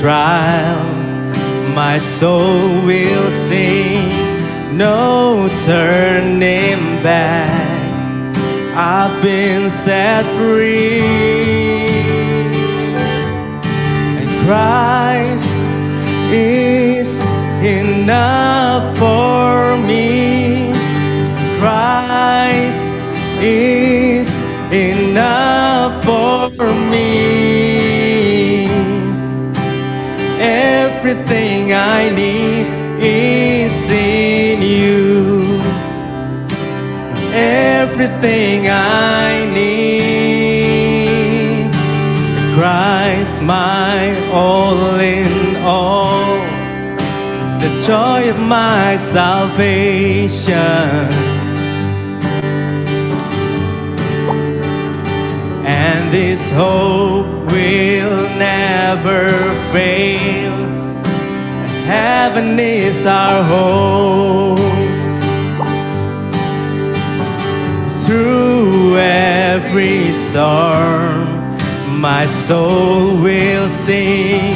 Trial, my soul will sing, no turning back. I've been set free, and Christ is enough for me. Christ is enough Everything I need is in you. Everything I need. Christ, my all in all. The joy of my salvation. and this hope will never fail. Heaven is our home. Through every storm, my soul will sing.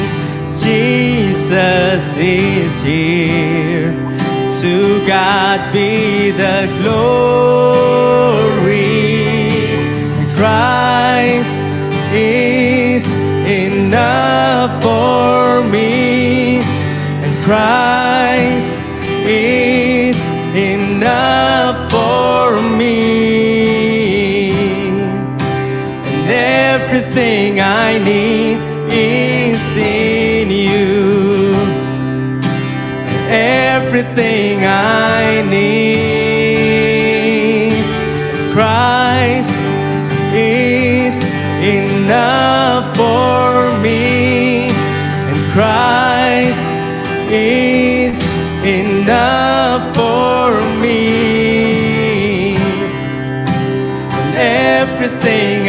Jesus is here. To God be the glory. Christ is enough for me, Christ is enough for me, and everything I need is in you, And everything I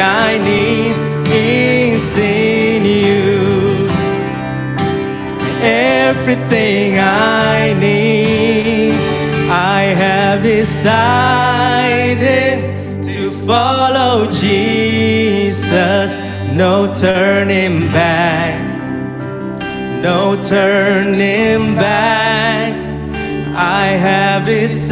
I need is in you, everything I need, I have decided to follow Jesus, no turning back, no turning back. I have decided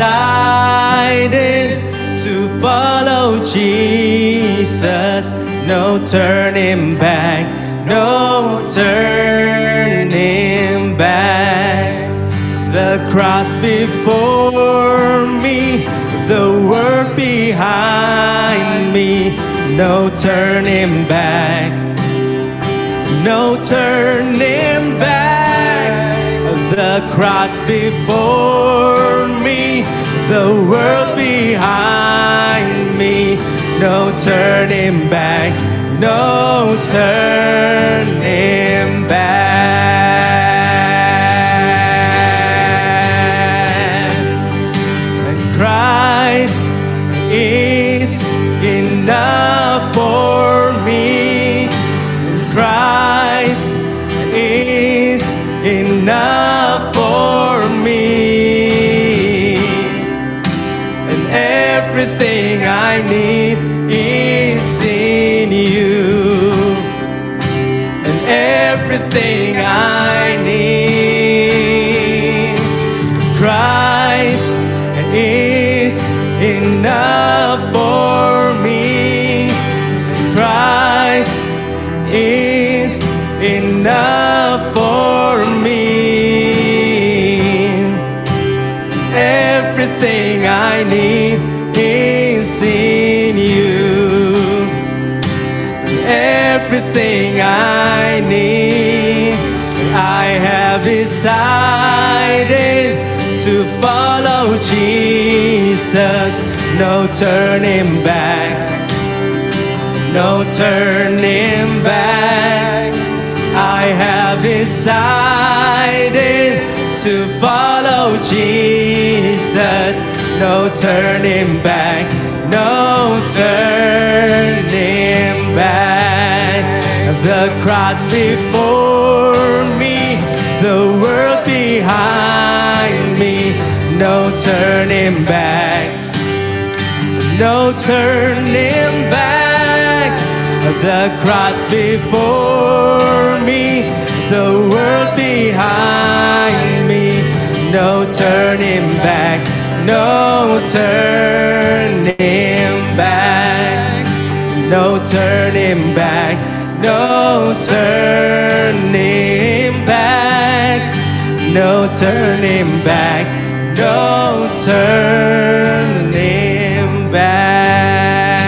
follow Jesus, no turning back, no turning back. The cross before me, the world behind me, no turning back, no turning back. The cross before me, the world behind me, no turning back, no turning back. Everything I need, I have decided to follow Jesus. No turning back, no turning back. I have decided to follow Jesus. No turning back, no turning back. The cross before me, the world behind me. No turning back, no turning back. the cross before me, the world behind me. No turning back, no turning back, no turning back, no turning back, no turning back, no turning back.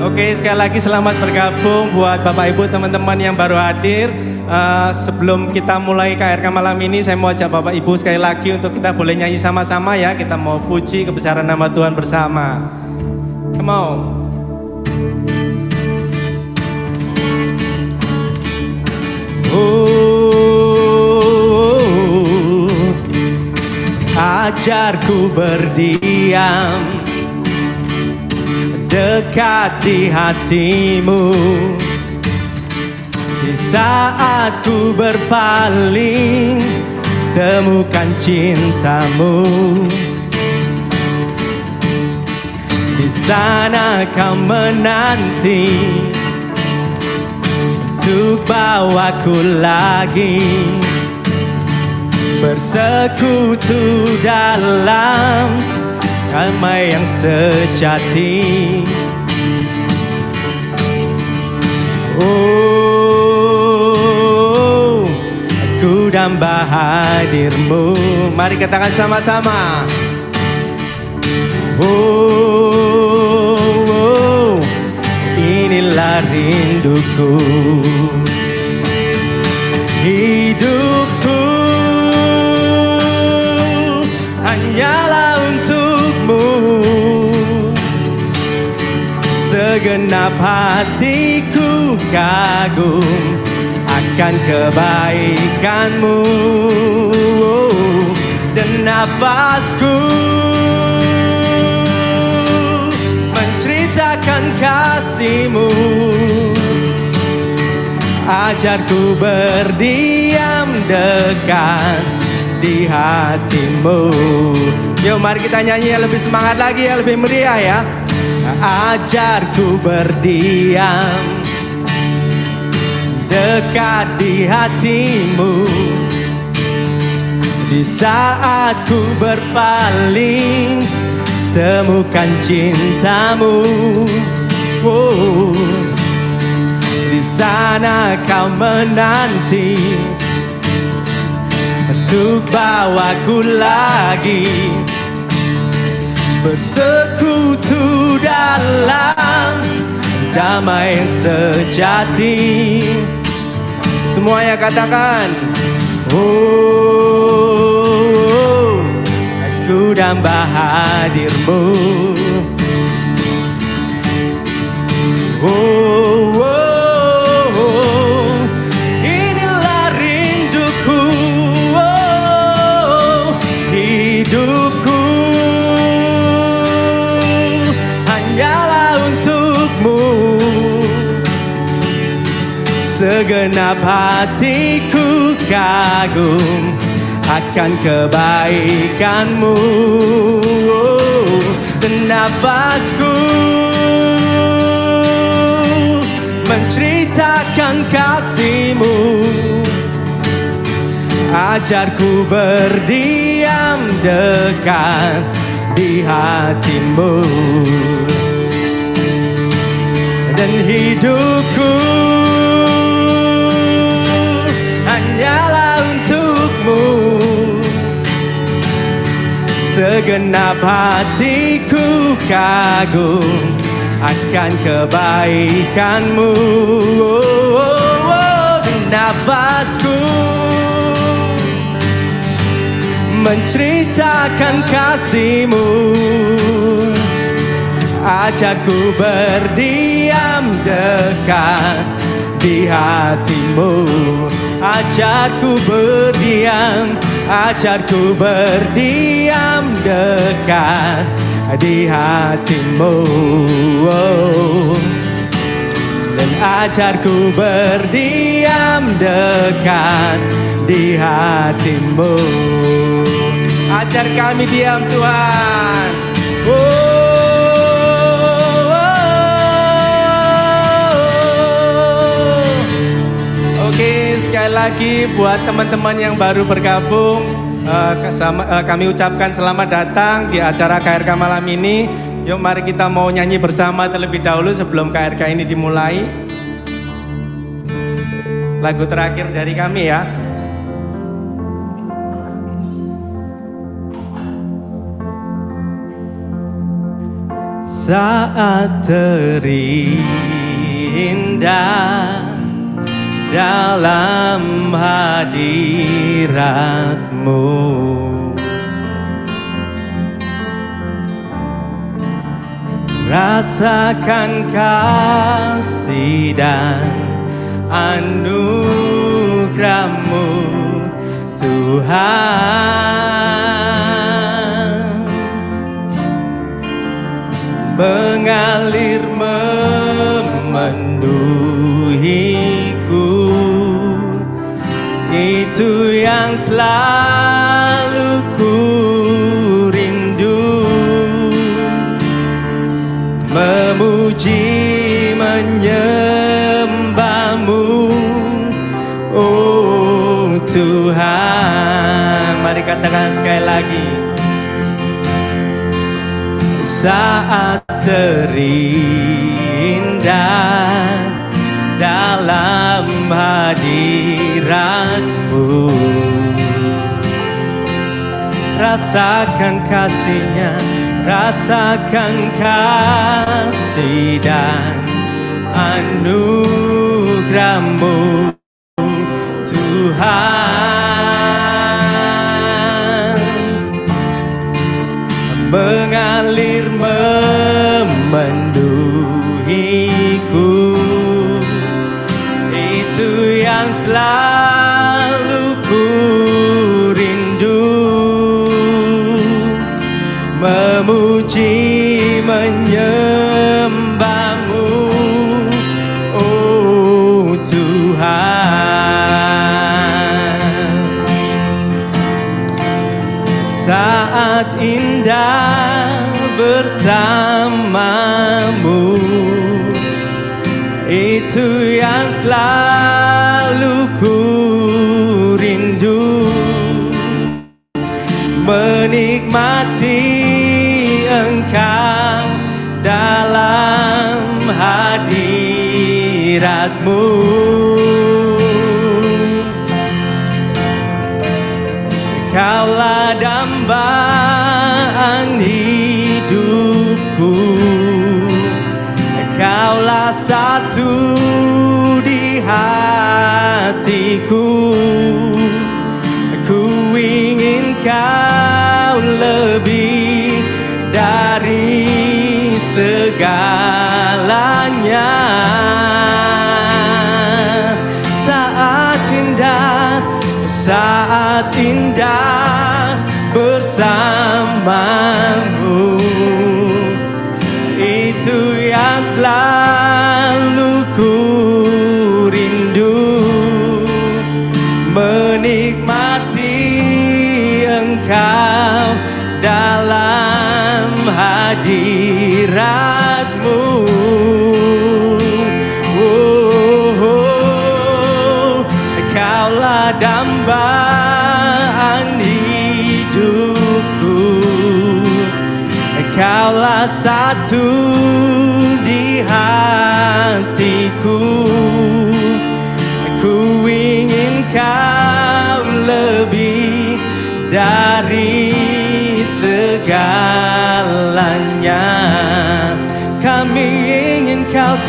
Oke, sekali lagi selamat bergabung buat Bapak Ibu teman-teman yang baru hadir. Uh, sebelum kita mulai KRK malam ini, saya mau ajak Bapak Ibu sekali lagi untuk kita boleh nyanyi sama-sama ya. Kita mau puji kebesaran nama Tuhan bersama. Come on. Oh, ajarku berdiam dekat di hatimu. Di saat ku berpaling Temukan cintamu. Di sana kau menanti Untuk bawaku lagi. Bersekutu dalam damai yang sejati. Oh, aku damba hadirmu Mari katakan sama-sama. Oh, inilah rinduku. Hidupku hanyalah untukmu. Segenap hatiku kagum akan kebaikanmu. Dan nafasku menceritakan kasihmu. Ajarku berdiam dekat di hatimu. Yuk mari kita nyanyi yang lebih semangat lagi, yang lebih meriah ya. Ajarku berdiam dekat di hatimu. Di saat ku berpaling Temukan cintamu. Oh. Di sana kau menanti. Untuk bawaku lagi. Bersekutu dalam damai sejati. Semuanya katakan Oh, aku damba hadirmu. Oh, oh, oh, inilah rinduku. Oh, Hidupku. Hanyalah untukmu. Segenap hatiku kagum akan kebaikanmu. Dan nafasku menceritakan kasihmu. Ajarku berdiam dekat di hatimu. Dan hidupku Segenap hatiku kagum akan kebaikanmu. Oh, oh, oh, Nafasku menceritakan kasihmu. Ajarku berdiam dekat di hatimu. Ajarku berdiam Ajarku berdiam dekat di hatimu. Dan ajarku berdiam dekat di hatimu. Ajar kami diam Tuhan. Oh. Oke, sekali lagi buat teman-teman yang baru bergabung, uh, kami ucapkan selamat datang di acara KRK malam ini. Yuk mari kita mau nyanyi bersama terlebih dahulu sebelum KRK ini dimulai. Lagu terakhir dari kami ya. Saat terindah dalam Rasakan kasih dan anugerahmu Tuhan. Mengalir memenuhiku Itu yang selalu ku rindu. Memuji menyembahmu. Oh Tuhan. Mari katakan sekali lagi. Saat terindah dalam hadiratmu Rasakan kasihnya, rasakan kasih dan anugerahmu Tuhan. Mengalir memenuhiku selalu ku rindu. Memuji menyembahmu. Oh Tuhan. Saat indah bersamamu Itu yang selalu hadiratmu Kaulah dambaan hidupku. Kaulah satu di hatiku. Ku ingin kau lebih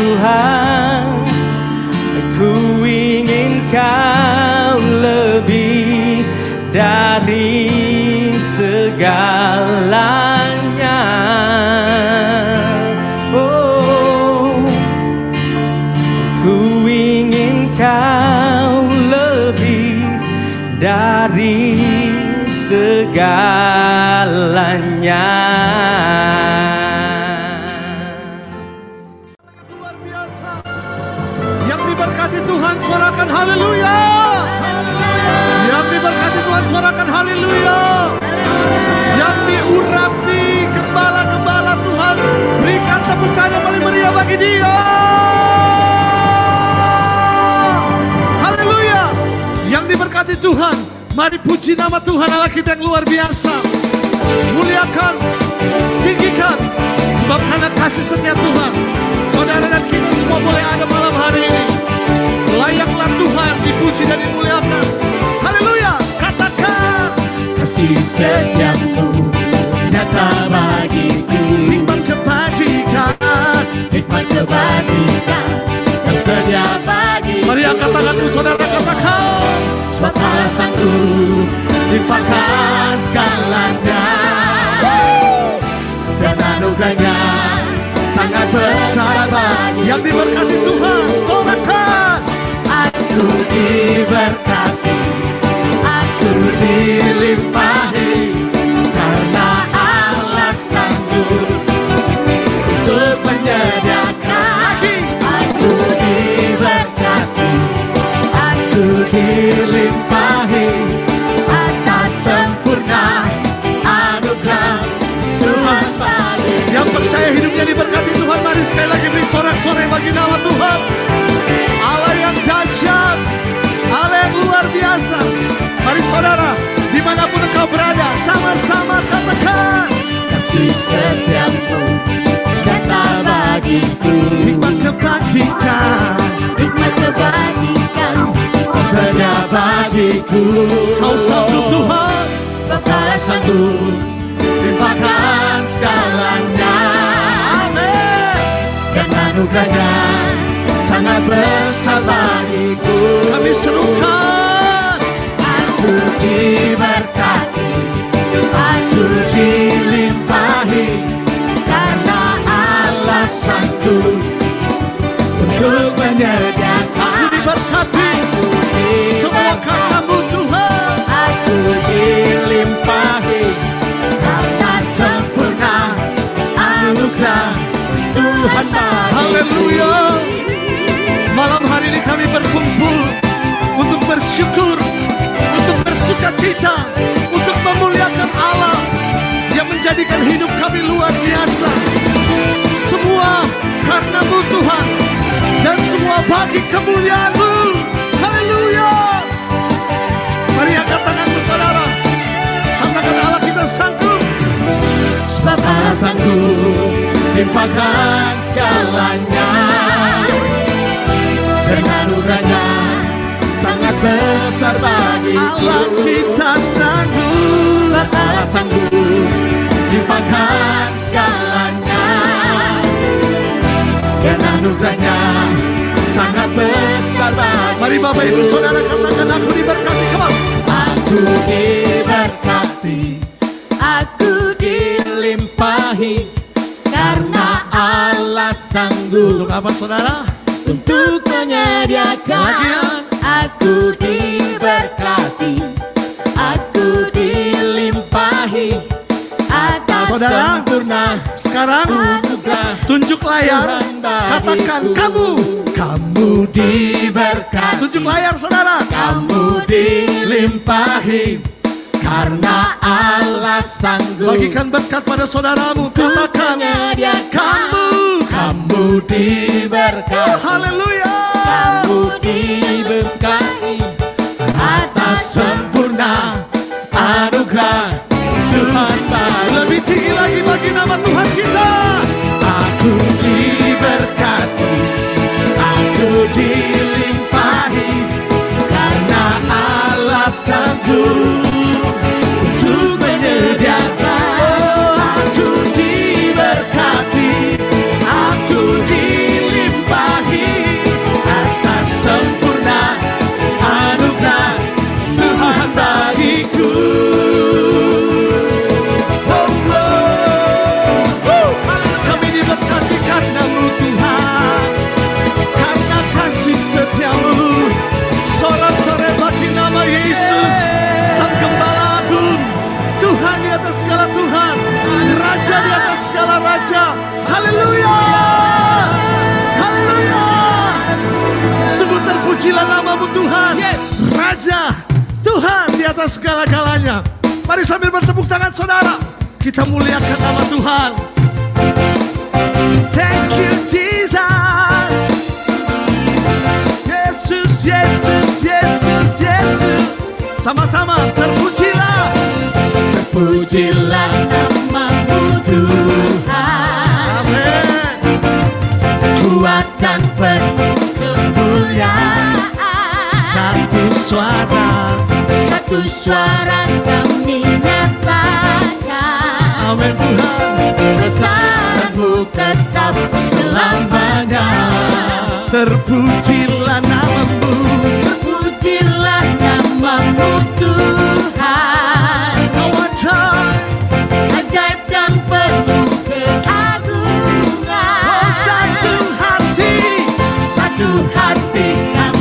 Tuhan Ku ingin kau lebih dari segalanya. Oh Ku ingin kau lebih dari segalanya sorakan haleluya. Yang diberkati Tuhan sorakan haleluya. Yang diurapi gembala-gembala Tuhan berikan tepuk tangan yang paling meriah bagi dia. Haleluya. Tuhan. Mari puji nama Tuhan Allah kita yang luar biasa. Muliakan, tinggikan. Sebab karena kasih setia Tuhan, saudara dan kita semua boleh ada malam hari ini. Layaklah Tuhan dipuji dan dimuliakan. Haleluya, katakan. kasih setiamu nyata bagiku Hikmat kebajikan. hikmat kebajikan tersedia bagi Mari angkat tanganmu saudara katakan. sebab Allah sanggup limpahkan segalanya dan anugerahnya sangat besar bagi Yang diberkati Tuhan, sorakan. Aku diberkati aku dilimpahi karena Allah sanggup untuk menyediakan Lagi. aku diberkati aku dilimpahi atas sempurna anugerah Tuhan Yang percaya hidupnya diberkati Tuhan, mari sekali lagi beri sorak-sorai bagi nama Tuhan. Mari saudara, di mana pun engkau berada, sama-sama katakan. kasih setiamu nyata bagiku Hikmat kebajikan, hikmat kebajikan tersedia bagiku kau sanggup Tuhan. Allah sanggup limpahkan segalanya Amin. dan anugerahnya sangat besar bagiku Kami serukan. Aku diberkati aku dilimpahi karena Allah sanggup untuk Aku menyediakan diberkati. Semua karenamu Tuhan. aku dilimpahi karena sempurna anugerah Tuhan Haleluya. Malam hari ini kami berkumpul untuk bersyukur, untuk bersuka cita, untuk memuliakan Allah yang menjadikan hidup kami luar biasa. Semua karenamu Tuhan dan semua bagi kemuliaanmu. Haleluya. Mari angkat tanganmu saudara. Katakan Allah kita sanggup. sebab Allah sanggup limpahkan segalanya dan anugerahnya sangat besar bagiku Allah kita sanggup. Allah sanggup limpahkan segalanya dan anugerahnya sangat besar bagiku Mari Bapak Ibu Saudara katakan aku diberkati. On. Aku diberkati, aku dilimpahi, karena Allah sanggup Untuk apa saudara? untuk menyediakan. Lagi ya. Aku diberkati, aku dilimpahi, atas Saudara. sempurna Sekarang tunjuk layar. Katakan kamu. Kamu diberkati. Tunjuk layar saudara. Kamu dilimpahi karena Allah sanggup Bagikan berkat pada saudaramu. Katakan kamu. Kamu diberkati, Haleluya. kamu diberkati sempurna anugerah Tuhan Lebih tinggi lagi bagi nama Tuhan kita. aku diberkati, aku dilimpahi karena Allah sanggup Haleluya. Haleluya. Sebut terpujilah namamu Tuhan. Raja Tuhan di atas segala-galanya. Mari sambil bertepuk tangan saudara. Kita muliakan nama Tuhan. Thank you Jesus. Yesus, Yesus, Yesus, Yesus. Sama-sama terpujilah. Terpujilah namamu Tuhan kekuatan penuh kemuliaan. Satu suara. Satu suara kami nyatakan Amin Tuhan. Kuasamu tetap selamanya Terpujilah namamu. Terpujilah namamu Tuhan. Kau ajaib. Ajaib dan penuh hati Perhatikan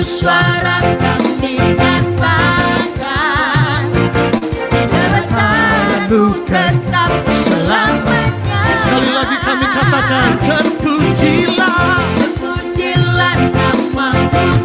suara kami nyatakan sekali lagi kami katakan terpujilah. Terpujilah namamu.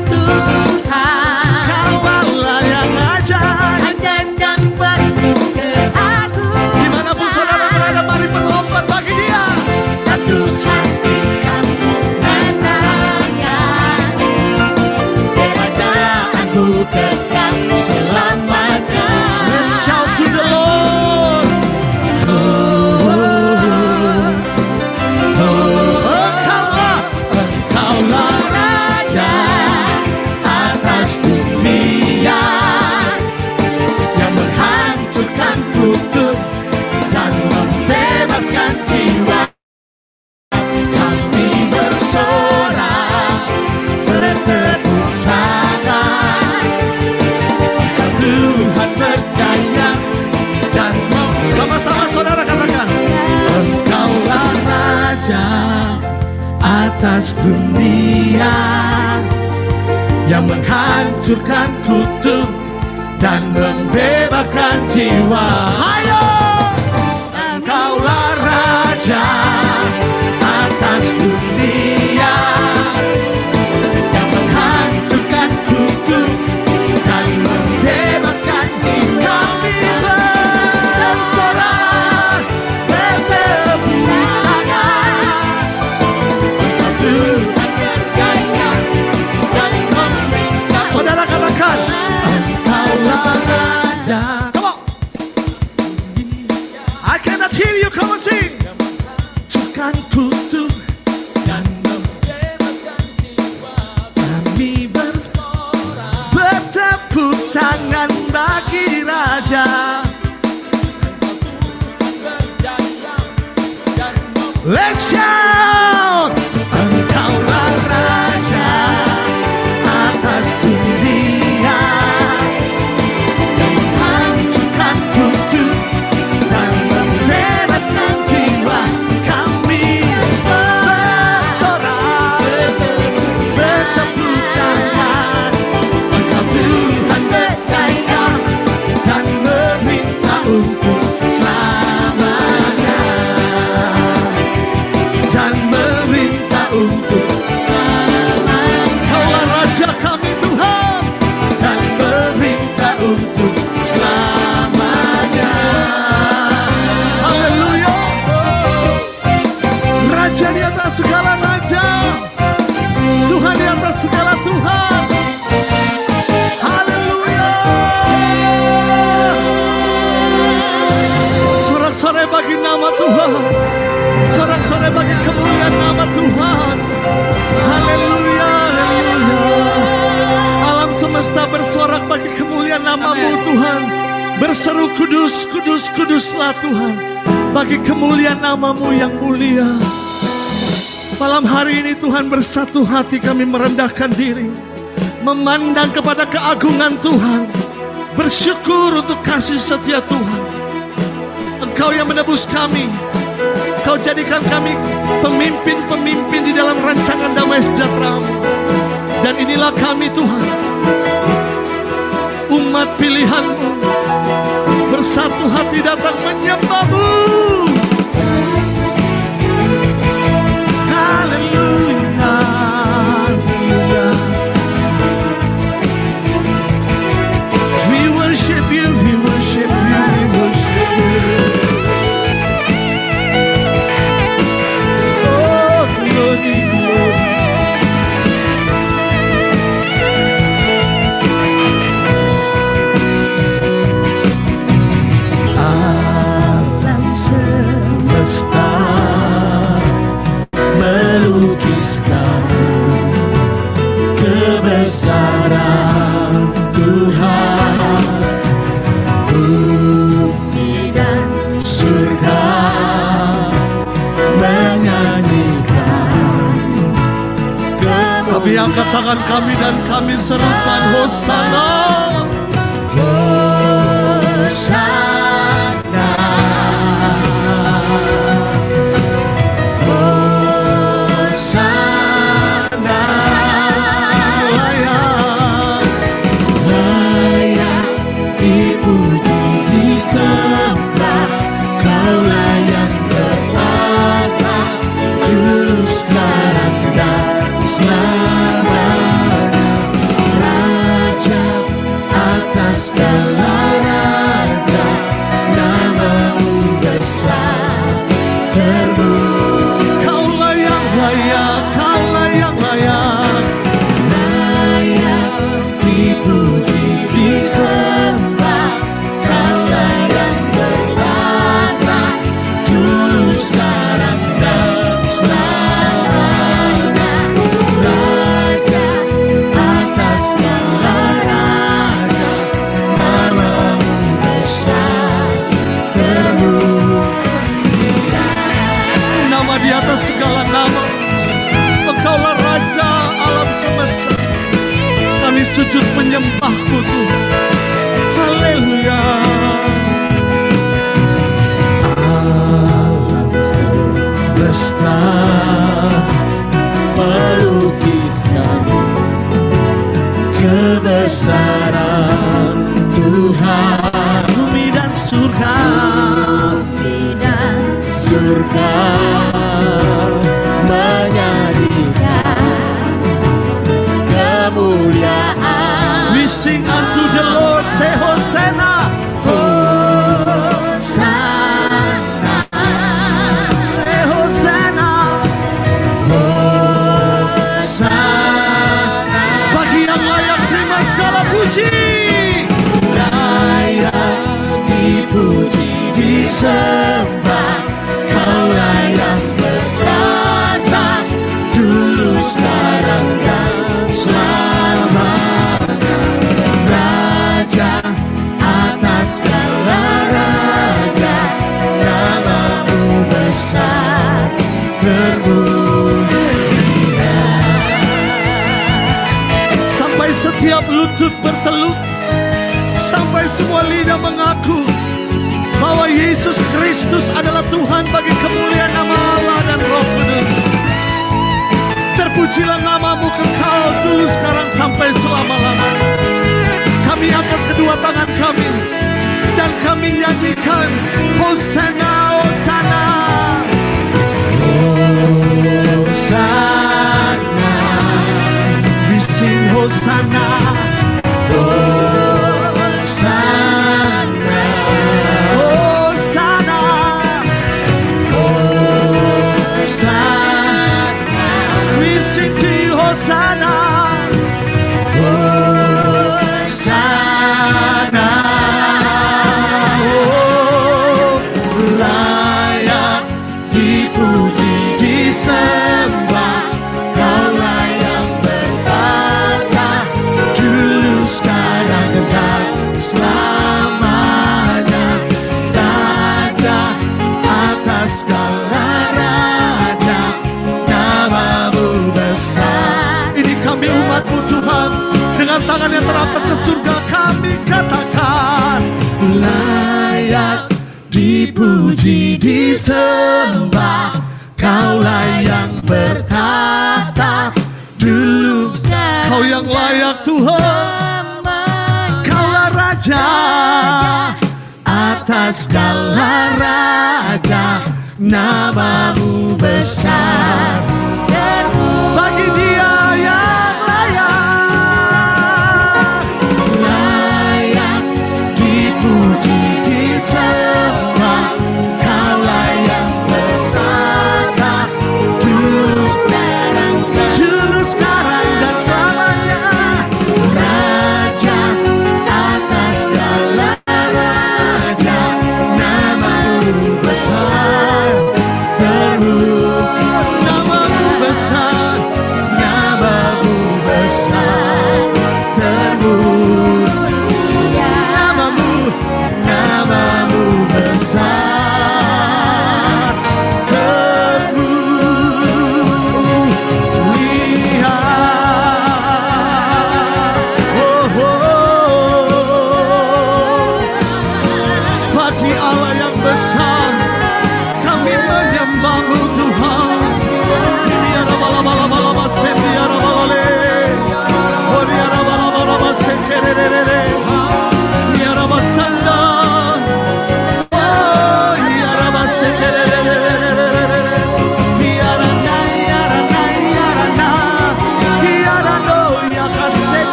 satu hati kami merendahkan diri Memandang kepada keagungan Tuhan. Bersyukur untuk kasih setia Tuhan. Engkau yang menebus kami. Kau jadikan kami pemimpin-pemimpin di dalam rancangan damai sejahtera. Dan inilah kami Tuhan. Umat pilihanmu Bersatu hati datang menyembahmu Angkat tangan kami dan kami serukan Hosana Hosana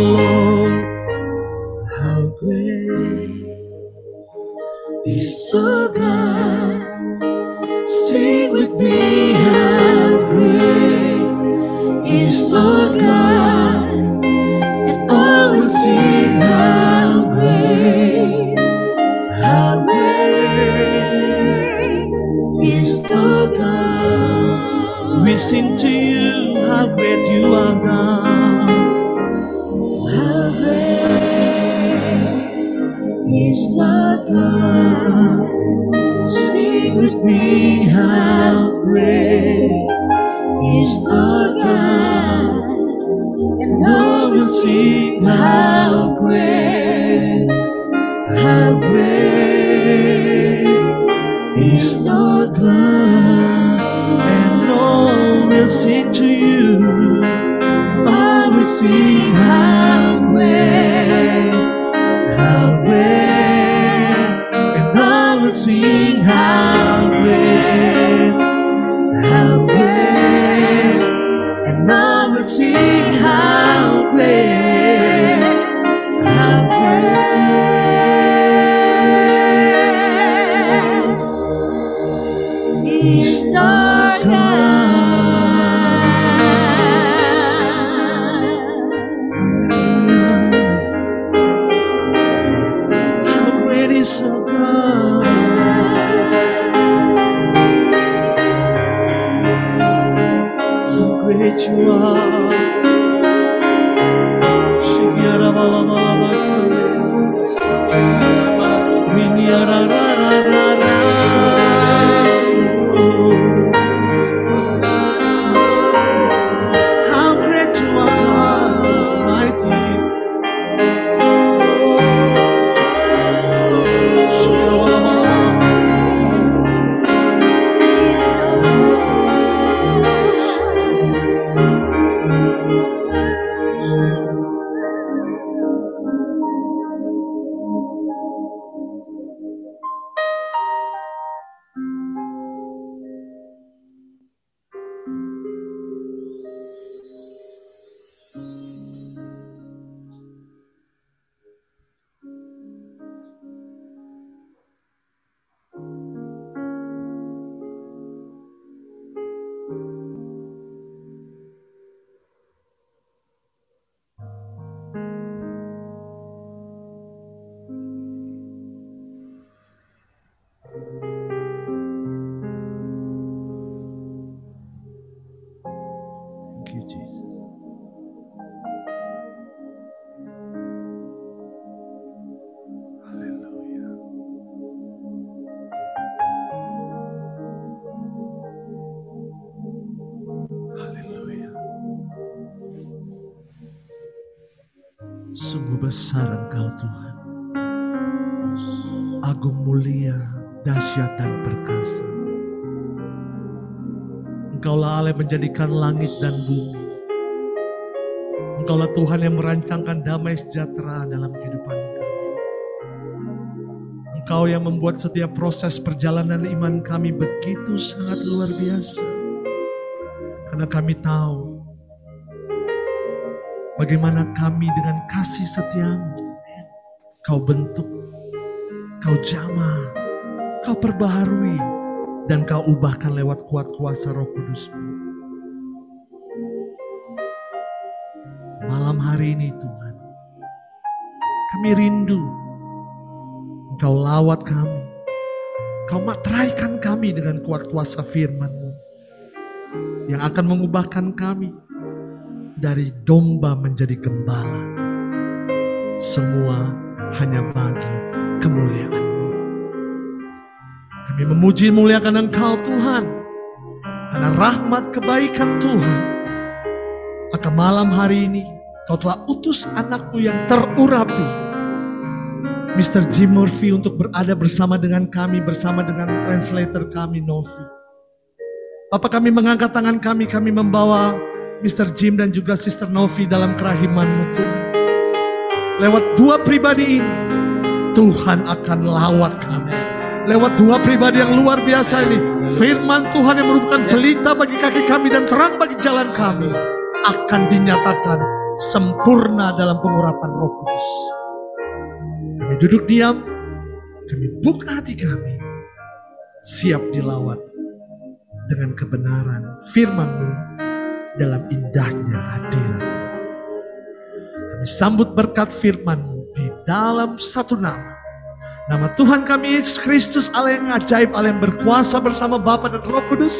Lord. How great is our God. Sing with me, how great is our God. And all will sing, how great, how great is our God. We sing to you, how great you are, God. How great is our God. And all will sing, how great, how great is our God. And all will sing to you, all will sing, how great, Menjadikan langit dan bumi. Engkaulah Tuhan yang merancangkan damai sejahtera dalam kehidupan kami. Engkau yang membuat setiap proses perjalanan iman kami begitu sangat luar biasa. Karena kami tahu bagaimana kami dengan kasih setiamu. Kau bentuk, kau jamah, kau perbaharui, dan kau ubahkan lewat kuat kuasa roh kudusmu. Malam hari ini Tuhan, kami rindu Engkau lawat kami, Kau materaikan kami dengan kuat kuasa firman-Mu yang akan mengubahkan kami dari domba menjadi gembala. Semua hanya bagi kemuliaan-Mu. Kami memuji muliakan Engkau Tuhan. Karena rahmat kebaikan Tuhan. Maka malam hari ini Kau telah utus anakmu yang terurapi. Mr. Jim Murphy untuk berada bersama dengan kami, bersama dengan translator kami, Novi. Bapak kami mengangkat tangan kami, kami membawa Mr. Jim dan juga Sister Novi dalam kerahimanmu Tuhan. Lewat dua pribadi ini, Tuhan akan lawat kami. Lewat dua pribadi yang luar biasa ini, firman Tuhan yang merupakan pelita bagi kaki kami dan terang bagi jalan kami, akan dinyatakan sempurna dalam pengurapan roh kudus. Kami duduk diam, kami buka hati kami, siap dilawat dengan kebenaran firman-Mu dalam indahnya hadirat. Kami sambut berkat firman-Mu di dalam satu nama. Nama Tuhan kami Yesus Kristus Allah yang ajaib, Allah yang berkuasa bersama Bapa dan Roh Kudus.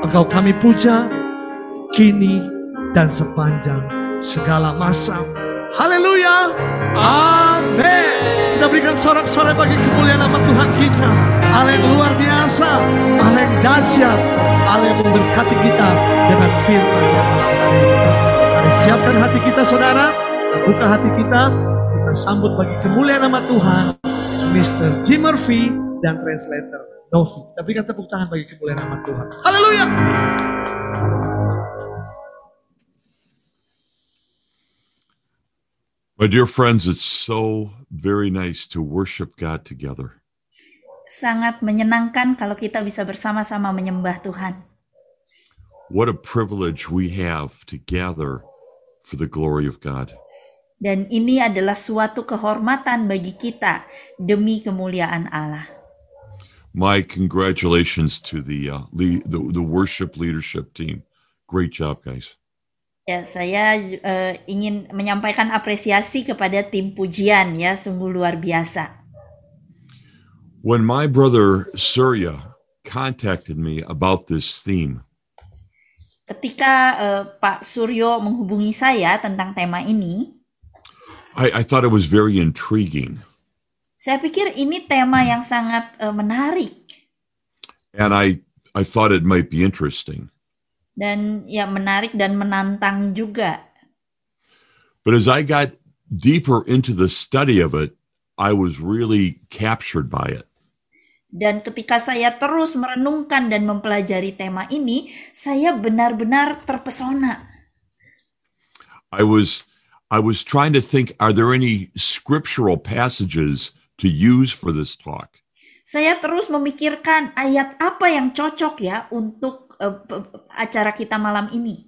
Engkau kami puja kini dan sepanjang segala masa. Haleluya. Amin. Kita berikan sorak-sorai bagi kemuliaan nama Tuhan kita. Allah yang luar biasa, Allah yang dahsyat, Allah yang memberkati kita dengan firman yang malam hari ini. Mari siapkan hati kita saudara, buka hati kita, kita sambut bagi kemuliaan nama Tuhan, Mr. Jim Murphy dan translator Novi. Kita berikan tepuk tangan bagi kemuliaan nama Tuhan. Haleluya. My dear friends, it's so very nice to worship God together. Sangat menyenangkan kalau kita bisa bersama-sama menyembah Tuhan. What a privilege we have to gather for the glory of God. Dan ini adalah suatu kehormatan bagi kita demi kemuliaan Allah. My congratulations to the, uh, le- the the worship leadership team. Great job, guys. Ya, saya eh, ingin menyampaikan apresiasi kepada tim pujian ya, sungguh luar biasa. When my brother Surya contacted me about this theme, Ketika eh, Pak Suryo menghubungi saya tentang tema ini, I, I thought it was very intriguing, saya pikir ini tema yang sangat eh, menarik and I I thought it might be interesting. Dan ya menarik dan menantang juga. But as I got deeper into the study of it, I was really captured by it. Dan ketika saya terus merenungkan dan mempelajari tema ini, saya benar-benar terpesona. I was I was trying to think are there any scriptural passages to use for this talk? Saya terus memikirkan ayat apa yang cocok ya untuk Eh, p- acara kita malam ini.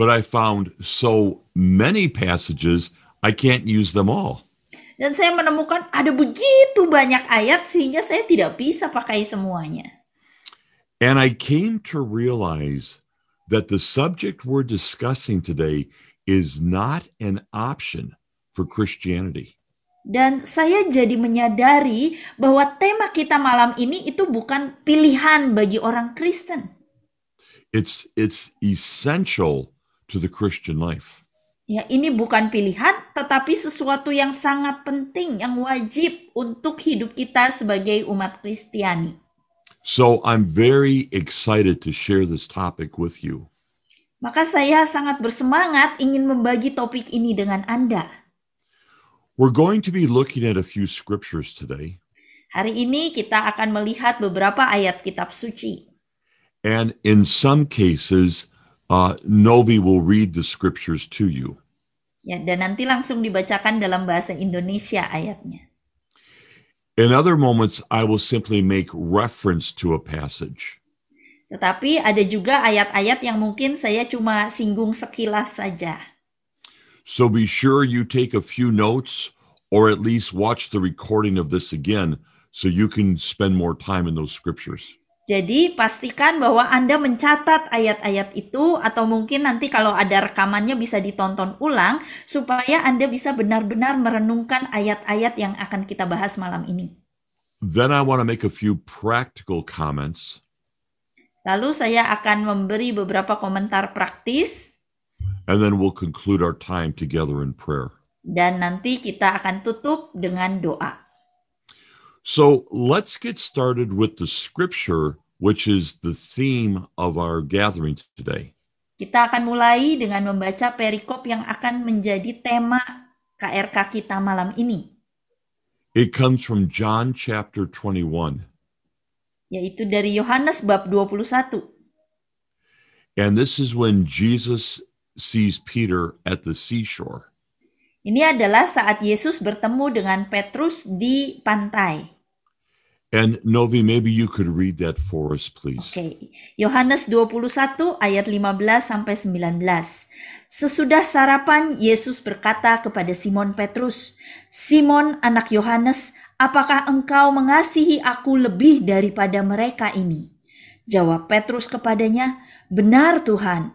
But I found so many passages I can't use them all. Dan saya menemukan ada begitu banyak ayat sehingga saya tidak bisa pakai semuanya. And I came to realize that the subject we're discussing today is not an option for Christianity. Dan saya jadi menyadari bahwa tema kita malam ini itu bukan pilihan bagi orang Kristen. It's it's essential to the Christian life. Ya, ini bukan pilihan tetapi sesuatu yang sangat penting yang wajib untuk hidup kita sebagai umat Kristiani. So I'm very excited to share this topic with you. Maka saya sangat bersemangat ingin membagi topik ini dengan Anda. We're going to be looking at a few scriptures today, Hari ini kita akan melihat beberapa ayat kitab suci. and in some cases, uh, Novi will read the scriptures to you. Ya, dan nanti langsung dibacakan dalam bahasa Indonesia ayatnya. In other moments, I will simply make reference to a passage. Tetapi ada juga ayat-ayat yang mungkin saya cuma singgung sekilas saja. So be sure you take a few notes or at least watch the recording of this again so you can spend more time in those scriptures. Jadi pastikan bahwa Anda mencatat ayat-ayat itu atau mungkin nanti kalau ada rekamannya bisa ditonton ulang supaya Anda bisa benar-benar merenungkan ayat-ayat yang akan kita bahas malam ini. Then I want to make a few practical comments Lalu saya akan memberi beberapa komentar praktis and then we'll conclude our time together in prayer. dan nanti kita akan tutup dengan doa. So let's get started with the scripture, which is the theme of our gathering today. Kita akan mulai dengan membaca perikop yang akan menjadi tema KRK kita malam ini, It comes from John chapter 21. yaitu dari Yohanes bab 21. And this is when Jesus sees Peter at the seashore. Ini adalah saat Yesus bertemu dengan Petrus di pantai. And Novi, maybe you could read that for us, please. Oke, Yohanes 21 ayat 15 sampai 19. Sesudah sarapan, Yesus berkata kepada Simon Petrus, "Simon, anak Yohanes, apakah engkau mengasihi aku lebih daripada mereka ini?" Jawab Petrus kepadanya, "Benar, Tuhan.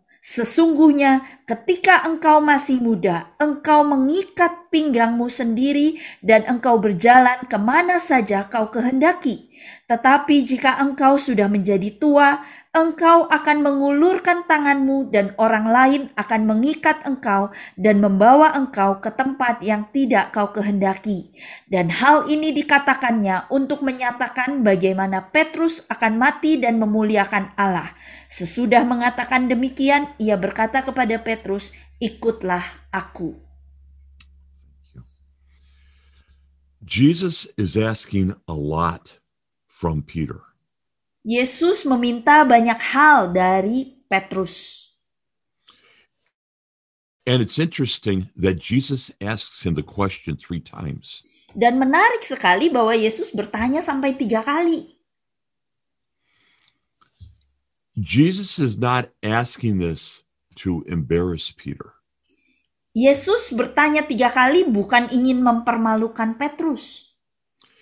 Sesungguhnya, ketika engkau masih muda, engkau mengikat pinggangmu sendiri, dan engkau berjalan ke mana saja kau kehendaki. Tetapi jika engkau sudah menjadi tua, engkau akan mengulurkan tanganmu, dan orang lain akan mengikat engkau dan membawa engkau ke tempat yang tidak kau kehendaki. Dan hal ini dikatakannya untuk menyatakan bagaimana Petrus akan mati dan memuliakan Allah. Sesudah mengatakan demikian, ia berkata kepada Petrus, "Ikutlah aku." Jesus is asking a lot from Peter. Yesus meminta banyak hal dari Petrus. And it's interesting that Jesus asks him the question three times. Dan menarik sekali bahwa Yesus bertanya sampai tiga kali. Jesus is not asking this to embarrass Peter. Yesus bertanya tiga kali bukan ingin mempermalukan Petrus.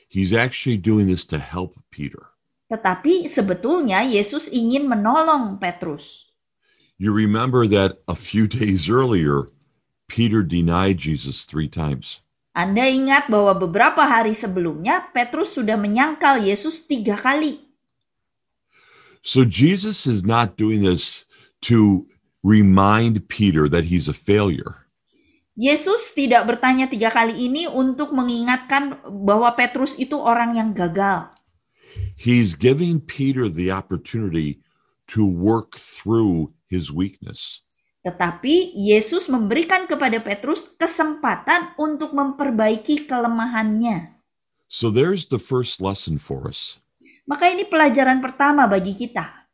He's actually doing this to help Peter. Tetapi sebetulnya Yesus ingin menolong Petrus. You remember that a few days earlier, Peter denied Jesus three times. Anda ingat bahwa beberapa hari sebelumnya Petrus sudah menyangkal Yesus tiga kali. So Jesus is not doing this to remind Peter that he's a failure. Yesus tidak bertanya tiga kali ini untuk mengingatkan bahwa Petrus itu orang yang gagal. He's giving Peter the opportunity to work through his weakness. Tetapi Yesus memberikan kepada Petrus kesempatan untuk memperbaiki kelemahannya. So there's the first lesson for us. Maka ini pelajaran pertama bagi kita.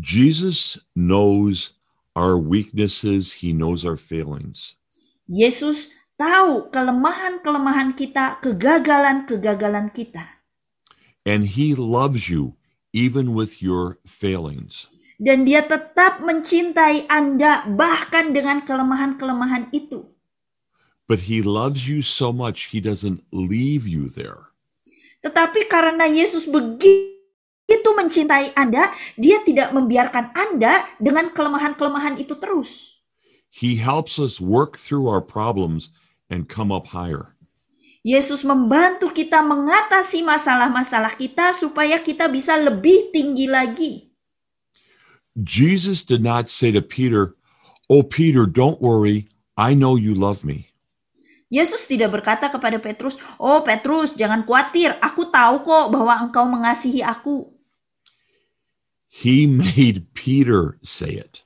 Jesus knows our weaknesses, he knows our failings. Yesus tahu kelemahan-kelemahan kita, kegagalan-kegagalan kita. And he loves you even with your failings. Dan dia tetap mencintai Anda bahkan dengan kelemahan-kelemahan itu. But he loves you so much, he doesn't leave you there. Tetapi karena Yesus begitu mencintai Anda, dia tidak membiarkan Anda dengan kelemahan-kelemahan itu terus. He helps us work through our problems and come up higher. Yesus membantu kita mengatasi masalah-masalah kita supaya kita bisa lebih tinggi lagi. Jesus did not say to Peter, Oh, Peter, don't worry. I know you love me. Yesus tidak berkata kepada Petrus, "Oh Petrus, jangan khawatir, aku tahu kok bahwa engkau mengasihi aku." He made Peter say it.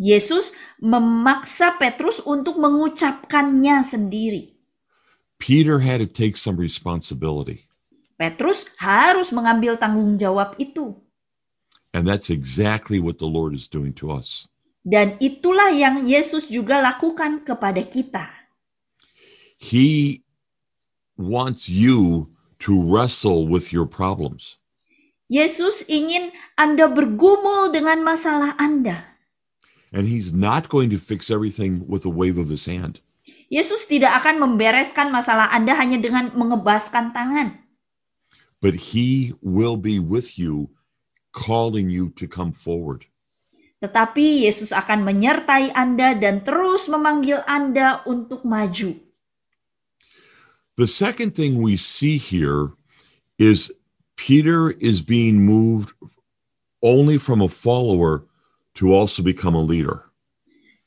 Yesus memaksa Petrus untuk mengucapkannya sendiri. Peter had to take some responsibility. Petrus harus mengambil tanggung jawab itu. And that's exactly what the Lord is doing to us. Dan itulah yang Yesus juga lakukan kepada kita. He wants you to wrestle with your problems. Yesus ingin Anda bergumul dengan masalah Anda. And he's not going to fix everything with a wave of his hand. Yesus tidak akan membereskan masalah Anda hanya dengan mengebaskan tangan. But he will be with you, calling you to come forward. Tetapi Yesus akan menyertai Anda dan terus memanggil Anda untuk maju. The second thing we see here is Peter is being moved only from a follower to also become a leader.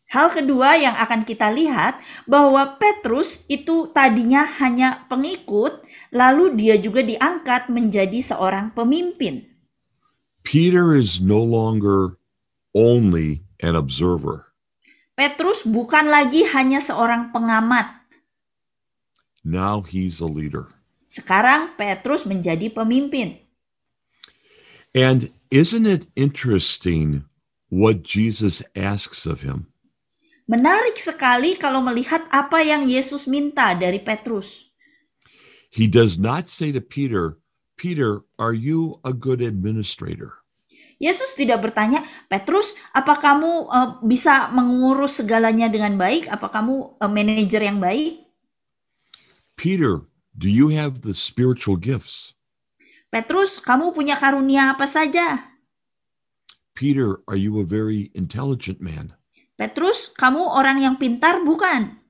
Hal kedua yang akan kita lihat bahwa Petrus itu tadinya hanya pengikut, lalu dia juga diangkat menjadi seorang pemimpin. Peter is no longer only an observer. Petrus bukan lagi hanya seorang pengamat. Now he's a leader. Sekarang Petrus menjadi pemimpin. And isn't it interesting what Jesus asks of him? Menarik sekali kalau melihat apa yang Yesus minta dari Petrus. He does not say to Peter, Peter, are you a good administrator? Yesus tidak bertanya, Petrus, apa kamu uh, bisa mengurus segalanya dengan baik? Apa kamu uh, manajer yang baik? Peter, do you have the spiritual gifts? Petrus, kamu punya karunia apa saja? Peter, are you a very intelligent man? Petrus, kamu orang yang pintar bukan?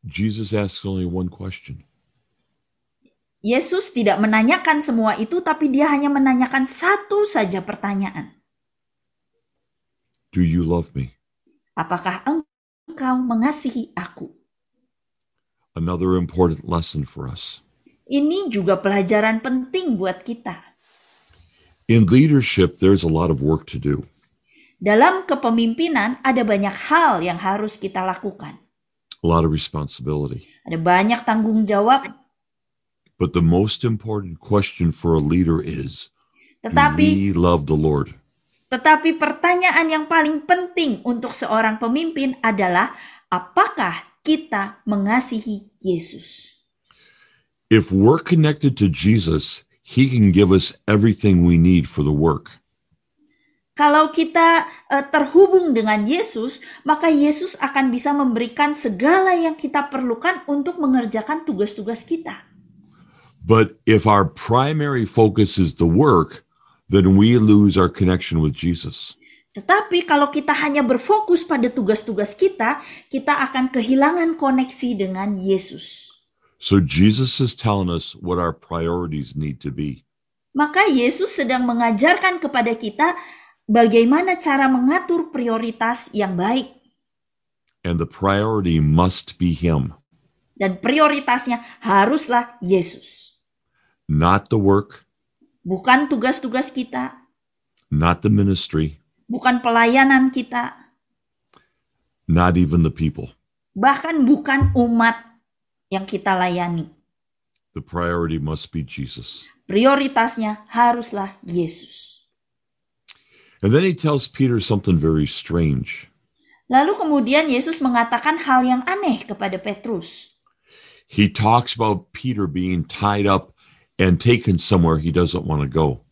Jesus asks only one question Yesus tidak menanyakan semua itu, tapi dia hanya menanyakan satu saja pertanyaan. Do you love me? Apakah engkau mengasihi aku? Another important lesson for us. Ini juga pelajaran penting buat kita. In leadership, there's a lot of work to do. Dalam kepemimpinan ada banyak hal yang harus kita lakukan. a lot of responsibility. Ada banyak tanggung jawab, But the most important question for a leader is Do tetapi we love the Lord? tetapi pertanyaan yang paling penting untuk seorang pemimpin adalah apakah kita mengasihi Yesus? If we're connected to Jesus, He can give us everything we need for the work. Kalau kita eh, terhubung dengan Yesus, maka Yesus akan bisa memberikan segala yang kita perlukan untuk mengerjakan tugas-tugas kita. But if our primary focus is the work, then we lose our connection with Jesus. Tetapi kalau kita hanya berfokus pada tugas-tugas kita, kita akan kehilangan koneksi dengan Yesus. So Jesus is telling us what our priorities need to be. Maka Yesus sedang mengajarkan kepada kita bagaimana cara mengatur prioritas yang baik. And the priority must be Him, Dan prioritasnya haruslah Yesus. not the work, Bukan tugas-tugas kita, not the ministry, bukan pelayanan kita, not even the people. bahkan bukan umat yang kita layani. The priority must be Jesus. Prioritasnya haruslah Yesus. And then he tells Peter something very strange. Lalu kemudian Yesus mengatakan hal yang aneh kepada Petrus. He talks about Peter being tied up and taken somewhere he doesn't want to go.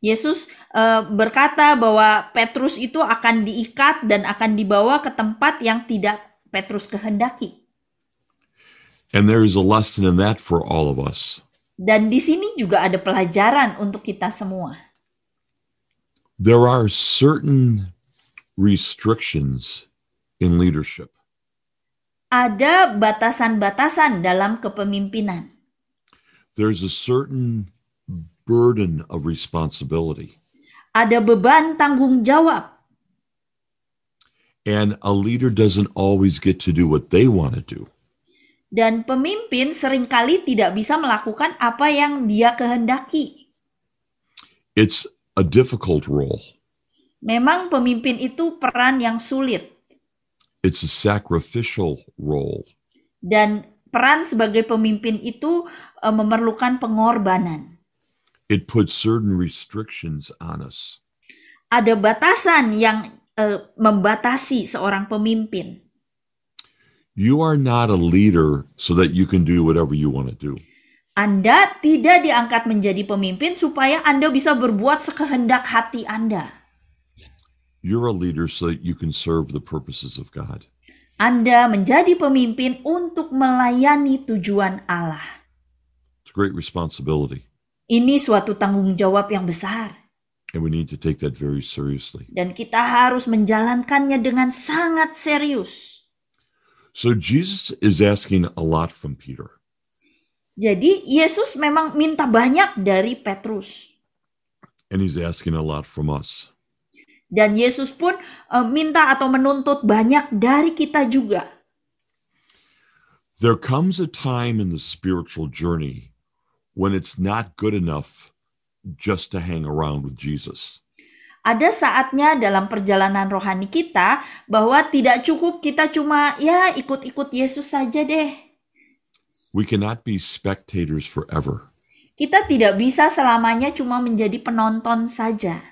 Yesus eh, berkata bahwa Petrus itu akan diikat dan akan dibawa ke tempat yang tidak Petrus kehendaki. And there is a lesson in that for all of us. Dan di sini juga ada pelajaran untuk kita semua. There are certain restrictions in leadership. Ada batasan-batasan dalam kepemimpinan. There's a certain burden of responsibility. Ada beban tanggung jawab. And a leader doesn't always get to do what they want to do. Dan pemimpin sering kali tidak bisa melakukan apa yang dia kehendaki. It's a difficult role. Memang pemimpin itu peran yang sulit. It's a sacrificial role. Dan peran sebagai pemimpin itu eh, memerlukan pengorbanan. It puts certain restrictions on us. Ada batasan yang eh, membatasi seorang pemimpin. You are not a leader so that you can do whatever you want to do. Anda tidak diangkat menjadi pemimpin supaya Anda bisa berbuat sekehendak hati Anda. You're a leader so that you can serve the purposes of God. Anda menjadi pemimpin untuk melayani tujuan Allah. It's a great responsibility, Ini suatu tanggung jawab yang besar and we need to take that very seriously. dan kita harus menjalankannya dengan sangat serius. So Jesus is asking a lot from Peter. Jadi Yesus memang minta banyak dari Petrus And he's asking a lot from us. dan Yesus pun eh, minta atau menuntut banyak dari kita juga. There comes a time in the spiritual journey when it's not good enough just to hang around with Jesus. Ada saatnya dalam perjalanan rohani kita bahwa tidak cukup kita cuma ya ikut-ikut Yesus saja deh. We cannot be spectators forever. Kita tidak bisa selamanya cuma menjadi penonton saja.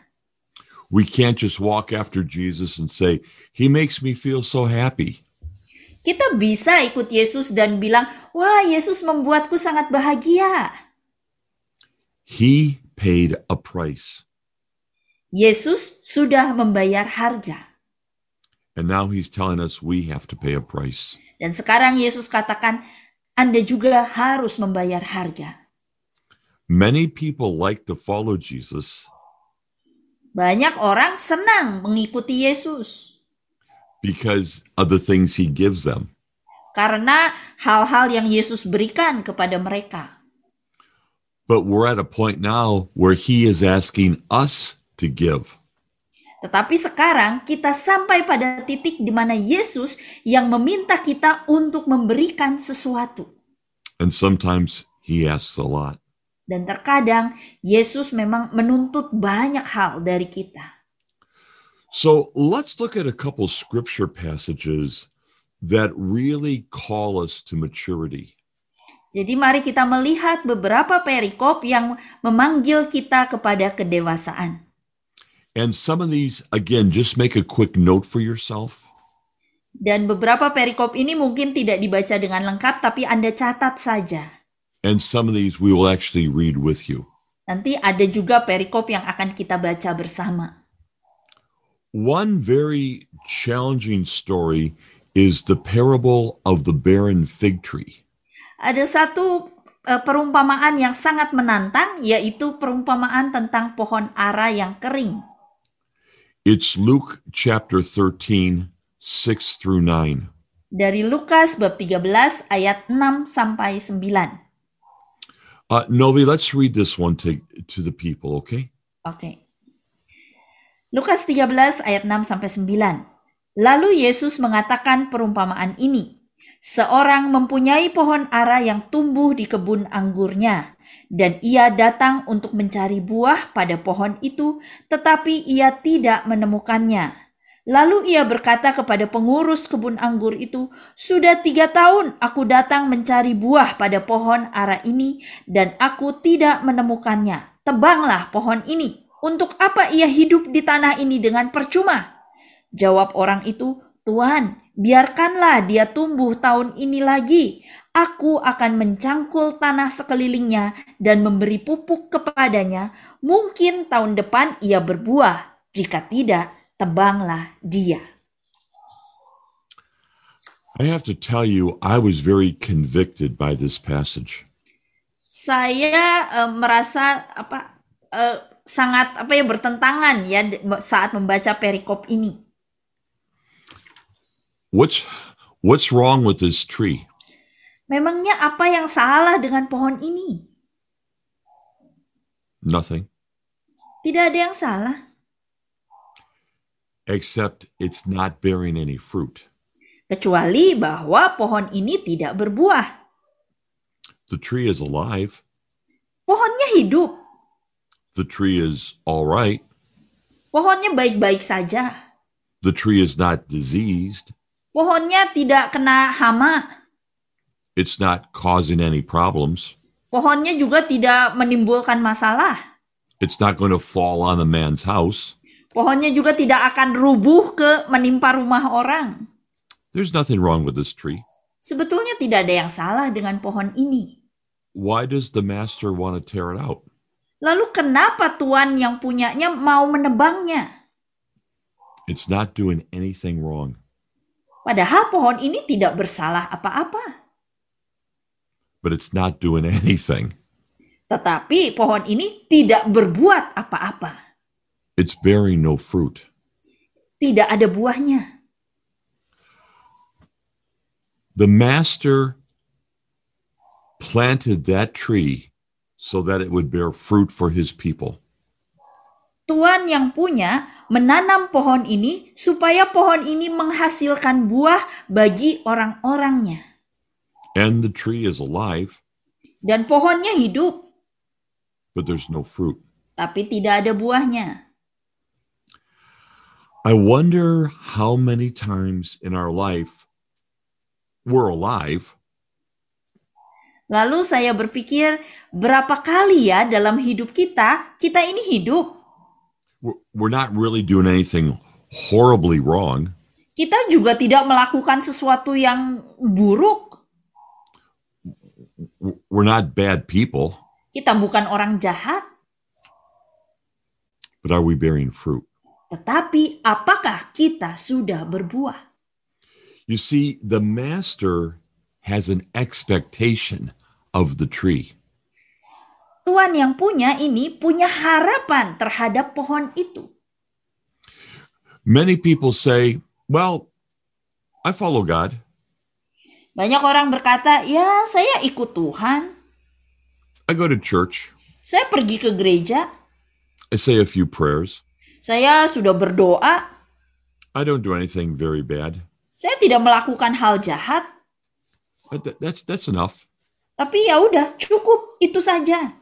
We can't just walk after Jesus and say, He makes me feel so happy. Kita bisa ikut Yesus dan bilang, "Wah, Yesus membuatku sangat bahagia." He paid a price. Yesus sudah membayar harga. And now He's telling us we have to pay a price. Dan sekarang Yesus katakan, Anda juga harus membayar harga. Many people like to follow Jesus Banyak orang senang mengikuti Yesus because of the things He gives them. karena hal-hal yang Yesus berikan kepada mereka. But we're at a point now where He is asking us to give. Tetapi sekarang kita sampai pada titik di mana Yesus yang meminta kita untuk memberikan sesuatu. And sometimes He asks a lot. Dan terkadang Yesus memang menuntut banyak hal dari kita. So let's look at a couple scripture passages that really call us to maturity. Jadi mari kita melihat beberapa perikop yang memanggil kita kepada kedewasaan. And some of these, again, just make a quick note for yourself. Dan beberapa perikop ini mungkin tidak dibaca dengan lengkap tapi Anda catat saja. And some of these we will actually read with you. Nanti ada juga perikop yang akan kita baca bersama. One very challenging story is the parable of the barren fig tree. Ada satu eh, perumpamaan yang sangat menantang yaitu perumpamaan tentang pohon ara yang kering. It's Luke chapter 13, 6 through 9. Dari Lukas bab 13 ayat 6 sampai 9. Uh, Novi, let's read this one to, to the people, okay? Oke. Lukas 13 ayat 6 sampai 9. Lalu Yesus mengatakan perumpamaan ini. Seorang mempunyai pohon ara yang tumbuh di kebun anggurnya, dan ia datang untuk mencari buah pada pohon itu, tetapi ia tidak menemukannya. Lalu ia berkata kepada pengurus kebun anggur itu, "Sudah tiga tahun aku datang mencari buah pada pohon ara ini, dan aku tidak menemukannya. Tebanglah pohon ini. Untuk apa ia hidup di tanah ini dengan percuma?" Jawab orang itu, "Tuan, biarkanlah dia tumbuh tahun ini lagi. Aku akan mencangkul tanah sekelilingnya dan memberi pupuk kepadanya. Mungkin tahun depan ia berbuah. Jika tidak, tebanglah dia." I have to tell you, I was very convicted by this passage. Saya eh, merasa apa eh, sangat apa ya bertentangan ya saat membaca perikop ini. What's what's wrong with this tree? Memangnya apa yang salah dengan pohon ini? Nothing, Tidak ada yang salah, except it's not bearing any fruit. kecuali bahwa pohon ini tidak berbuah. The tree is alive. Pohonnya hidup, The tree is all right. pohonnya baik-baik saja. The tree is not diseased. Pohonnya tidak kena hama. It's not causing any problems. Pohonnya juga tidak menimbulkan masalah. It's not going to fall on the man's house. Pohonnya juga tidak akan rubuh ke menimpa rumah orang. There's nothing wrong with this tree. Sebetulnya tidak ada yang salah dengan pohon ini. Why does the master want to tear it out? Lalu kenapa tuan yang punyanya mau menebangnya? It's not doing anything wrong. Padahal pohon ini tidak bersalah apa-apa. but it's not doing anything. Tetapi pohon ini tidak berbuat apa-apa. It's bearing no fruit. Tidak ada buahnya. The master planted that tree so that it would bear fruit for his people. Tuan yang punya menanam pohon ini supaya pohon ini menghasilkan buah bagi orang-orangnya. And the tree is alive, Dan pohonnya hidup, but there's no fruit. tapi tidak ada buahnya. I wonder how many times in our life we're alive, Lalu saya berpikir, berapa kali ya dalam hidup kita, kita ini hidup. We're, we're not really doing anything horribly wrong, Kita juga tidak melakukan sesuatu yang buruk. We're not bad people, Kita bukan orang jahat. but are we bearing fruit? Tetapi apakah kita sudah berbuah? You see, the master has an expectation of the tree. Tuan yang punya ini punya harapan terhadap pohon itu. Many people say, Well, I follow God. Banyak orang berkata, "Ya, saya ikut Tuhan. I go to church. Saya pergi ke gereja. I say a few prayers. Saya sudah berdoa. I don't do anything very bad. Saya tidak melakukan hal jahat." But th- that's that's enough. Tapi ya udah, cukup itu saja.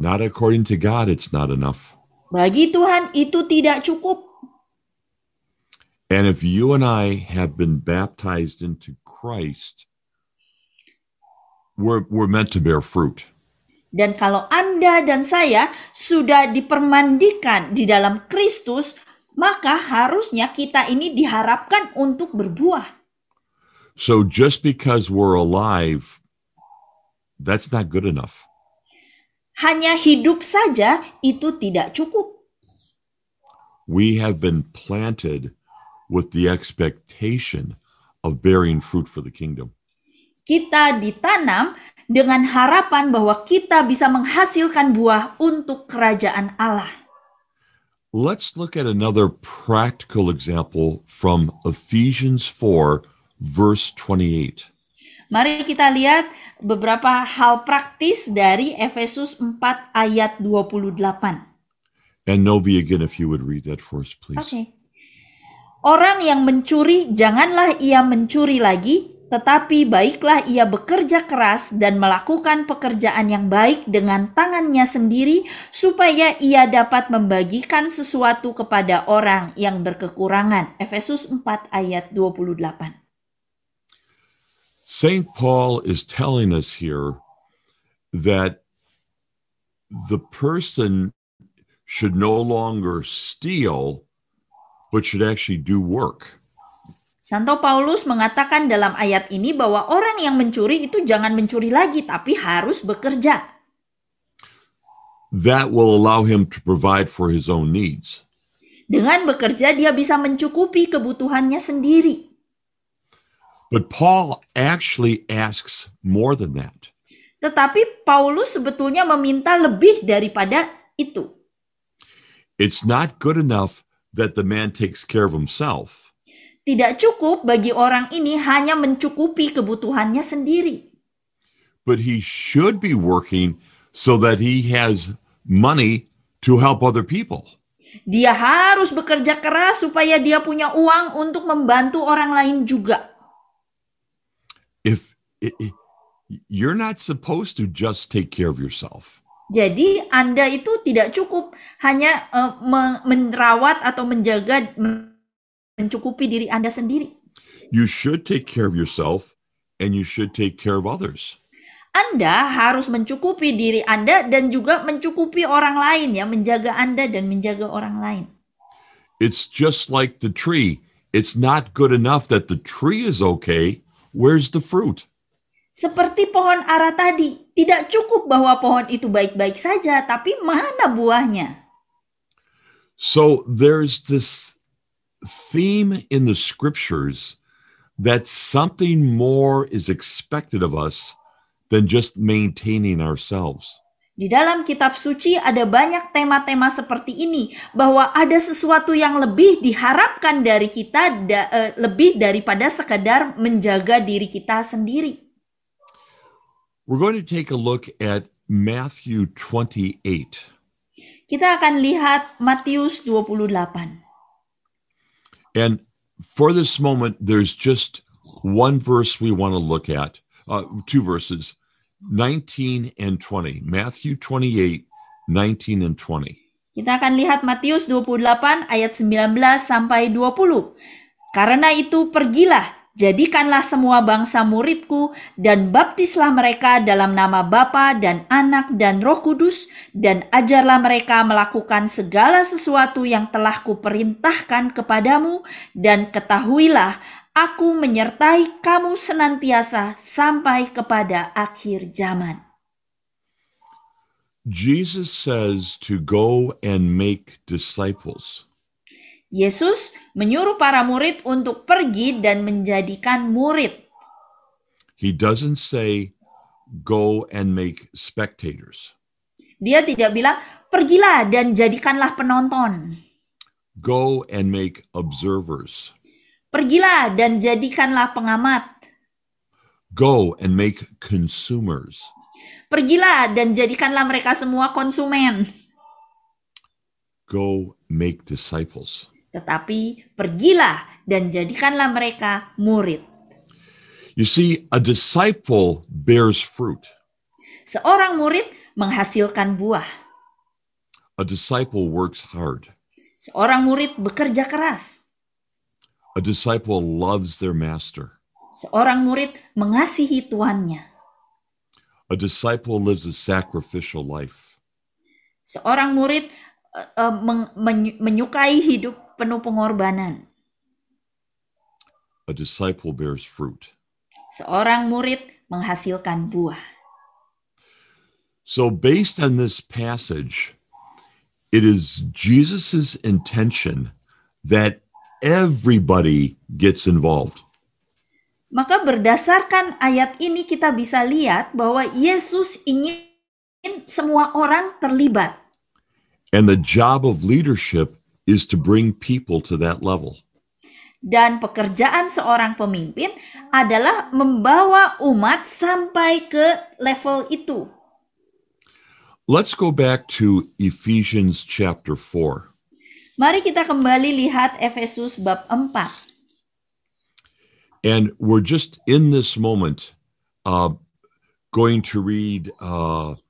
Not according to God, it's not enough. Bagi Tuhan itu tidak cukup. And if you and I have been baptized into Christ, we're we're meant to bear fruit. Dan kalau Anda dan saya sudah dipermandikan di dalam Kristus, maka harusnya kita ini diharapkan untuk berbuah. So just because we're alive, that's not good enough. Hanya hidup saja itu tidak cukup. We have been planted with the expectation of bearing fruit for the kingdom. Kita ditanam dengan harapan bahwa kita bisa menghasilkan buah untuk kerajaan Allah. Let's look at another practical example from Ephesians 4, verse 28. Mari kita lihat beberapa hal praktis dari Efesus 4 ayat 28. And Novi, again, if you would read that for us, please. Oke. Orang yang mencuri, janganlah ia mencuri lagi, tetapi baiklah ia bekerja keras dan melakukan pekerjaan yang baik dengan tangannya sendiri, supaya ia dapat membagikan sesuatu kepada orang yang berkekurangan. Efesus 4 ayat 28. St. Paul is telling us here that the person should no longer steal, but should actually do work. Santo Paulus mengatakan dalam ayat ini bahwa orang yang mencuri itu jangan mencuri lagi, tapi harus bekerja. That will allow him to provide for his own needs. Dengan bekerja, dia bisa mencukupi kebutuhannya sendiri. But Paul actually asks more than that. Tetapi Paulus sebetulnya meminta lebih daripada itu. It's not good enough that the man takes care of himself. Tidak cukup bagi orang ini hanya mencukupi kebutuhannya sendiri. but he should be working so that he has money to help other people. Dia harus bekerja keras supaya dia punya uang untuk membantu orang lain juga. If i- i- you're not supposed to just take care of yourself, Jadi Anda itu tidak cukup hanya me- merawat atau menjaga men- mencukupi diri Anda sendiri. you should take care of yourself and you should take care of others. Anda harus mencukupi diri Anda dan juga mencukupi orang lain ya, menjaga Anda dan menjaga orang lain. It's just like the tree. It's not good enough that the tree is okay where's the fruit? Seperti pohon ara tadi, tidak cukup bahwa pohon itu baik-baik saja, tapi mana buahnya? So there's this theme in the scriptures that something more is expected of us than just maintaining ourselves. Di dalam kitab suci ada banyak tema-tema seperti ini bahwa ada sesuatu yang lebih diharapkan dari kita da, eh, lebih daripada sekedar menjaga diri kita sendiri. We're going to take a look at Matthew 28. Kita akan lihat Matius 28. And for this moment, there's just one verse we want to look at, uh, two verses, 19 and 20. Matthew 28, 19 and 20. Kita akan lihat Matius 28 ayat 19 sampai 20. Karena itu pergilah Jadikanlah semua bangsa muridku dan baptislah mereka dalam nama Bapa dan Anak dan Roh Kudus dan ajarlah mereka melakukan segala sesuatu yang telah kuperintahkan kepadamu dan ketahuilah aku menyertai kamu senantiasa sampai kepada akhir zaman. Jesus says to go and make disciples. Yesus menyuruh para murid untuk pergi dan menjadikan murid. He doesn't say go and make spectators. Dia tidak bilang, pergilah dan jadikanlah penonton. Go and make observers. Pergilah dan jadikanlah pengamat. Go and make consumers. Pergilah dan jadikanlah mereka semua konsumen. Go make disciples. Tetapi pergilah dan jadikanlah mereka murid. You see, a disciple bears fruit. Seorang murid menghasilkan buah. A disciple works hard. Seorang murid bekerja keras. A disciple loves their master. Seorang murid mengasihi tuannya. A disciple lives a sacrificial life. Seorang murid uh, uh, men menyukai hidup penuh pengorbanan. A disciple bears fruit. Seorang murid menghasilkan buah. So, based on this passage, it is Jesus' intention that everybody gets involved. Maka berdasarkan ayat ini kita bisa lihat bahwa Yesus ingin semua orang terlibat. And the job of leadership is to bring people to that level. Dan pekerjaan seorang pemimpin adalah membawa umat sampai ke level itu. Let's go back to Ephesians chapter 4. Mari kita kembali lihat Efesus bab 4. And we're just in this moment uh, going to read uh,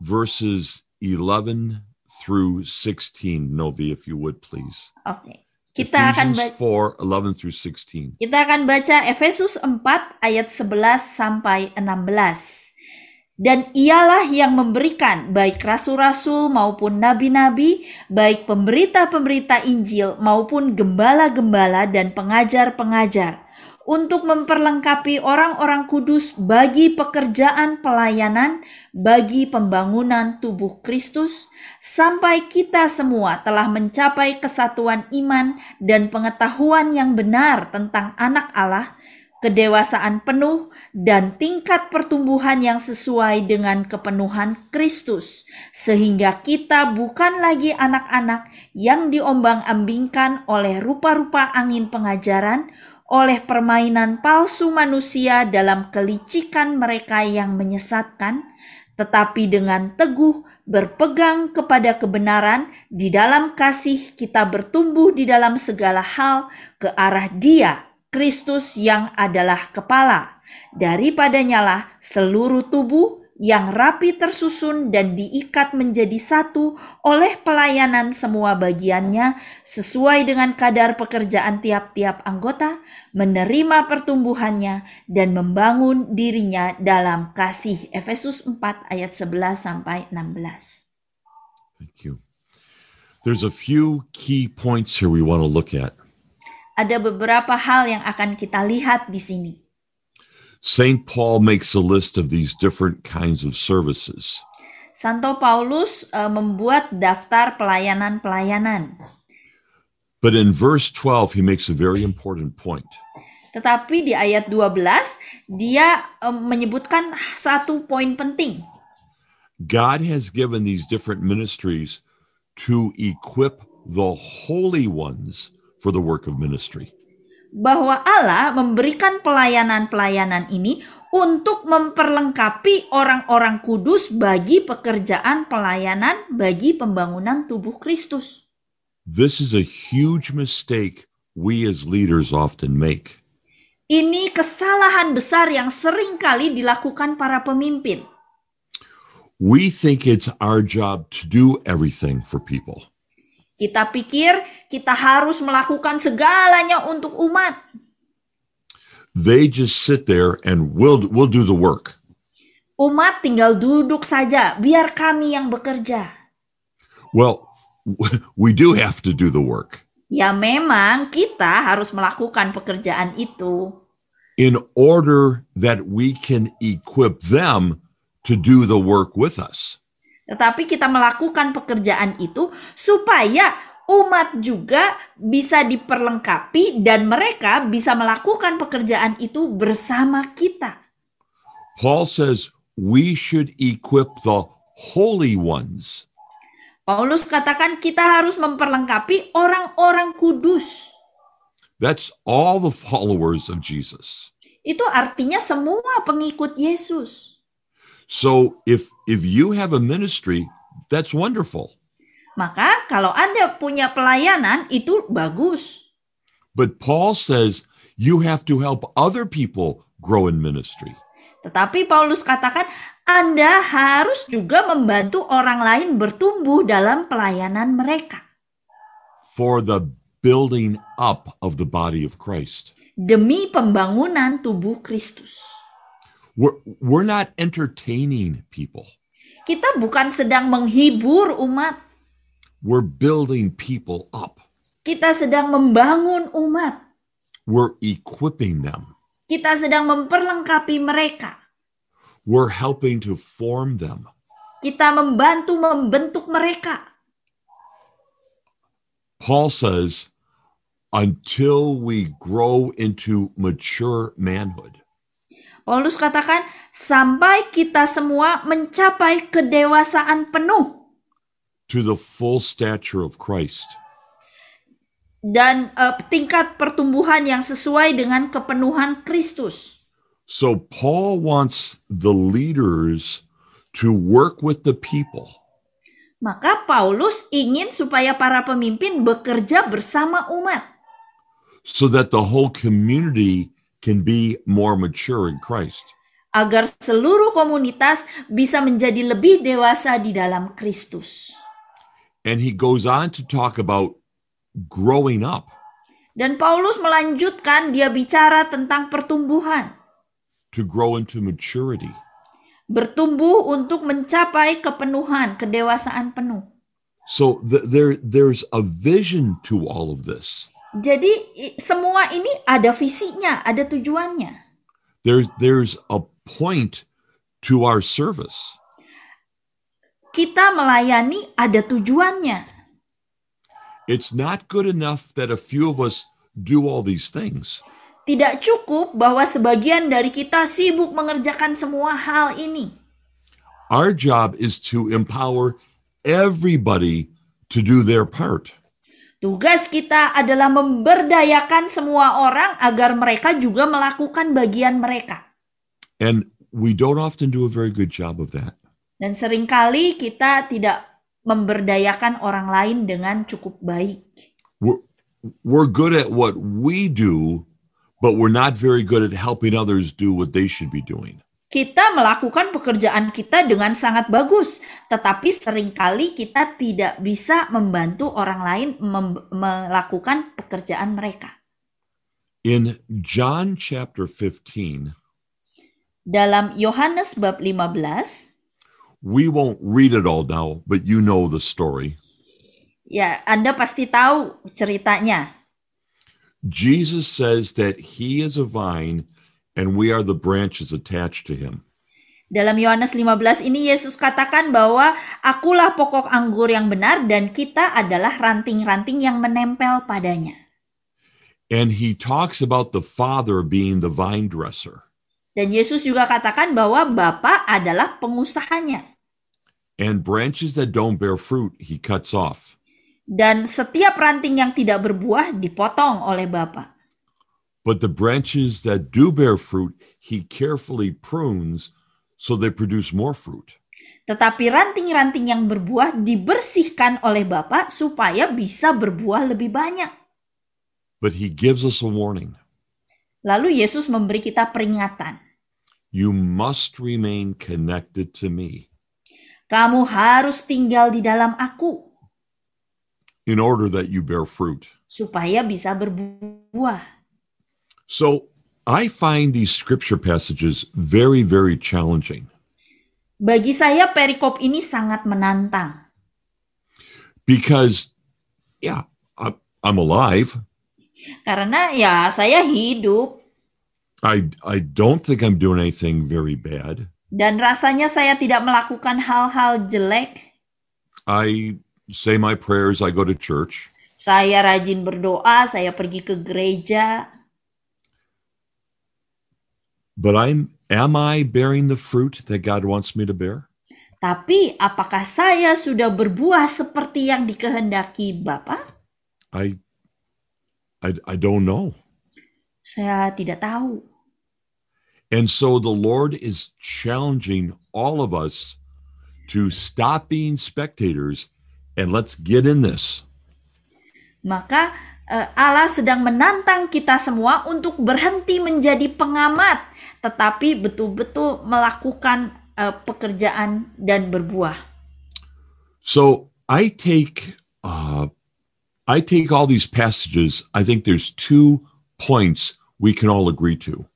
verses 11 through 16. Novi, if you would please. Oke. Kita akan Ephesians baca 4, 11 through 16. Kita akan baca Efesus 4 ayat 11 sampai 16. Dan ialah yang memberikan baik rasul-rasul maupun nabi-nabi, baik pemberita-pemberita Injil maupun gembala-gembala dan pengajar-pengajar untuk memperlengkapi orang-orang kudus bagi pekerjaan pelayanan bagi pembangunan tubuh Kristus sampai kita semua telah mencapai kesatuan iman dan pengetahuan yang benar tentang anak Allah kedewasaan penuh, dan tingkat pertumbuhan yang sesuai dengan kepenuhan Kristus, sehingga kita bukan lagi anak-anak yang diombang-ambingkan oleh rupa-rupa angin pengajaran, oleh permainan palsu manusia dalam kelicikan mereka yang menyesatkan, tetapi dengan teguh berpegang kepada kebenaran di dalam kasih kita bertumbuh di dalam segala hal ke arah Dia Kristus yang adalah kepala. Daripadanya lah seluruh tubuh yang rapi tersusun dan diikat menjadi satu oleh pelayanan semua bagiannya sesuai dengan kadar pekerjaan tiap-tiap anggota, menerima pertumbuhannya dan membangun dirinya dalam kasih. Efesus 4 ayat 11 sampai 16. Thank you. There's a few key points here we want to look at. Ada beberapa hal yang akan kita lihat di sini. St. Paul makes a list of these different kinds of services. Santo Paulus eh, membuat daftar pelayanan-pelayanan. But in verse 12, he makes a very important point. Tetapi di ayat 12 dia eh, menyebutkan satu poin penting. God has given these different ministries to equip the holy ones for the work of ministry. Bahwa Allah memberikan pelayanan-pelayanan ini untuk memperlengkapi orang-orang kudus bagi pekerjaan pelayanan bagi pembangunan tubuh Kristus. This is a huge mistake we as leaders often make. Ini kesalahan besar yang sering kali dilakukan para pemimpin. We think it's our job to do everything for people. Kita pikir kita harus melakukan segalanya untuk umat. They just sit there and we'll, we'll do the work. Umat tinggal duduk saja, biar kami yang bekerja. Well, we do have to do the work. Ya memang kita harus melakukan pekerjaan itu. in order that we can equip them to do the work with us. Tetapi kita melakukan pekerjaan itu supaya umat juga bisa diperlengkapi dan mereka bisa melakukan pekerjaan itu bersama kita. Paul says we should equip the holy ones. Paulus katakan kita harus memperlengkapi orang-orang kudus. That's all the followers of Jesus. Itu artinya semua pengikut Yesus. So if if you have a ministry, that's wonderful. Maka kalau Anda punya pelayanan itu bagus. But Paul says you have to help other people grow in ministry. Tetapi Paulus katakan Anda harus juga membantu orang lain bertumbuh dalam pelayanan mereka. for the building up of the body of Christ. Demi pembangunan tubuh Kristus. We're, we're not entertaining people. Kita bukan sedang menghibur umat. We're building people up. Kita sedang membangun umat. We're equipping them. Kita sedang memperlengkapi mereka. We're helping to form them. Kita membantu membentuk mereka. Paul says, until we grow into mature manhood, Paulus katakan, sampai kita semua mencapai kedewasaan penuh. To the full stature of Christ, dan eh, tingkat pertumbuhan yang sesuai dengan kepenuhan Kristus. So Paul wants the leaders to work with the people. Maka Paulus ingin supaya para pemimpin bekerja bersama umat, so that the whole community can be more mature in Christ. agar seluruh komunitas bisa menjadi lebih dewasa di dalam Kristus. And he goes on to talk about growing up. Dan Paulus melanjutkan dia bicara tentang pertumbuhan, to grow into maturity. bertumbuh untuk mencapai kepenuhan, kedewasaan penuh. So th- there, there's a vision to all of this. Jadi semua ini ada visinya, ada tujuannya. There's, there's a point to our service. Kita melayani ada tujuannya. It's not good enough that a few of us do all these things. Tidak cukup bahwa sebagian dari kita sibuk mengerjakan semua hal ini. Our job is to empower everybody to do their part. Tugas kita adalah memberdayakan semua orang agar mereka juga melakukan bagian mereka. And we don't often do a very good job of that. Dan sering kali kita tidak memberdayakan orang lain dengan cukup baik. We're, we're good at what we do, but we're not very good at helping others do what they should be doing. Kita melakukan pekerjaan kita dengan sangat bagus, tetapi sering kali kita tidak bisa membantu orang lain mem- melakukan pekerjaan mereka. In John chapter 15, Dalam Yohanes bab 15, we won't read it all now, but you know the story. ya Anda pasti tahu ceritanya. Jesus says that he is a vine and we are the branches attached to him. Dalam Yohanes 15 ini Yesus katakan bahwa akulah pokok anggur yang benar dan kita adalah ranting-ranting yang menempel padanya. And he talks about the Father being the vine dresser. Dan Yesus juga katakan bahwa Bapa adalah pengusahanya. And branches that don't bear fruit, he cuts off. Dan setiap ranting yang tidak berbuah dipotong oleh Bapa. But the branches that do bear fruit, he carefully prunes so they produce more fruit. Tetapi ranting-ranting yang berbuah dibersihkan oleh Bapa supaya bisa berbuah lebih banyak. But he gives us a warning. Lalu Yesus memberi kita peringatan. You must remain connected to me Kamu harus tinggal di dalam aku in order that you bear fruit. supaya bisa berbuah. So I find these scripture passages very, very challenging Bagi saya perikop ini sangat menantang. because, yeah, I'm, alive. Karena ya saya hidup I, I don't think I'm doing anything very bad. dan rasanya saya tidak melakukan hal-hal jelek. I say my prayers, I go to church. Saya rajin berdoa, saya pergi ke gereja. But I'm am I bearing the fruit that God wants me to bear? Tapi apakah saya sudah berbuah seperti yang dikehendaki Bapa? I I, I don't know. Saya tidak tahu. And so the Lord is challenging all of us to stop being spectators and let's get in this. Maka Allah sedang menantang kita semua untuk berhenti menjadi pengamat, tetapi betul-betul melakukan eh, pekerjaan dan berbuah. So I take uh, I take all these passages. I think there's two points we can all agree to.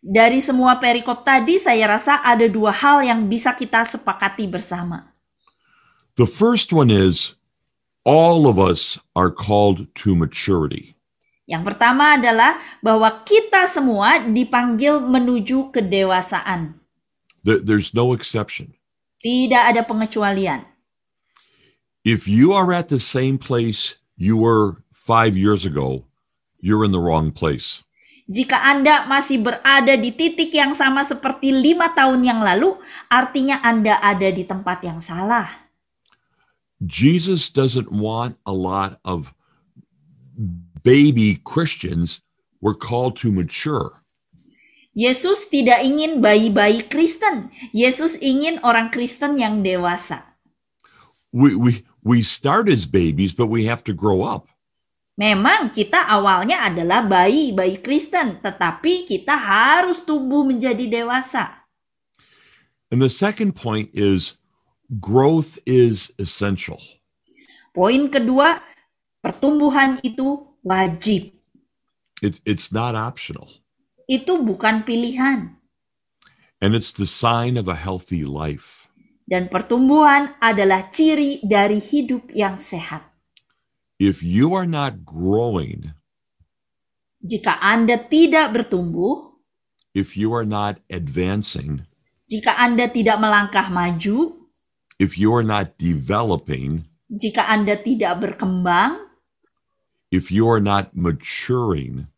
Dari semua perikop tadi, saya rasa ada dua hal yang bisa kita sepakati bersama. The first one is all of us are called to maturity. Yang pertama adalah bahwa kita semua dipanggil menuju kedewasaan. There, there's no exception. Tidak ada pengecualian. If you are at the same place you were five years ago, you're in the wrong place. Jika Anda masih berada di titik yang sama seperti lima tahun yang lalu, artinya Anda ada di tempat yang salah. Jesus doesn't want a lot of baby Christians. We're called to mature. Yesus tidak ingin bayi-bayi Kristen. Yesus ingin orang Kristen yang dewasa. We, we, we start as babies, but we have to grow up. Memang kita awalnya adalah bayi-bayi Kristen, tetapi kita harus tumbuh menjadi dewasa. And the second point is growth is essential. Poin kedua, pertumbuhan itu wajib. It, it's not optional. Itu bukan pilihan. And it's the sign of a healthy life. Dan pertumbuhan adalah ciri dari hidup yang sehat. If you are not growing, Jika Anda tidak bertumbuh, if you are not advancing, jika Anda tidak melangkah maju, if you are not developing, jika Anda tidak berkembang, if you are not maturing,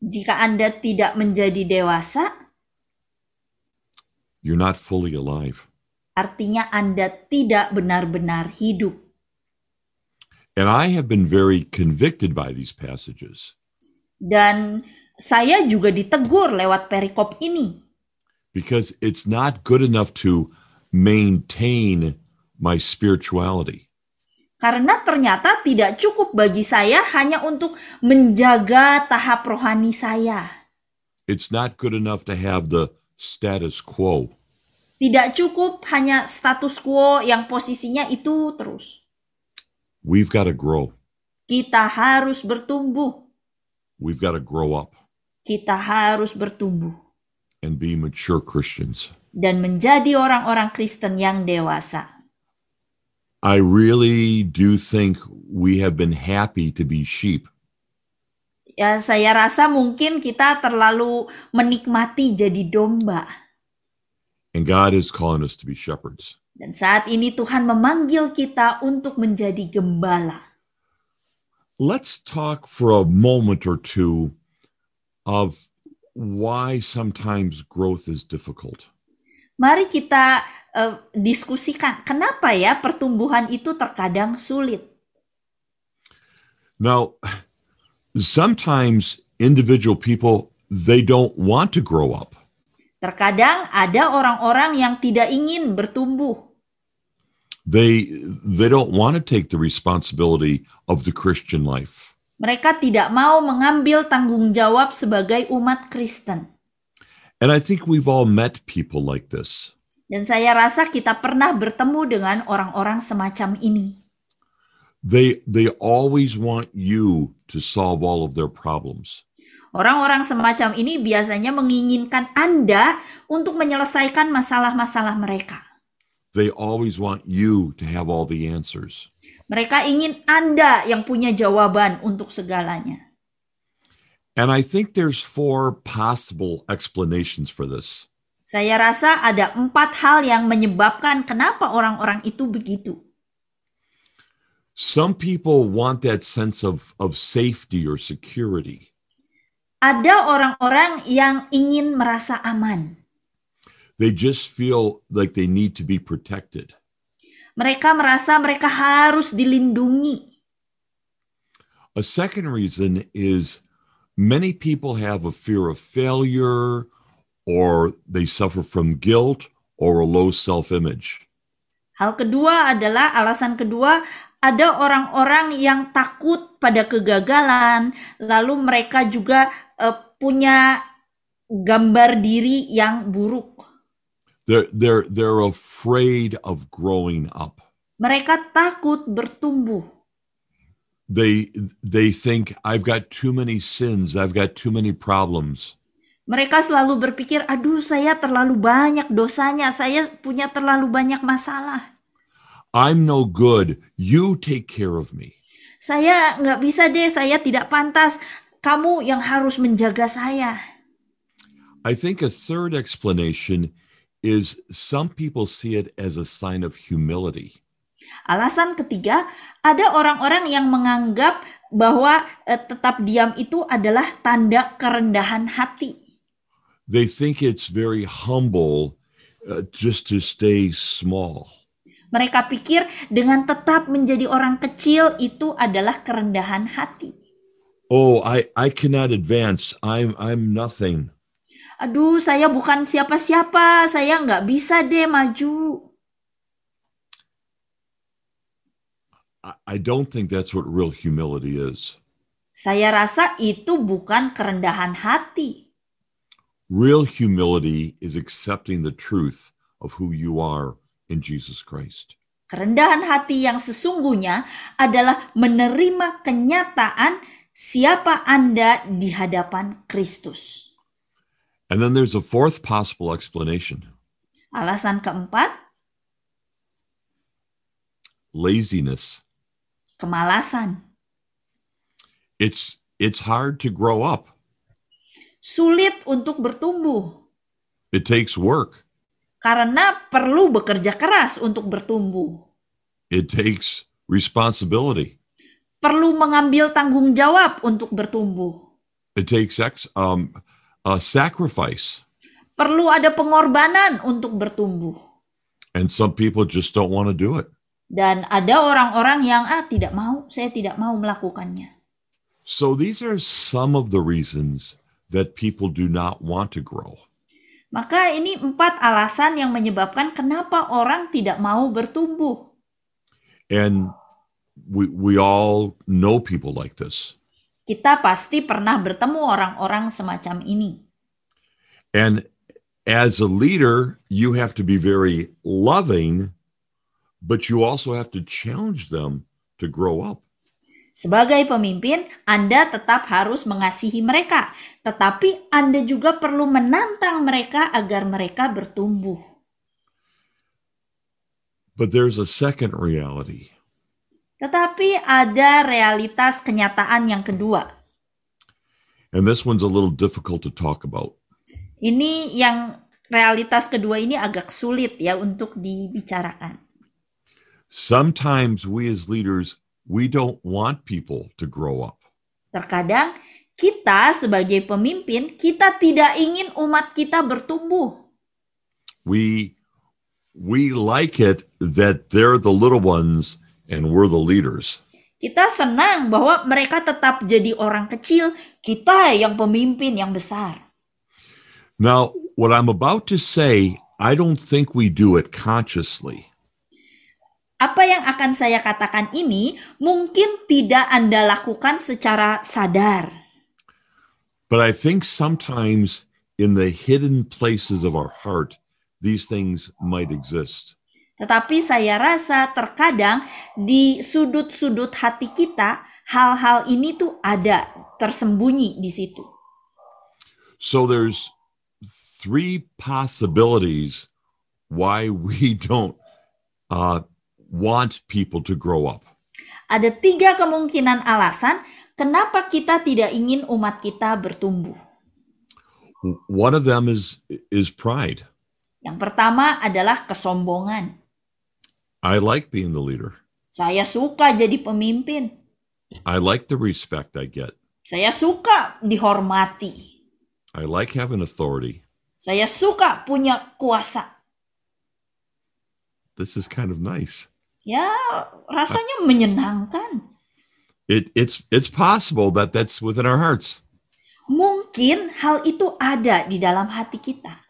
jika Anda tidak menjadi dewasa, you're not fully alive. artinya Anda tidak benar-benar hidup. And I have been very convicted by these passages Dan saya juga ditegur lewat perikop ini. because it's not good enough to maintain my spirituality. Karena ternyata tidak cukup bagi saya hanya untuk menjaga tahap rohani saya. It's not good enough to have the status quo. Tidak cukup hanya status quo yang posisinya itu terus. We've got to grow. Kita harus bertumbuh. We've got to grow up Kita harus bertumbuh and be mature Christians. dan menjadi orang-orang Kristen yang dewasa. I really do think we have been happy to be sheep. Ya, saya rasa mungkin kita terlalu menikmati jadi domba. And God is calling us to be shepherds. Dan saat ini Tuhan memanggil kita untuk menjadi gembala. Let's talk for a moment or two of why sometimes growth is difficult. Mari kita eh, diskusikan kenapa ya pertumbuhan itu terkadang sulit. Now, sometimes individual people they don't want to grow up. Terkadang ada orang-orang yang tidak ingin bertumbuh. They they don't want to take the responsibility of the Christian life. Mereka tidak mau mengambil tanggung jawab sebagai umat Kristen. And I think we've all met people like this. Dan saya rasa kita pernah bertemu dengan orang-orang semacam ini. They they always want you to solve all of their problems. Orang-orang semacam ini biasanya menginginkan Anda untuk menyelesaikan masalah-masalah mereka. They always want you to have all the answers. Mereka ingin Anda yang punya jawaban untuk segalanya. And I think there's four possible explanations for this. Saya rasa ada empat hal yang menyebabkan kenapa orang-orang itu begitu. Some people want that sense of, of safety or security. Ada orang-orang yang ingin merasa aman. They just feel like they need to be protected. Mereka merasa mereka harus dilindungi. A second reason is many people have a fear of failure or they suffer from guilt or a low self image. Hal kedua adalah alasan kedua, ada orang-orang yang takut pada kegagalan, lalu mereka juga eh, punya gambar diri yang buruk. They're, they're, they're afraid of growing up. Mereka takut bertumbuh. They, they think, I've got too many sins, I've got too many problems. Mereka selalu berpikir, aduh saya terlalu banyak dosanya, saya punya terlalu banyak masalah. I'm no good. You take care of me. Saya nggak bisa deh, saya tidak pantas. Kamu yang harus menjaga saya. I think a third explanation is some people see it as a sign of humility. Alasan ketiga, ada orang-orang yang menganggap bahwa eh, tetap diam itu adalah tanda kerendahan hati. They think it's very humble uh, just to stay small. Mereka pikir dengan tetap menjadi orang kecil itu adalah kerendahan hati. Oh, I, I cannot advance. I'm I'm nothing. Aduh, saya bukan siapa-siapa, saya nggak bisa deh maju. I, I don't think that's what real humility is. Saya rasa itu bukan kerendahan hati. Real humility is accepting the truth of who you are in Jesus Christ. Kerendahan hati yang sesungguhnya adalah menerima kenyataan siapa Anda di hadapan Kristus. And then there's a fourth possible explanation Alasan keempat, laziness. kemalasan. It's it's hard to grow up. Sulit untuk bertumbuh It takes work. karena perlu bekerja keras untuk bertumbuh. It takes responsibility. Perlu mengambil tanggung jawab untuk bertumbuh. It takes ex, um, a sacrifice. Perlu ada pengorbanan untuk bertumbuh. And some people just don't want to do it. Dan ada orang-orang yang ah tidak mau, saya tidak mau melakukannya. So these are some of the reasons that people do not want to grow. Maka ini empat alasan yang menyebabkan kenapa orang tidak mau bertumbuh. And we we all know people like this. Kita pasti pernah bertemu orang-orang semacam ini. And as a leader, you have to be very loving, but you also have to challenge them to grow up. Sebagai pemimpin, Anda tetap harus mengasihi mereka, tetapi Anda juga perlu menantang mereka agar mereka bertumbuh. But there's a second reality. Tetapi ada realitas kenyataan yang kedua. And this one's a little difficult to talk about. Ini yang realitas kedua ini agak sulit ya untuk dibicarakan. Sometimes we as leaders, we don't want people to grow up. Terkadang kita sebagai pemimpin, kita tidak ingin umat kita bertumbuh. We we like it that they're the little ones and we're the leaders. Kita senang bahwa mereka tetap jadi orang kecil, kita yang pemimpin yang besar. Now, what I'm about to say, I don't think we do it consciously. Apa yang akan saya katakan ini mungkin tidak Anda lakukan secara sadar. But I think sometimes in the hidden places of our heart, these things might exist. Tetapi saya rasa terkadang di sudut-sudut hati kita hal-hal ini tuh ada tersembunyi di situ. So there's three possibilities why we don't uh, want people to grow up. Ada tiga kemungkinan alasan kenapa kita tidak ingin umat kita bertumbuh. One of them is is pride. Yang pertama adalah kesombongan. I like being the leader. Saya suka jadi pemimpin. I like the respect I get. Saya suka dihormati. I like having authority. Saya suka punya kuasa. This is kind of nice. Ya, rasanya menyenangkan. It it's it's possible that that's within our hearts. Mungkin hal itu ada di dalam hati kita.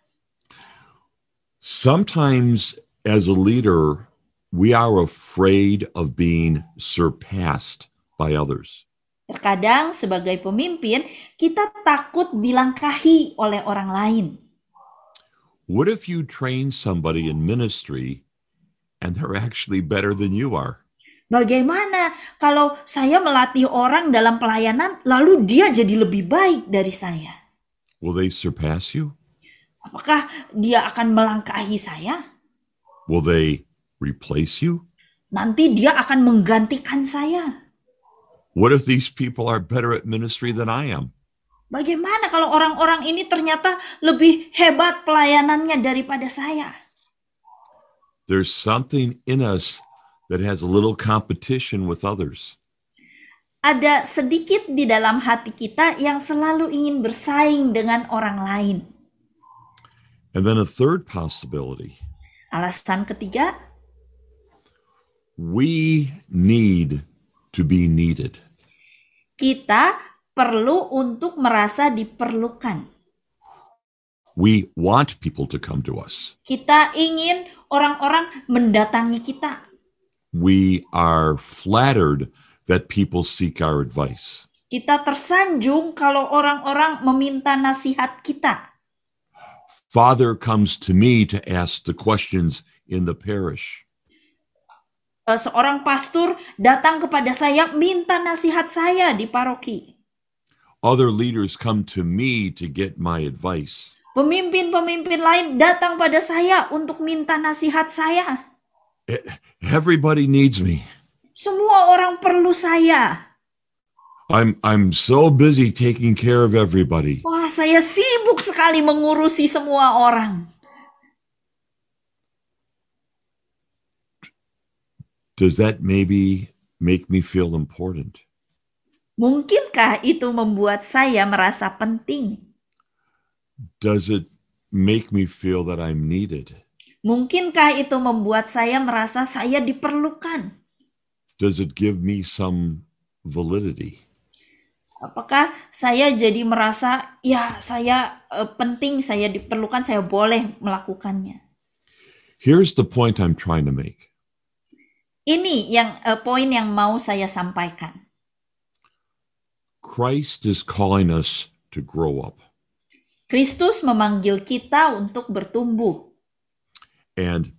Sometimes as a leader, we are afraid of being surpassed by others. Terkadang sebagai pemimpin, kita takut dilangkahi oleh orang lain. What if you train somebody in ministry and they're actually better than you are? Bagaimana kalau saya melatih orang dalam pelayanan, lalu dia jadi lebih baik dari saya? Will they surpass you? Apakah dia akan melangkahi saya? Will they replace you? Nanti dia akan menggantikan saya. What if these people are better at ministry than I am? Bagaimana kalau orang-orang ini ternyata lebih hebat pelayanannya daripada saya? There's something in us that has a little competition with others. Ada sedikit di dalam hati kita yang selalu ingin bersaing dengan orang lain. And then a third possibility Alasan ketiga, we need to be needed. kita perlu untuk merasa diperlukan. We want people to come to us. Kita ingin orang-orang mendatangi kita. We are flattered that people seek our advice. Kita tersanjung kalau orang-orang meminta nasihat kita. Father comes to me to ask the questions in the parish. Eh, Seorang pastor datang kepada saya minta nasihat saya di paroki. Other leaders come to me to get my advice. Pemimpin-pemimpin lain datang pada saya untuk minta nasihat saya. E- Everybody needs me. Semua orang perlu saya. I'm I'm so busy taking care of everybody. Wah, saya sibuk sekali mengurusi semua orang. Does that maybe make me feel important? Mungkinkah itu membuat saya merasa penting? Does it make me feel that I'm needed? Mungkinkah itu membuat saya merasa saya diperlukan? Does it give me some validity? Apakah saya jadi merasa ya saya eh, penting, saya diperlukan, saya boleh melakukannya? Here's the point I'm trying to make. Ini yang eh, poin yang mau saya sampaikan. Christ is calling us to grow up. Kristus memanggil kita untuk bertumbuh. And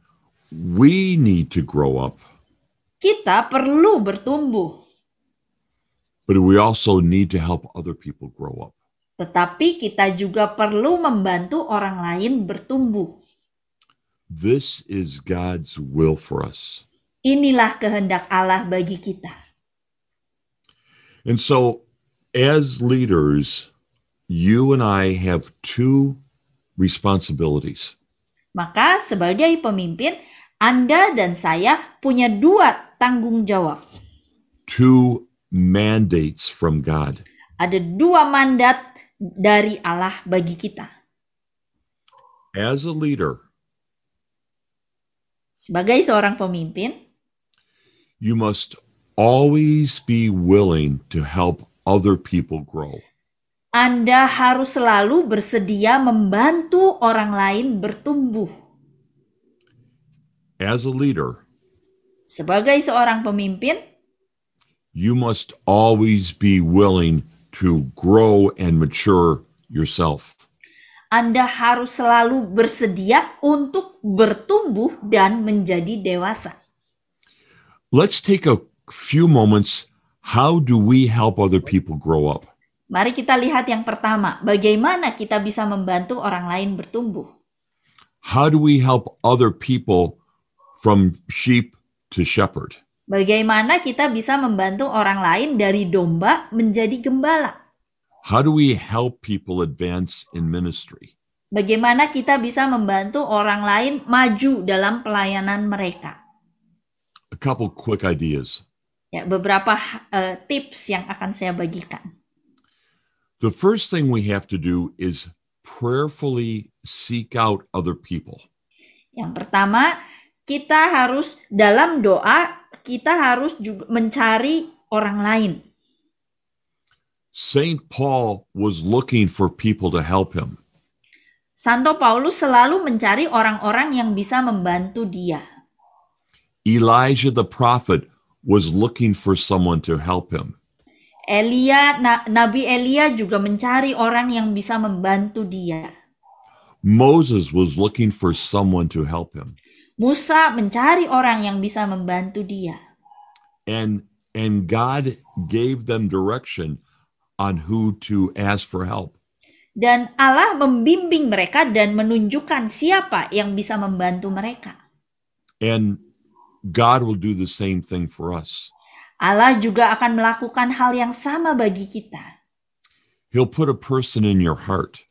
we need to grow up, Kita perlu bertumbuh, but we also need to help other people grow up. tetapi kita juga perlu membantu orang lain bertumbuh. This is God's will for us. Inilah kehendak Allah bagi kita. And so, as leaders, you and I have two responsibilities. Maka sebagai pemimpin, Anda dan saya punya dua tanggung jawab. two mandates from God. Ada dua mandat dari Allah bagi kita. As a leader, Sebagai seorang pemimpin, you must always be willing to help other people grow. Anda harus selalu bersedia membantu orang lain bertumbuh. As a leader, Sebagai seorang pemimpin, you must always be willing to grow and mature yourself. Anda harus selalu bersedia untuk bertumbuh dan menjadi dewasa. Let's take a few moments. How do we help other people grow up? Mari kita lihat yang pertama, bagaimana kita bisa membantu orang lain bertumbuh. How do we help other people from sheep to shepherd? Bagaimana kita bisa membantu orang lain dari domba menjadi gembala? How do we help people advance in ministry? Bagaimana kita bisa membantu orang lain maju dalam pelayanan mereka? A couple quick ideas. Ya, beberapa eh, tips yang akan saya bagikan. The first thing we have to do is prayerfully seek out other people. Yang pertama, kita harus dalam doa kita harus juga mencari orang lain. St. Paul was looking for people to help him. Santo Paulus selalu mencari orang-orang yang bisa membantu dia. Elijah the prophet was looking for someone to help him. Elia, Na- Nabi Elia juga mencari orang yang bisa membantu dia. Moses was looking for someone to help him. Musa mencari orang yang bisa membantu dia. And and God gave them direction on who to ask for help. Dan Allah membimbing mereka dan menunjukkan siapa yang bisa membantu mereka. And God will do the same thing for us. Allah juga akan melakukan hal yang sama bagi kita. He'll put a person in your heart.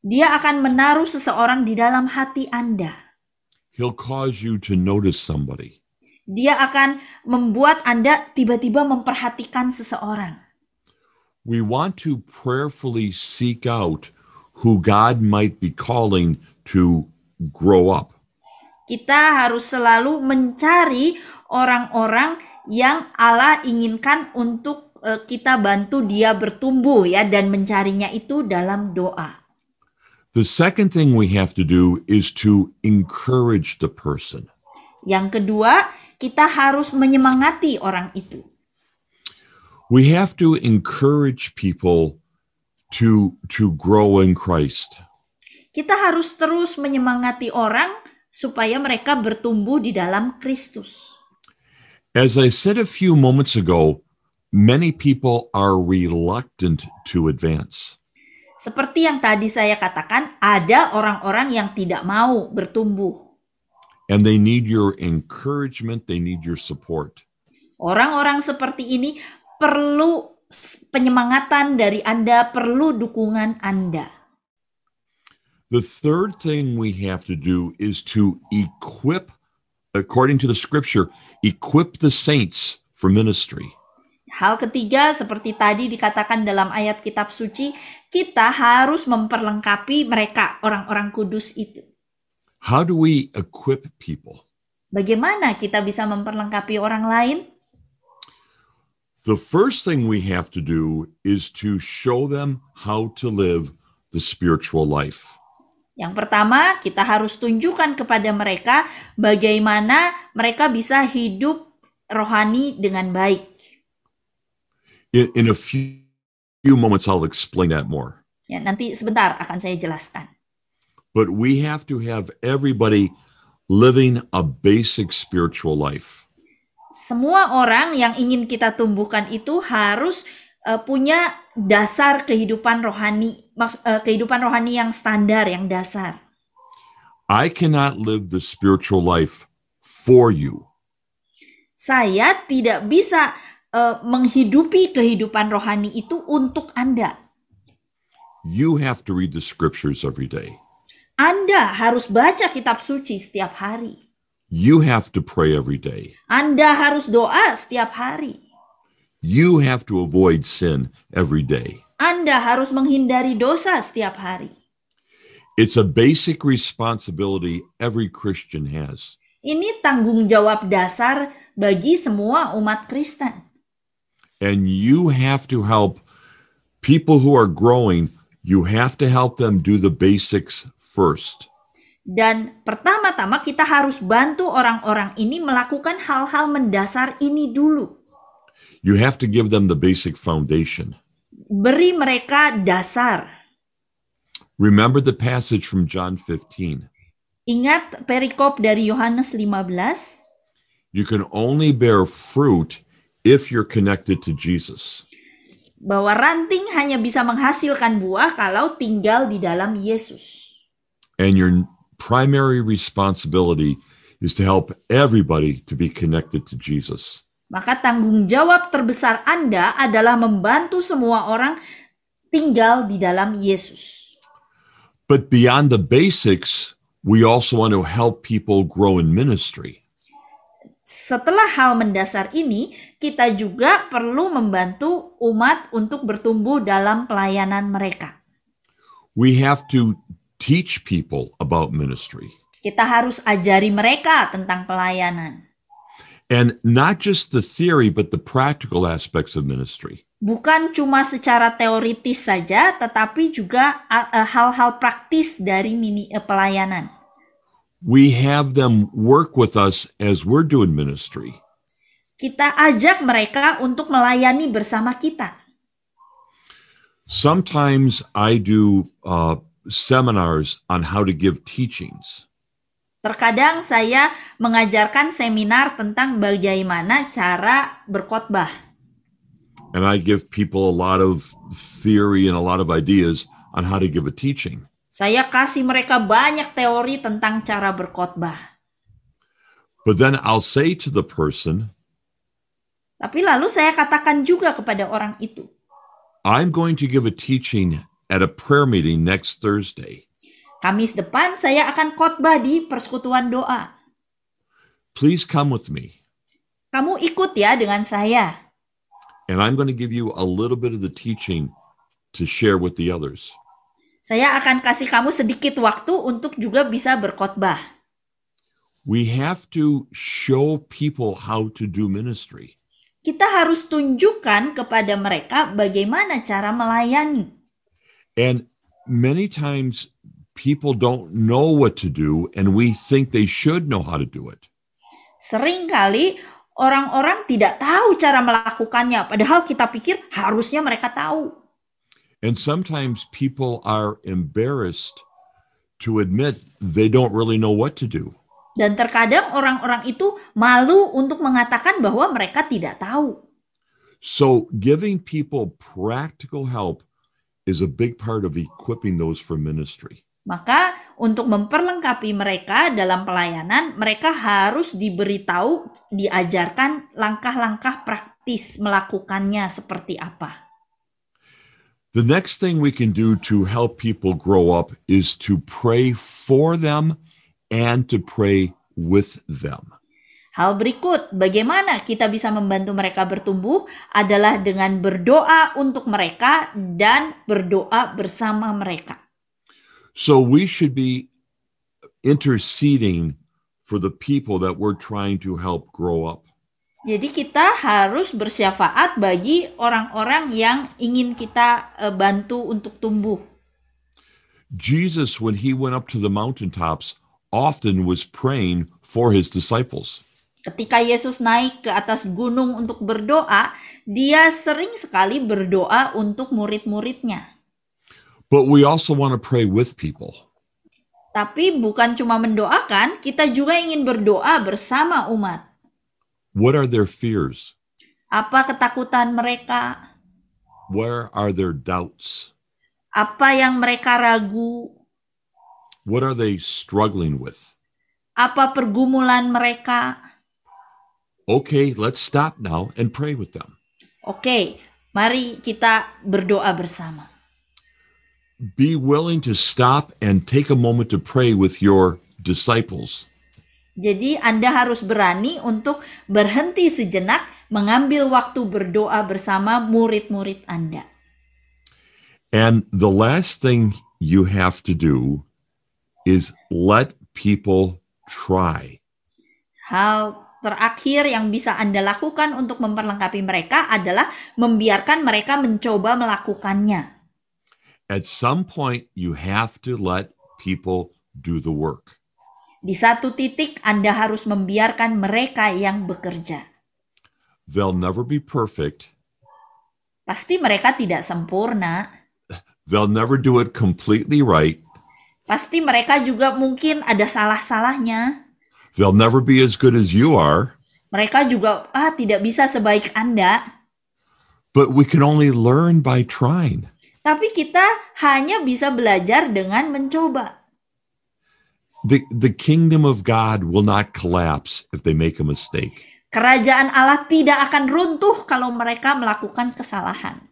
Dia akan menaruh seseorang di dalam hati Anda. He'll cause you to notice somebody. Dia akan membuat Anda tiba-tiba memperhatikan seseorang. We want to prayerfully seek out who God might be calling to grow up. Kita harus selalu mencari orang-orang yang Allah inginkan untuk eh, kita bantu dia bertumbuh ya dan mencarinya itu dalam doa. The second thing we have to do is to encourage the person. Yang kedua, kita harus menyemangati orang itu. We have to encourage people to to grow in Christ. Kita harus terus menyemangati orang supaya mereka bertumbuh di dalam Kristus. As I said a few moments ago, many people are reluctant to advance. Seperti yang tadi saya katakan, ada orang-orang yang tidak mau bertumbuh. And they need your encouragement, they need your support. Orang-orang seperti ini perlu penyemangatan dari Anda, perlu dukungan Anda. The third thing we have to do is to equip, according to the scripture, equip the saints for ministry. Hal ketiga, seperti tadi dikatakan dalam ayat kitab suci, kita harus memperlengkapi mereka, orang-orang kudus itu. How do we equip people? Bagaimana kita bisa memperlengkapi orang lain? The first thing we have to do is to show them how to live the spiritual life. Yang pertama, kita harus tunjukkan kepada mereka bagaimana mereka bisa hidup rohani dengan baik. In, in a few, few moments, I'll explain that more. Ya, nanti sebentar akan saya jelaskan. But we have to have everybody living a basic spiritual life. Semua orang yang ingin kita tumbuhkan itu harus eh, punya dasar kehidupan rohani, eh, kehidupan rohani yang standar, yang dasar. I cannot live the spiritual life for you. Saya tidak bisa eh, menghidupi kehidupan rohani itu untuk Anda. You have to read the scriptures every day. Anda harus baca kitab suci setiap hari. You have to pray every day. Anda harus doa setiap hari. You have to avoid sin every day. Anda harus menghindari dosa setiap hari. It's a basic responsibility every Christian has. Ini tanggung jawab dasar bagi semua umat Kristen. And you have to help people who are growing, you have to help them do the basics first. Dan pertama-tama kita harus bantu orang-orang ini melakukan hal-hal mendasar ini dulu. You have to give them the basic foundation. Beri mereka dasar. Remember the passage from John 15. Ingat perikop dari Yohanes 15? You can only bear fruit if you're connected to Jesus. Bahwa ranting hanya bisa menghasilkan buah kalau tinggal di dalam Yesus. And your primary responsibility is to help everybody to be connected to Jesus. Maka tanggung jawab terbesar Anda adalah membantu semua orang tinggal di dalam Yesus. But beyond the basics, we also want to help people grow in ministry. Setelah hal mendasar ini, kita juga perlu membantu umat untuk bertumbuh dalam pelayanan mereka. We have to teach people about ministry. Kita harus ajari mereka tentang pelayanan. And not just the theory, but the practical aspects of ministry. Bukan cuma secara teoritis saja, tetapi juga hal-hal praktis dari mini uh, pelayanan. We have them work with us as we're doing ministry. Kita ajak mereka untuk melayani bersama kita. Sometimes I do uh, seminars on how to give teachings. Terkadang saya mengajarkan seminar tentang bagaimana cara berkhotbah. And I give people a lot of theory and a lot of ideas on how to give a teaching. Saya kasih mereka banyak teori tentang cara berkhotbah. But then I'll say to the person, Tapi lalu saya katakan juga kepada orang itu, I'm going to give a teaching at a prayer meeting next Thursday. Kamis depan saya akan khotbah di persekutuan doa. Please come with me. Kamu ikut ya dengan saya. And I'm going to give you a little bit of the teaching to share with the others. Saya akan kasih kamu sedikit waktu untuk juga bisa berkhotbah. We have to show people how to do ministry. Kita harus tunjukkan kepada mereka bagaimana cara melayani. And many times people don't know what to do, and we think they should know how to do it. Seringkali orang-orang tidak tahu cara melakukannya, padahal kita pikir harusnya mereka tahu. And sometimes people are embarrassed to admit they don't really know what to do. Dan terkadang orang-orang itu malu untuk mengatakan bahwa mereka tidak tahu. So, giving people practical help is a big part of equipping those for ministry. Maka untuk memperlengkapi mereka dalam pelayanan, mereka harus diberitahu, diajarkan langkah-langkah praktis melakukannya seperti apa. The next thing we can do to help people grow up is to pray for them and to pray with them. Hal berikut, bagaimana kita bisa membantu mereka bertumbuh adalah dengan berdoa untuk mereka dan berdoa bersama mereka. So we should be interceding for the people that we're trying to help grow up. Jadi kita harus bersyafaat bagi orang-orang yang ingin kita eh, bantu untuk tumbuh. Jesus, when he went up to the mountaintops, often was praying for his disciples. Ketika Yesus naik ke atas gunung untuk berdoa, dia sering sekali berdoa untuk murid-muridnya. But we also want to pray with people. Tapi bukan cuma mendoakan, kita juga ingin berdoa bersama umat. What are their fears? Apa ketakutan mereka? Where are their doubts? Apa yang mereka ragu? What are they struggling with? Apa pergumulan mereka? Okay, let's stop now and pray with them. Oke, mari kita berdoa bersama. Be willing to stop and take a moment to pray with your disciples. Jadi Anda harus berani untuk berhenti sejenak, mengambil waktu berdoa bersama murid-murid Anda. And the last thing you have to do is let people try. Hal terakhir yang bisa Anda lakukan untuk memperlengkapi mereka adalah membiarkan mereka mencoba melakukannya. At some point, you have to let people do the work. Di satu titik Anda harus membiarkan mereka yang bekerja. They'll never be perfect, Pasti mereka tidak sempurna. they'll never do it completely right, Pasti mereka juga mungkin ada salah-salahnya. they'll never be as good as you are, Mereka juga ah tidak bisa sebaik Anda. but we can only learn by trying. Tapi kita hanya bisa belajar dengan mencoba. The, the kingdom of God will not collapse if they make a mistake. Kerajaan Allah tidak akan runtuh kalau mereka melakukan kesalahan.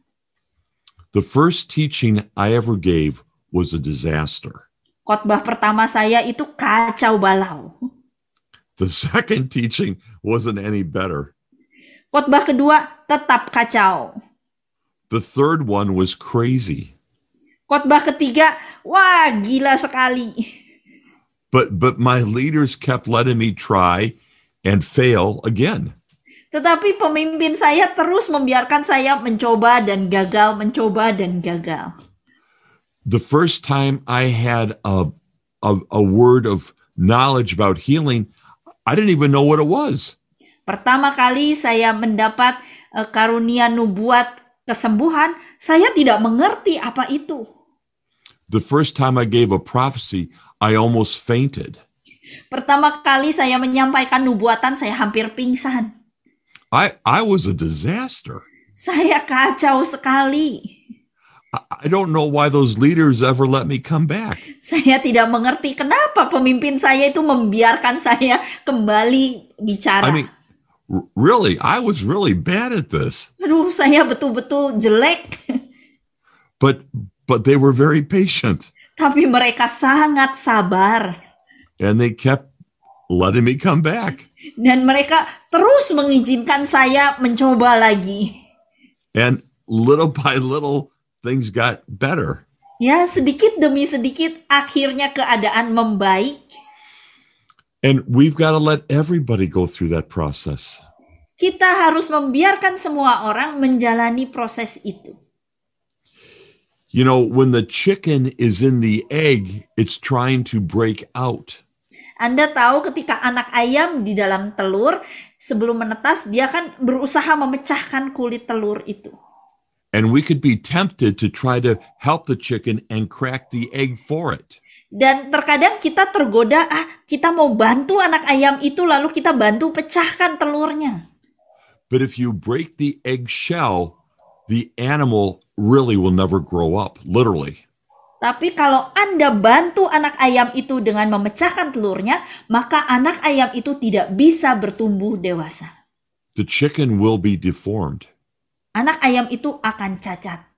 The first teaching I ever gave was a disaster. Khotbah pertama saya itu kacau balau. The second teaching wasn't any better. Khotbah kedua tetap kacau. The third one was crazy. Khotbah ketiga, wah gila sekali. But but my leaders kept letting me try and fail again. Tetapi pemimpin saya terus membiarkan saya mencoba dan gagal, mencoba dan gagal. The first time I had a a, a word of knowledge about healing, I didn't even know what it was. Pertama kali saya mendapat eh, karunia nubuat kesembuhan, saya tidak mengerti apa itu. The first time I gave a prophecy, I almost fainted. Pertama kali saya menyampaikan nubuatan, saya hampir pingsan. I I was a disaster. Saya kacau sekali. I, don't know why those leaders ever let me come back. Saya tidak mengerti kenapa pemimpin saya itu membiarkan saya kembali bicara. I mean, really, I was really bad at this. Aduh, saya betul-betul jelek. But but they were very patient Tapi mereka sangat sabar. and they kept letting me come back. Dan mereka terus mengizinkan saya mencoba lagi. And little by little, things got better. Ya, sedikit demi sedikit akhirnya keadaan membaik. And we've got to let everybody go through that process. Kita harus membiarkan semua orang menjalani proses itu. You know, when the chicken is in the egg, it's trying to break out. Anda tahu ketika anak ayam di dalam telur, sebelum menetas, dia kan berusaha memecahkan kulit telur itu. And we could be tempted to try to help the chicken and crack the egg for it. Dan terkadang kita tergoda, ah kita mau bantu anak ayam itu lalu kita bantu pecahkan telurnya. But if you break the egg shell, the animal really will never grow up, literally. Tapi kalau Anda bantu anak ayam itu dengan memecahkan telurnya, maka anak ayam itu tidak bisa bertumbuh dewasa. The chicken will be deformed Anak ayam itu akan cacat.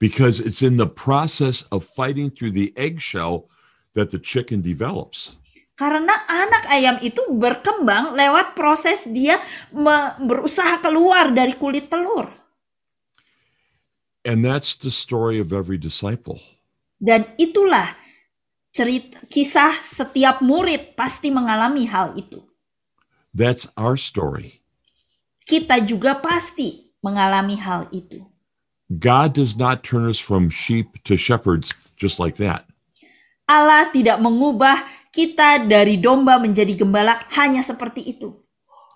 because it's in the process of fighting through the eggshell that the chicken develops. Karena anak ayam itu berkembang lewat proses dia berusaha keluar dari kulit telur. And that's the story of every disciple. Dan itulah cerita kisah setiap murid pasti mengalami hal itu. That's our story. Kita juga pasti mengalami hal itu. God does not turn us from sheep to shepherds just like that. Allah tidak mengubah kita dari domba menjadi gembala hanya seperti itu.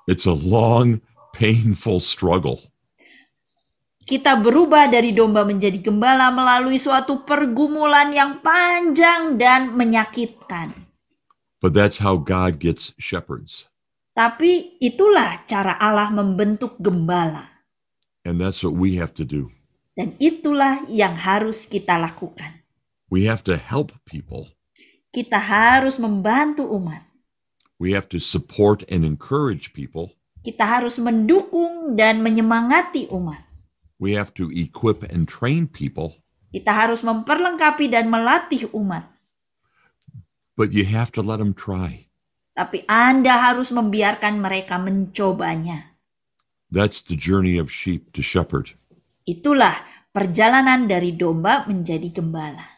It's a long, painful struggle. Kita berubah dari domba menjadi gembala melalui suatu pergumulan yang panjang dan menyakitkan. But that's how God gets shepherds. Tapi itulah cara Allah membentuk gembala. And that's what we have to do. Dan itulah yang harus kita lakukan. We have to help people. Kita harus membantu umat. We have to support and encourage people. Kita harus mendukung dan menyemangati umat. We have to equip and train people. Kita harus memperlengkapi dan melatih umat. but you have to let them try. Tapi Anda harus membiarkan mereka mencobanya. That's the journey of sheep to shepherd. Itulah perjalanan dari domba menjadi gembala.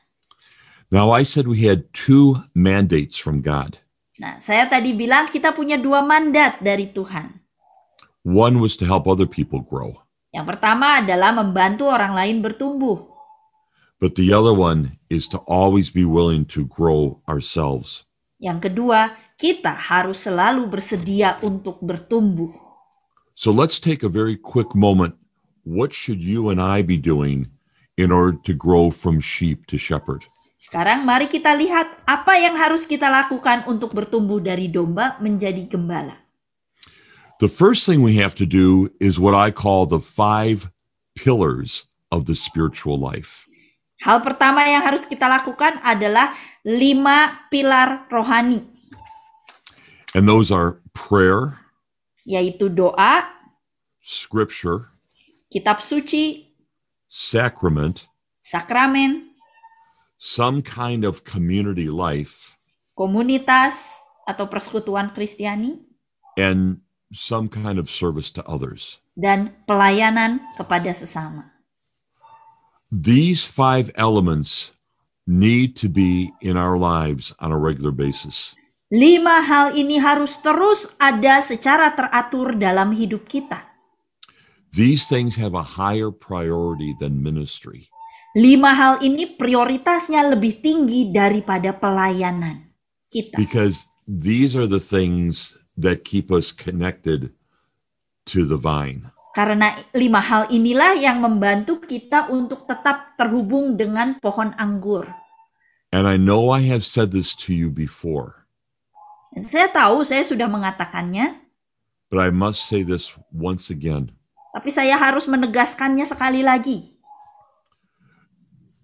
Now, I said we had two mandates from God. Nah, saya tadi bilang kita punya dua mandat dari Tuhan. One was to help other people grow, Yang pertama adalah membantu orang lain bertumbuh. but the other one is to always be willing to grow ourselves. Yang kedua, kita harus selalu bersedia untuk bertumbuh. So let's take a very quick moment. What should you and I be doing in order to grow from sheep to shepherd? Sekarang mari kita lihat apa yang harus kita lakukan untuk bertumbuh dari domba menjadi gembala. The first thing we have to do is what I call the five pillars of the spiritual life. Hal pertama yang harus kita lakukan adalah lima pilar rohani, And those are prayer, yaitu doa, scripture, kitab suci, sacrament, sakramen, some kind of community life, komunitas atau persekutuan Kristiani, and some kind of service to others. dan pelayanan kepada sesama. These five elements need to be in our lives on a regular basis. Lima hal ini harus terus ada secara teratur dalam hidup kita. These things have a higher priority than ministry. Lima hal ini prioritasnya lebih tinggi daripada pelayanan kita. because these are the things that keep us connected to the vine. Karena lima hal inilah yang membantu kita untuk tetap terhubung dengan pohon anggur. And I know I have said this to you before, Dan saya tahu saya sudah mengatakannya, but I must say this once again. tapi saya harus menegaskannya sekali lagi.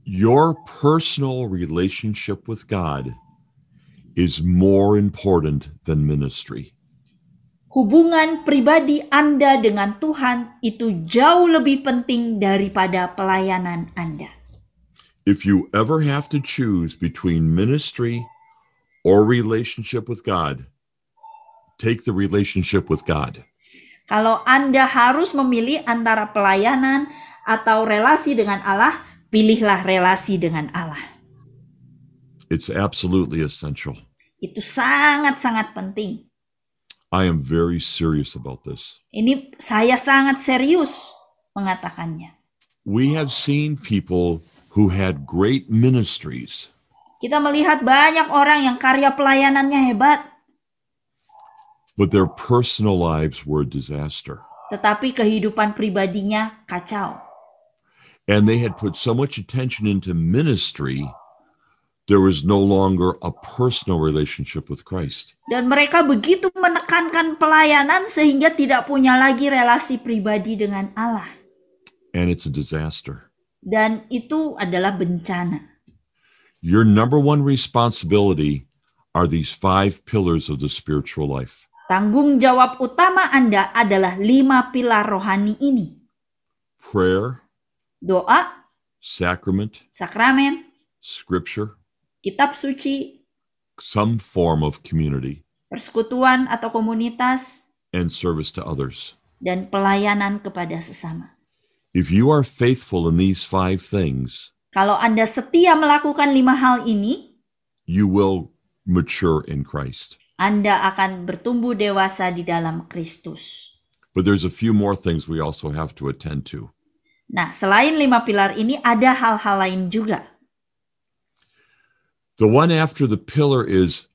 Your personal relationship with God is more important than ministry. Hubungan pribadi Anda dengan Tuhan itu jauh lebih penting daripada pelayanan Anda. If you ever have to choose between ministry or relationship with God, take the relationship with God. Kalau Anda harus memilih antara pelayanan atau relasi dengan Allah, pilihlah relasi dengan Allah. It's absolutely essential. Itu sangat-sangat penting. I am very serious about this. Ini saya sangat serius mengatakannya. We have seen people who had great ministries, Kita melihat banyak orang yang karya pelayanannya hebat, but their personal lives were a disaster. tetapi kehidupan pribadinya kacau. And they had put so much attention into ministry, there was no longer a personal relationship with Christ. Dan mereka begitu menekankan pelayanan sehingga tidak punya lagi relasi pribadi dengan Allah. And it's a disaster. Dan itu adalah bencana. Your number one responsibility are these five pillars of the spiritual life Tanggung jawab utama Anda adalah lima pilar rohani ini. prayer, Doa, sacrament, sakramen, scripture, kitab suci, some form of community, persekutuan atau komunitas, and service to others. dan pelayanan kepada sesama. If you are faithful in these five things, Kalau Anda setia melakukan lima hal ini, you will mature in Christ. Anda akan bertumbuh dewasa di dalam Kristus. But there's a few more things we also have to attend to. Nah, selain lima pilar ini, ada hal-hal lain juga. The one after the pillar is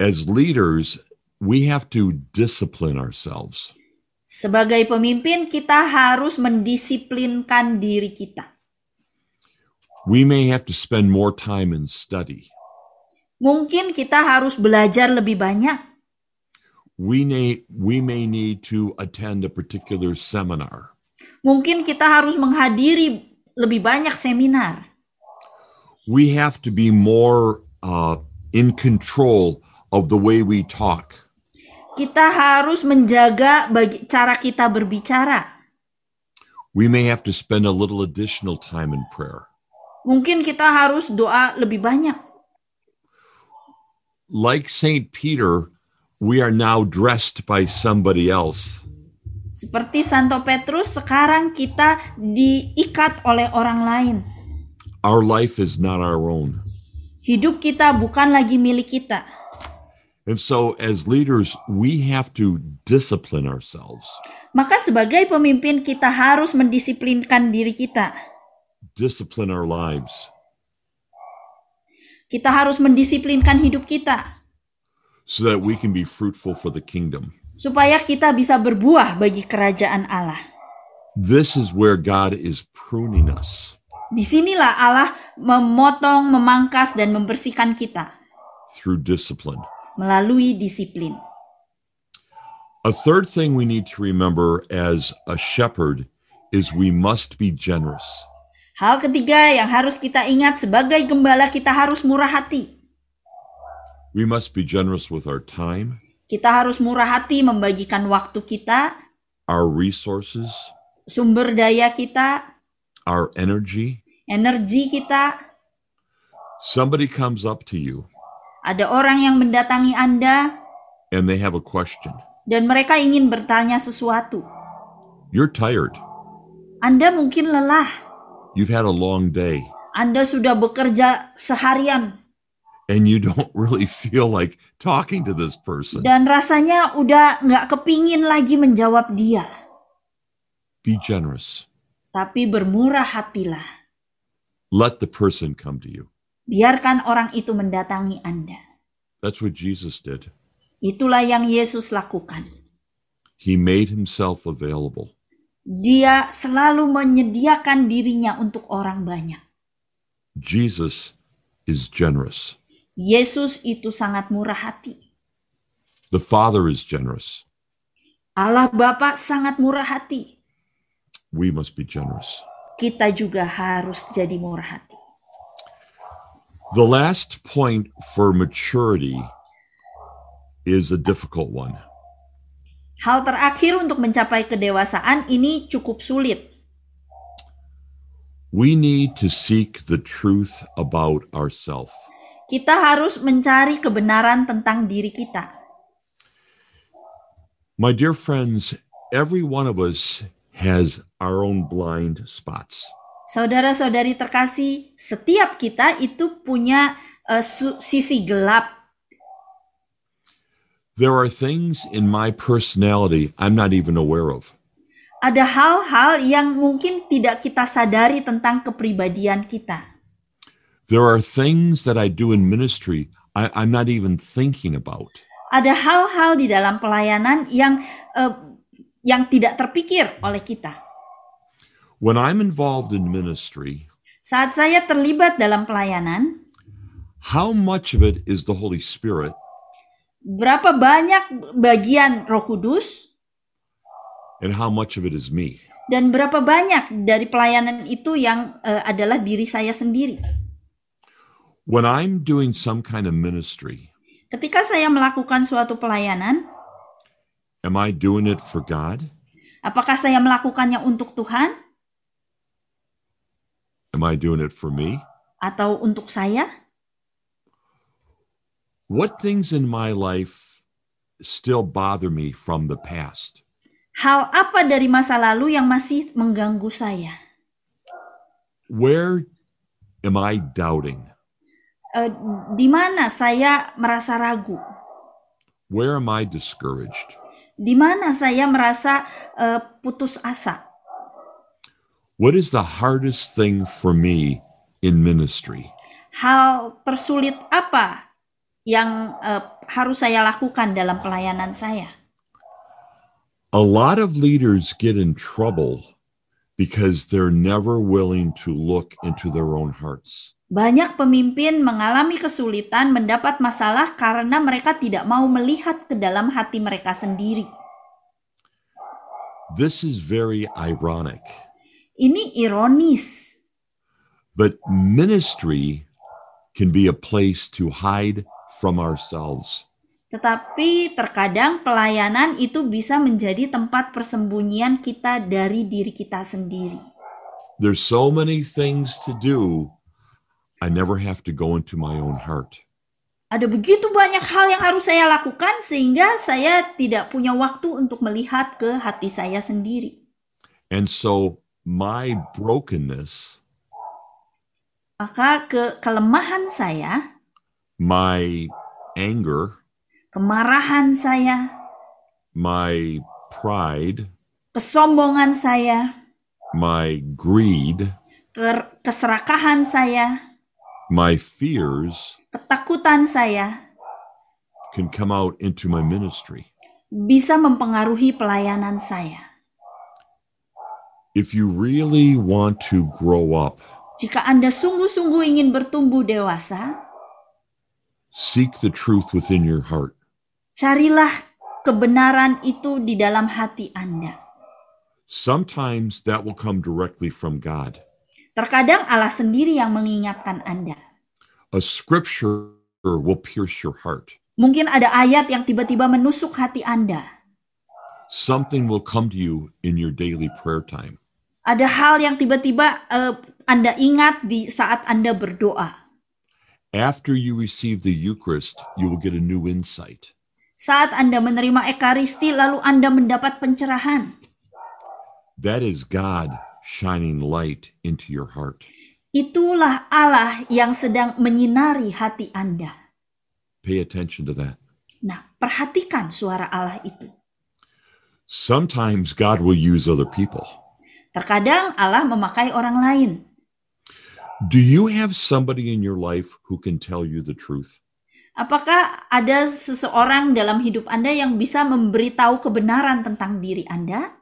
as leaders, we have to discipline ourselves. Sebagai pemimpin, kita harus mendisiplinkan diri kita. We may have to spend more time in study. Mungkin kita harus belajar lebih banyak. We may, we may need to attend a particular seminar. Mungkin kita harus menghadiri lebih banyak seminar. We have to be more uh, in control of the way we talk. Kita harus menjaga bagi cara kita berbicara. We may have to spend a little additional time in prayer. Mungkin kita harus doa lebih banyak. Like St. Peter, we are now dressed by somebody else. Seperti Santo Petrus, sekarang kita diikat oleh orang lain. Our life is not our own. Hidup kita bukan lagi milik kita. And so, as leaders, we have to discipline ourselves, Maka sebagai pemimpin kita harus mendisiplinkan diri kita. discipline our lives, Kita harus mendisiplinkan hidup kita so that we can be fruitful for the kingdom. Supaya kita bisa berbuah bagi kerajaan Allah. This is where God is pruning us Di sinilah Allah memotong, memangkas, dan membersihkan kita through discipline. melalui disiplin. A third thing we need to remember as a shepherd is we must be generous. Hal ketiga yang harus kita ingat sebagai gembala kita harus murah hati. We must be generous with our time, Kita harus murah hati membagikan waktu kita, our resources, sumber daya kita, our energy. energi kita. Somebody comes up to you Ada orang yang mendatangi Anda and they have a question. dan mereka ingin bertanya sesuatu. You're tired. Anda mungkin lelah. You've had a long day Anda sudah bekerja seharian and you don't really feel like talking to this person. dan rasanya udah nggak kepingin lagi menjawab dia. Be generous. Tapi bermurah hatilah. Let the person come to you. Biarkan orang itu mendatangi Anda. That's what Jesus did. Itulah yang Yesus lakukan. He made himself available. Dia selalu menyediakan dirinya untuk orang banyak. Jesus is generous. Yesus itu sangat murah hati. The Father is generous. Allah Bapa sangat murah hati. We must be generous. Kita juga harus jadi murah hati. The last point for maturity is a difficult one. Hal terakhir untuk mencapai kedewasaan ini cukup sulit. We need to seek the truth about ourselves. Kita harus mencari kebenaran tentang diri kita. My dear friends, every one of us has our own blind spots. Saudara-saudari terkasih, setiap kita itu punya su- sisi gelap. There are things in my personality I'm not even aware of. Ada hal-hal yang mungkin tidak kita sadari tentang kepribadian kita. There are things that I do in ministry I, I'm not even thinking about. Ada hal-hal di dalam pelayanan yang eh, yang tidak terpikir oleh kita. When I'm involved in ministry, Saat saya terlibat dalam pelayanan, how much of it is the Holy Spirit berapa banyak bagian Roh Kudus and how much of it is me? dan berapa banyak dari pelayanan itu yang eh, adalah diri saya sendiri. When I'm doing some kind of ministry, Ketika saya melakukan suatu pelayanan, am I doing it for God? apakah saya melakukannya untuk Tuhan Am I doing it for me? atau untuk saya? What things in my life still bother me from the past? Hal apa dari masa lalu yang masih mengganggu saya? Where am I doubting? Eh, di mana saya merasa ragu? Where am I discouraged? Di mana saya merasa eh, putus asa? What is the hardest thing for me in ministry? Hal tersulit apa yang eh, harus saya lakukan dalam pelayanan saya? A lot of leaders get in trouble because they're never willing to look into their own hearts. Banyak pemimpin mengalami kesulitan mendapat masalah karena mereka tidak mau melihat ke dalam hati mereka sendiri. This is very ironic, Ini ironis, but ministry can be a place to hide from ourselves. tetapi terkadang pelayanan itu bisa menjadi tempat persembunyian kita dari diri kita sendiri. There's so many things to do, I never have to go into my own heart. Ada begitu banyak hal yang harus saya lakukan sehingga saya tidak punya waktu untuk melihat ke hati saya sendiri. And so my brokenness, Maka ke kelemahan saya, my anger, kemarahan saya, my pride, kesombongan saya, my greed, ke- keserakahan saya, my fears ketakutan saya can come out into my ministry. bisa mempengaruhi pelayanan saya. If you really want to grow up, Jika Anda sungguh-sungguh ingin bertumbuh dewasa, seek the truth within your heart. carilah kebenaran itu di dalam hati Anda. Sometimes that will come directly from God. Terkadang Allah sendiri yang mengingatkan Anda. A scripture will pierce your heart. Mungkin ada ayat yang tiba-tiba menusuk hati Anda. Something will come to you in your daily prayer time. Ada hal yang tiba-tiba eh, Anda ingat di saat Anda berdoa. After you receive the Eucharist, you will get a new insight. Saat Anda menerima Ekaristi, lalu Anda mendapat pencerahan. That is God shining light into your heart. Itulah Allah yang sedang menyinari hati Anda. Pay attention to that. Nah, perhatikan suara Allah itu. Sometimes God will use other people. Terkadang Allah memakai orang lain. Do you have somebody in your life who can tell you the truth? Apakah ada seseorang dalam hidup Anda yang bisa memberitahu kebenaran tentang diri Anda?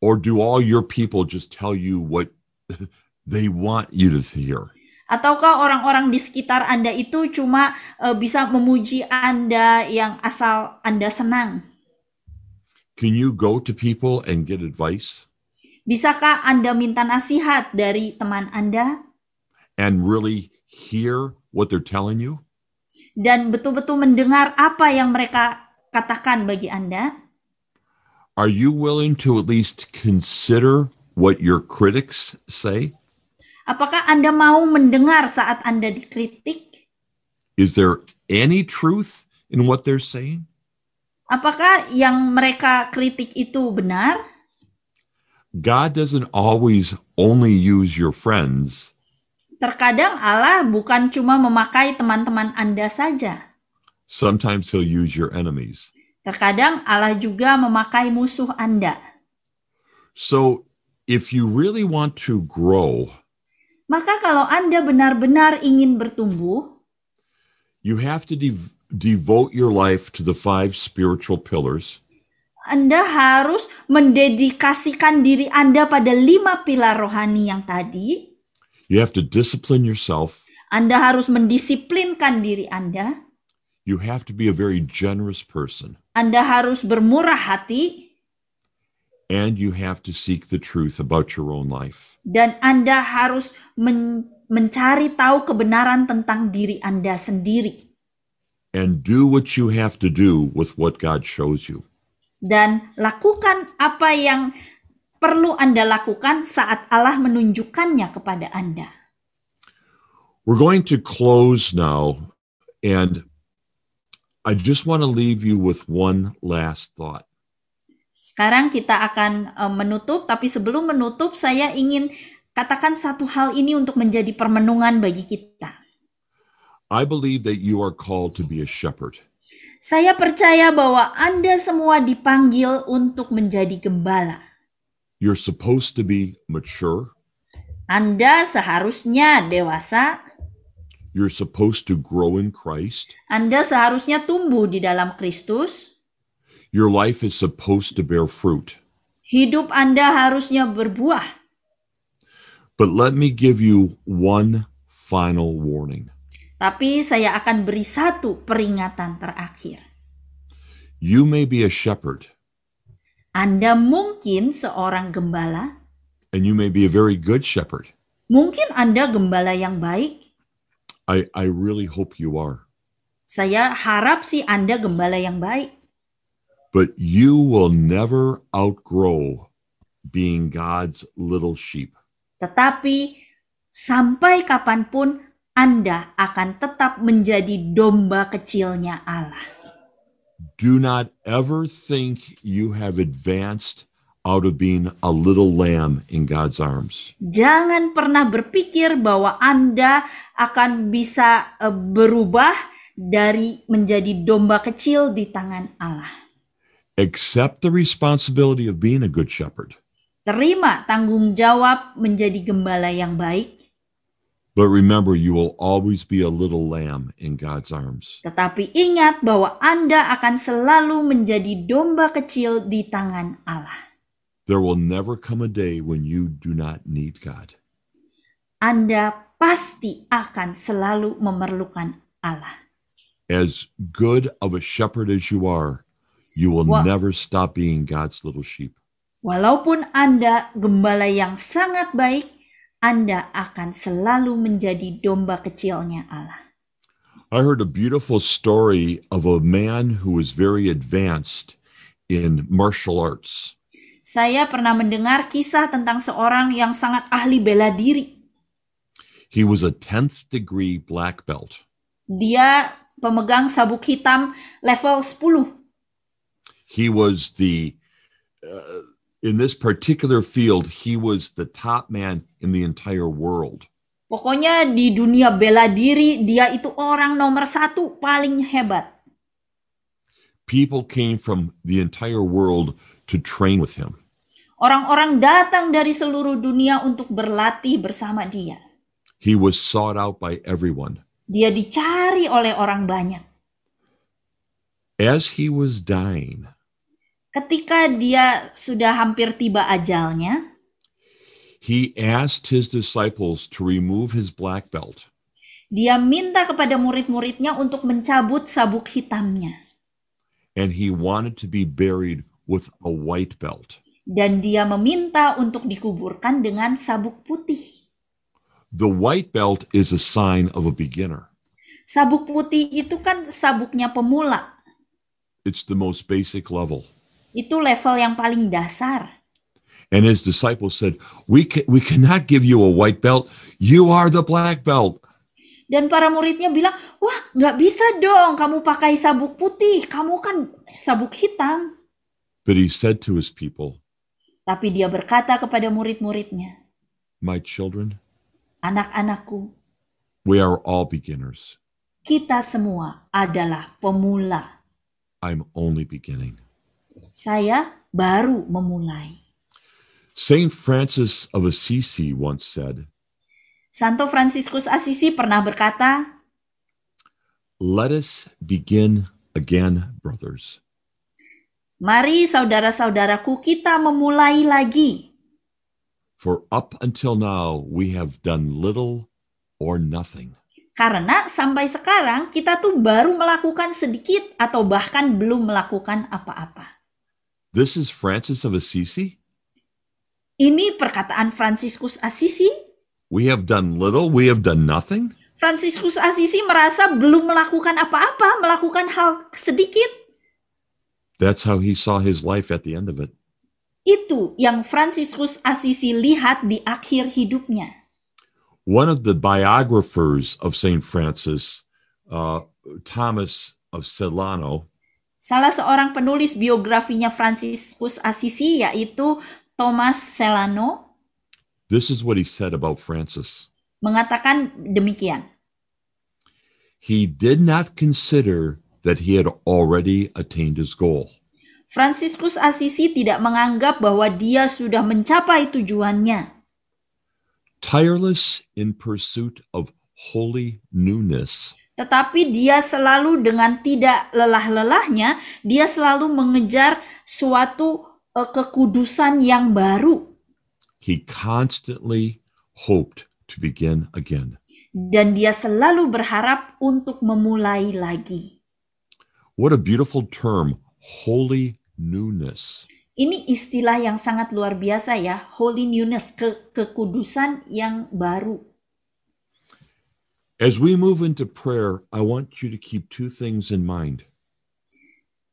Or do all your people just tell you what they want you to hear? Ataukah orang-orang di sekitar Anda itu cuma eh, bisa memuji Anda yang asal Anda senang? Can you go to people and get advice Bisakah Anda minta nasihat dari teman Anda and really hear what they're telling you? dan betul-betul mendengar apa yang mereka katakan bagi Anda? Are you willing to at least consider what your critics say? Apakah Anda mau mendengar saat Anda dikritik? Is there any truth in what they're saying? Apakah yang mereka kritik itu benar? God doesn't always only use your friends, Terkadang Allah bukan cuma memakai teman-teman Anda saja. sometimes He'll use your enemies. Terkadang Allah juga memakai musuh Anda. So if you really want to grow, Maka kalau Anda benar-benar ingin bertumbuh, you have to dev- devote your life to the five spiritual pillars Anda harus mendedikasikan diri Anda pada lima pilar rohani yang tadi. You have to discipline yourself. Anda harus mendisiplinkan diri Anda. You have to be a very generous person. Anda harus bermurah hati. And you have to seek the truth about your own life. Dan Anda harus men- mencari tahu kebenaran tentang diri Anda sendiri. And do what you have to do with what God shows you. Dan lakukan apa yang perlu Anda lakukan saat Allah menunjukkannya kepada Anda. We're going to close now. And I just want to leave you with one last thought. Sekarang kita akan eh, menutup, tapi sebelum menutup saya ingin katakan satu hal ini untuk menjadi permenungan bagi kita. I believe that you are called to be a shepherd. Saya percaya bahwa Anda semua dipanggil untuk menjadi gembala. You're supposed to be mature. Anda seharusnya dewasa, You're supposed to grow in Christ. Anda seharusnya tumbuh di dalam Kristus. Your life is supposed to bear fruit. Hidup Anda harusnya berbuah. But let me give you one final warning. Tapi saya akan beri satu peringatan terakhir. You may be a shepherd, Anda mungkin seorang gembala, and you may be a very good shepherd. mungkin Anda gembala yang baik. I, I really hope you are. Saya harap sih Anda gembala yang baik. But you will never outgrow being God's little sheep. Tetapi sampai kapan pun Anda akan tetap menjadi domba kecilnya Allah. Do not ever think you have advanced out of being a little lamb in God's arms. Jangan pernah berpikir bahwa Anda akan bisa eh, berubah dari menjadi domba kecil di tangan Allah. Accept the responsibility of being a good shepherd, Terima tanggung jawab menjadi gembala yang baik, but remember you will always be a little lamb in God's arms. tetapi ingat bahwa Anda akan selalu menjadi domba kecil di tangan Allah. There will never come a day when you do not need God. Anda pasti akan selalu memerlukan Allah. As good of a shepherd as you are, you will Wah. never stop being God's little sheep. Walaupun Anda gembala yang sangat baik, Anda akan selalu menjadi domba kecilnya Allah. I heard a beautiful story of a man who was very advanced in martial arts. Saya pernah mendengar kisah tentang seorang yang sangat ahli bela diri. He was a 10th degree black belt. Dia pemegang sabuk hitam level 10. He was the, uh, in this particular field, he was the top man in the entire world. Pokoknya di dunia bela diri, dia itu orang nomor satu paling hebat. People came from the entire world to train with him. Orang-orang datang dari seluruh dunia untuk berlatih bersama dia. He was sought out by everyone. Dia dicari oleh orang banyak. As he was dying, Ketika dia sudah hampir tiba ajalnya, he asked his disciples to remove his black belt dia minta kepada murid-muridnya untuk mencabut sabuk hitamnya. and he wanted to be buried with a white belt. Dan dia meminta untuk dikuburkan dengan sabuk putih. The white belt is a sign of a beginner. Sabuk putih itu kan sabuknya pemula. It's the most basic level. Itu level yang paling dasar. And his disciples said, "We ca- we cannot give you a white belt. You are the black belt." Dan para muridnya bilang, wah nggak bisa dong kamu pakai sabuk putih, kamu kan sabuk hitam. But he said to his people, Tapi dia berkata kepada murid-muridnya, "My children, anak-anakku, we are all beginners. kita semua adalah pemula. I'm only beginning." Saya baru memulai. Saint Francis of Assisi once said, Santo Fransiskus Asisi pernah berkata, "Let us begin again, brothers." Mari saudara-saudaraku kita memulai lagi. For up until now, we have done little or nothing. Karena sampai sekarang kita tuh baru melakukan sedikit atau bahkan belum melakukan apa-apa. This is Francis of Assisi. Ini perkataan Fransiskus Asisi. We have done little, we have done nothing. Fransiskus Asisi merasa belum melakukan apa-apa, melakukan hal sedikit. That's how he saw his life at the end of it. Itu yang Fransiskus Asisi lihat di akhir hidupnya. One of the biographers of St. Francis, uh, Thomas of Celano, Salah seorang penulis biografinya Fransiskus Asisi yaitu Thomas Celano this is what he said about Francis. mengatakan demikian. He did not consider that he had already attained his goal. Fransiskus Asisi tidak menganggap bahwa dia sudah mencapai tujuannya. Tireless in pursuit of holy newness, Tetapi dia selalu dengan tidak lelah-lelahnya, dia selalu mengejar suatu eh, kekudusan yang baru. he constantly hoped to begin again. Dan dia selalu berharap untuk memulai lagi. What a beautiful term, holy newness. Ini istilah yang sangat luar biasa ya, holy newness, ke kekudusan yang baru. As we move into prayer, I want you to keep two things in mind.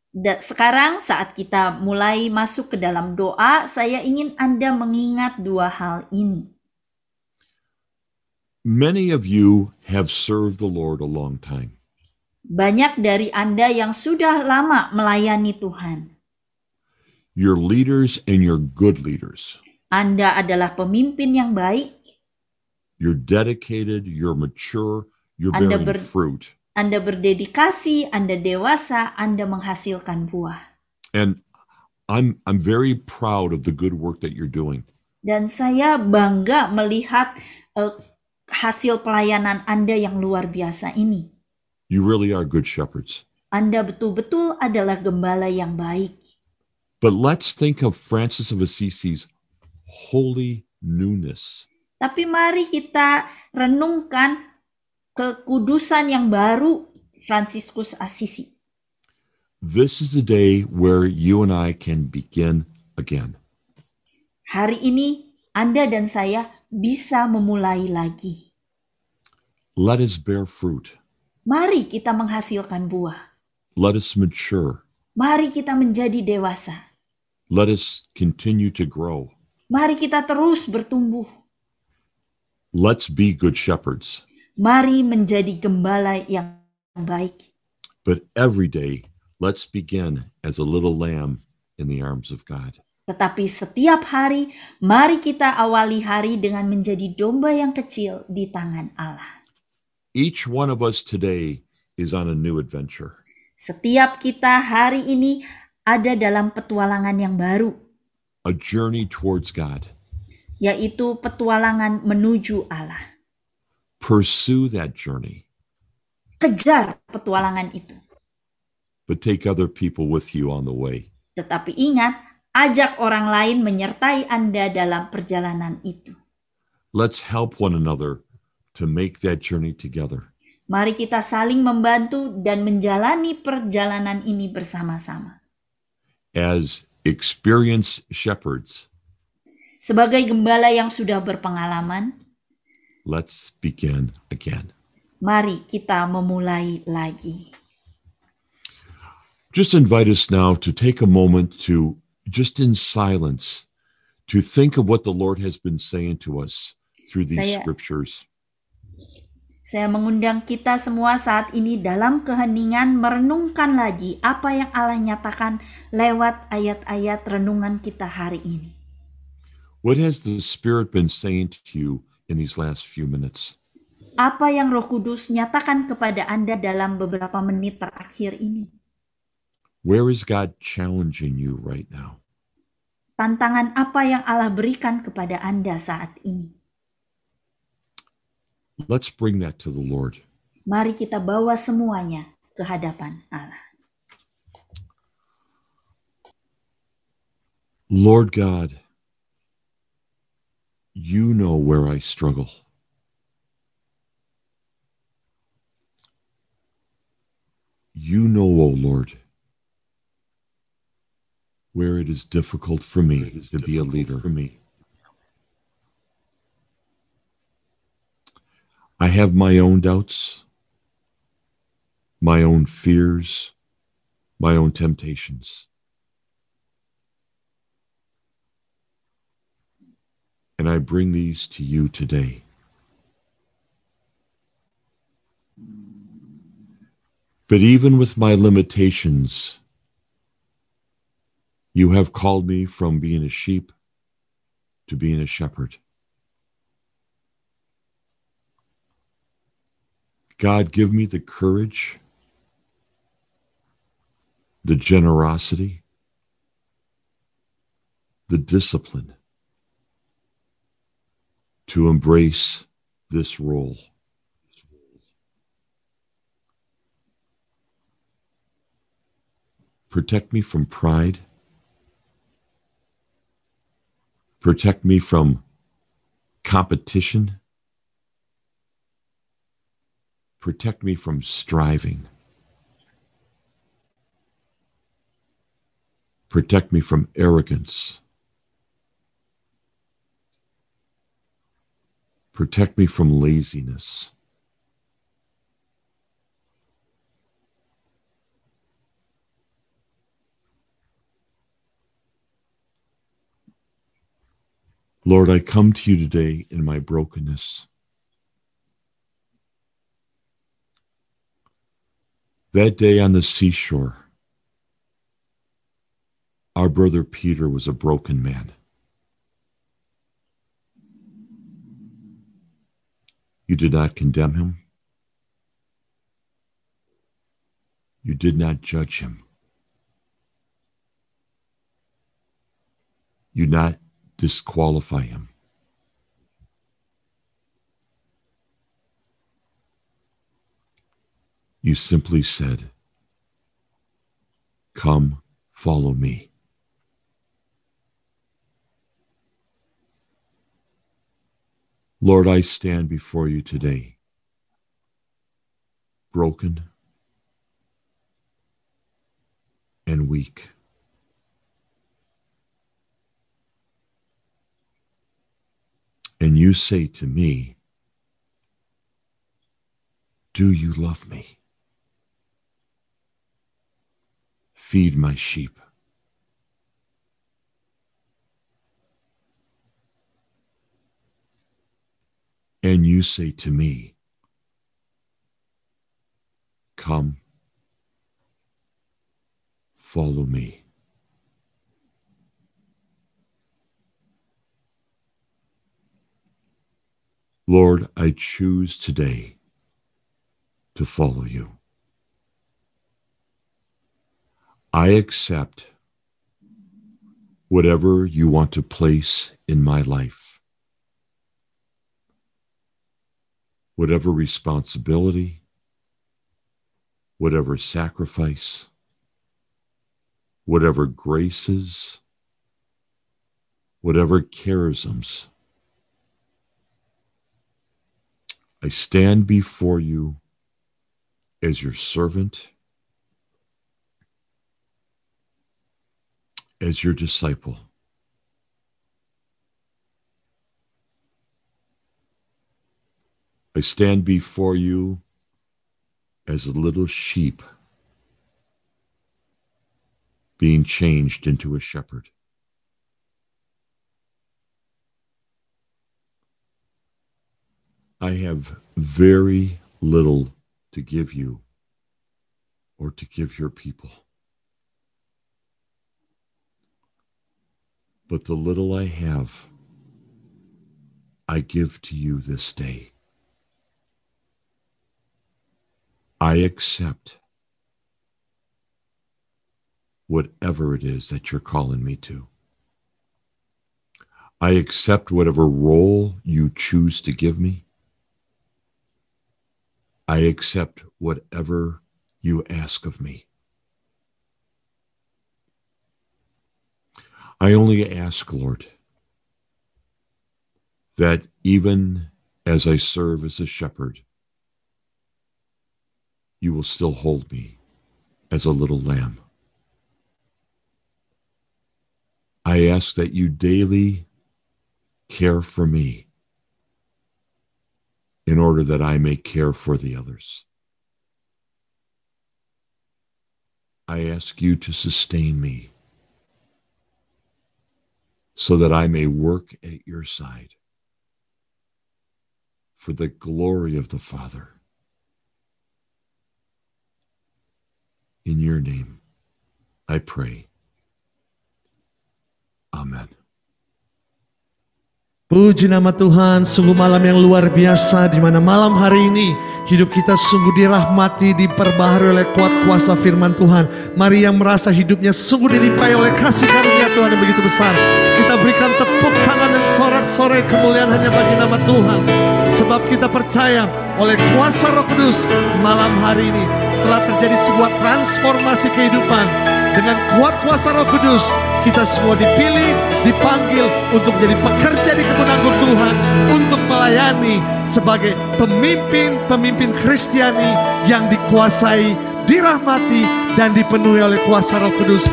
Da- sekarang saat kita mulai masuk ke dalam doa, saya ingin Anda mengingat dua hal ini. Many of you have served the Lord a long time. Banyak dari Anda yang sudah lama melayani Tuhan. You're leaders and you're good leaders. Anda adalah pemimpin yang baik, You're dedicated, you're mature, you're Anda bearing ber- fruit. Anda berdedikasi, Anda dewasa, Anda menghasilkan buah. And I'm I'm very proud of the good work that you're doing. Dan saya bangga melihat eh, hasil pelayanan Anda yang luar biasa ini. You really are good shepherds. Anda betul-betul adalah gembala yang baik. But let's think of Francis of Assisi's holy newness. Tapi mari kita renungkan kekudusan yang baru Fransiskus Assisi. This is the day where you and I can begin again. Hari ini Anda dan saya bisa memulai lagi. Let us bear fruit. Mari kita menghasilkan buah. Let us mature. Mari kita menjadi dewasa. Let us continue to grow. Mari kita terus bertumbuh. Let's be good shepherds. Mari menjadi gembala yang baik. But every day, let's begin as a little lamb in the arms of God. Tetapi setiap hari, mari kita awali hari dengan menjadi domba yang kecil di tangan Allah. Each one of us today is on a new adventure. Setiap kita hari ini ada dalam petualangan yang baru, a journey towards God. yaitu petualangan menuju Allah. Pursue that journey, Kejar petualangan itu. but take other people with you on the way. Tetapi ingat, ajak orang lain menyertai Anda dalam perjalanan itu. Let's help one another to make that journey together. Mari kita saling membantu dan menjalani perjalanan ini bersama-sama. As experienced shepherds, Sebagai gembala yang sudah berpengalaman, let's begin again. mari kita memulai lagi. Just invite us now to take a moment to, just in silence, to think of what the Lord has been saying to us through these Saya- scriptures. Saya mengundang kita semua saat ini dalam keheningan merenungkan lagi apa yang Allah nyatakan lewat ayat-ayat renungan kita hari ini. What has the Spirit been saying to you in these last few minutes? Apa yang Roh Kudus nyatakan kepada Anda dalam beberapa menit terakhir ini? Where is God challenging you right now? Tantangan apa yang Allah berikan kepada Anda saat ini? Let's bring that to the Lord. Mari kita bawa semuanya ke hadapan Allah. Lord God, you know where I struggle. You know, O Lord, where it is difficult for me to be a leader. For me. I have my own doubts, my own fears, my own temptations. And I bring these to you today. But even with my limitations, you have called me from being a sheep to being a shepherd. God, give me the courage, the generosity, the discipline to embrace this role. Protect me from pride. Protect me from competition. Protect me from striving. Protect me from arrogance. Protect me from laziness. Lord, I come to you today in my brokenness. That day on the seashore, our brother Peter was a broken man. You did not condemn him. You did not judge him. You did not disqualify him. You simply said, Come, follow me. Lord, I stand before you today, broken and weak. And you say to me, Do you love me? Feed my sheep. And you say to me, Come, follow me. Lord, I choose today to follow you. I accept whatever you want to place in my life, whatever responsibility, whatever sacrifice, whatever graces, whatever charisms. I stand before you as your servant, as your disciple. I stand before you as a little sheep being changed into a shepherd. I have very little to give you or to give your people. But the little I have, I give to you this day. I accept whatever it is that you're calling me to. I accept whatever role you choose to give me. I accept whatever you ask of me. I only ask, Lord, that even as I serve as a shepherd, you will still hold me as a little lamb. I ask that you daily care for me in order that I may care for the others. I ask you to sustain me so that I may work at your side for the glory of the Father. In your name, I pray. Amen. Puji nama Tuhan, sungguh malam yang luar biasa di mana malam hari ini hidup kita sungguh dirahmati, diperbaharui oleh kuat kuasa firman Tuhan. Mari yang merasa hidupnya sungguh dilimpahi oleh kasih karunia Tuhan yang begitu besar. Kita berikan tepuk tangan dan sorak-sorai kemuliaan hanya bagi nama Tuhan. Sebab kita percaya oleh kuasa roh kudus malam hari ini telah terjadi sebuah transformasi kehidupan dengan kuat kuasa roh kudus kita semua dipilih, dipanggil untuk menjadi pekerja di kebun anggur Tuhan, untuk melayani sebagai pemimpin-pemimpin Kristiani yang dikuasai, dirahmati, dan dipenuhi oleh kuasa Roh Kudus.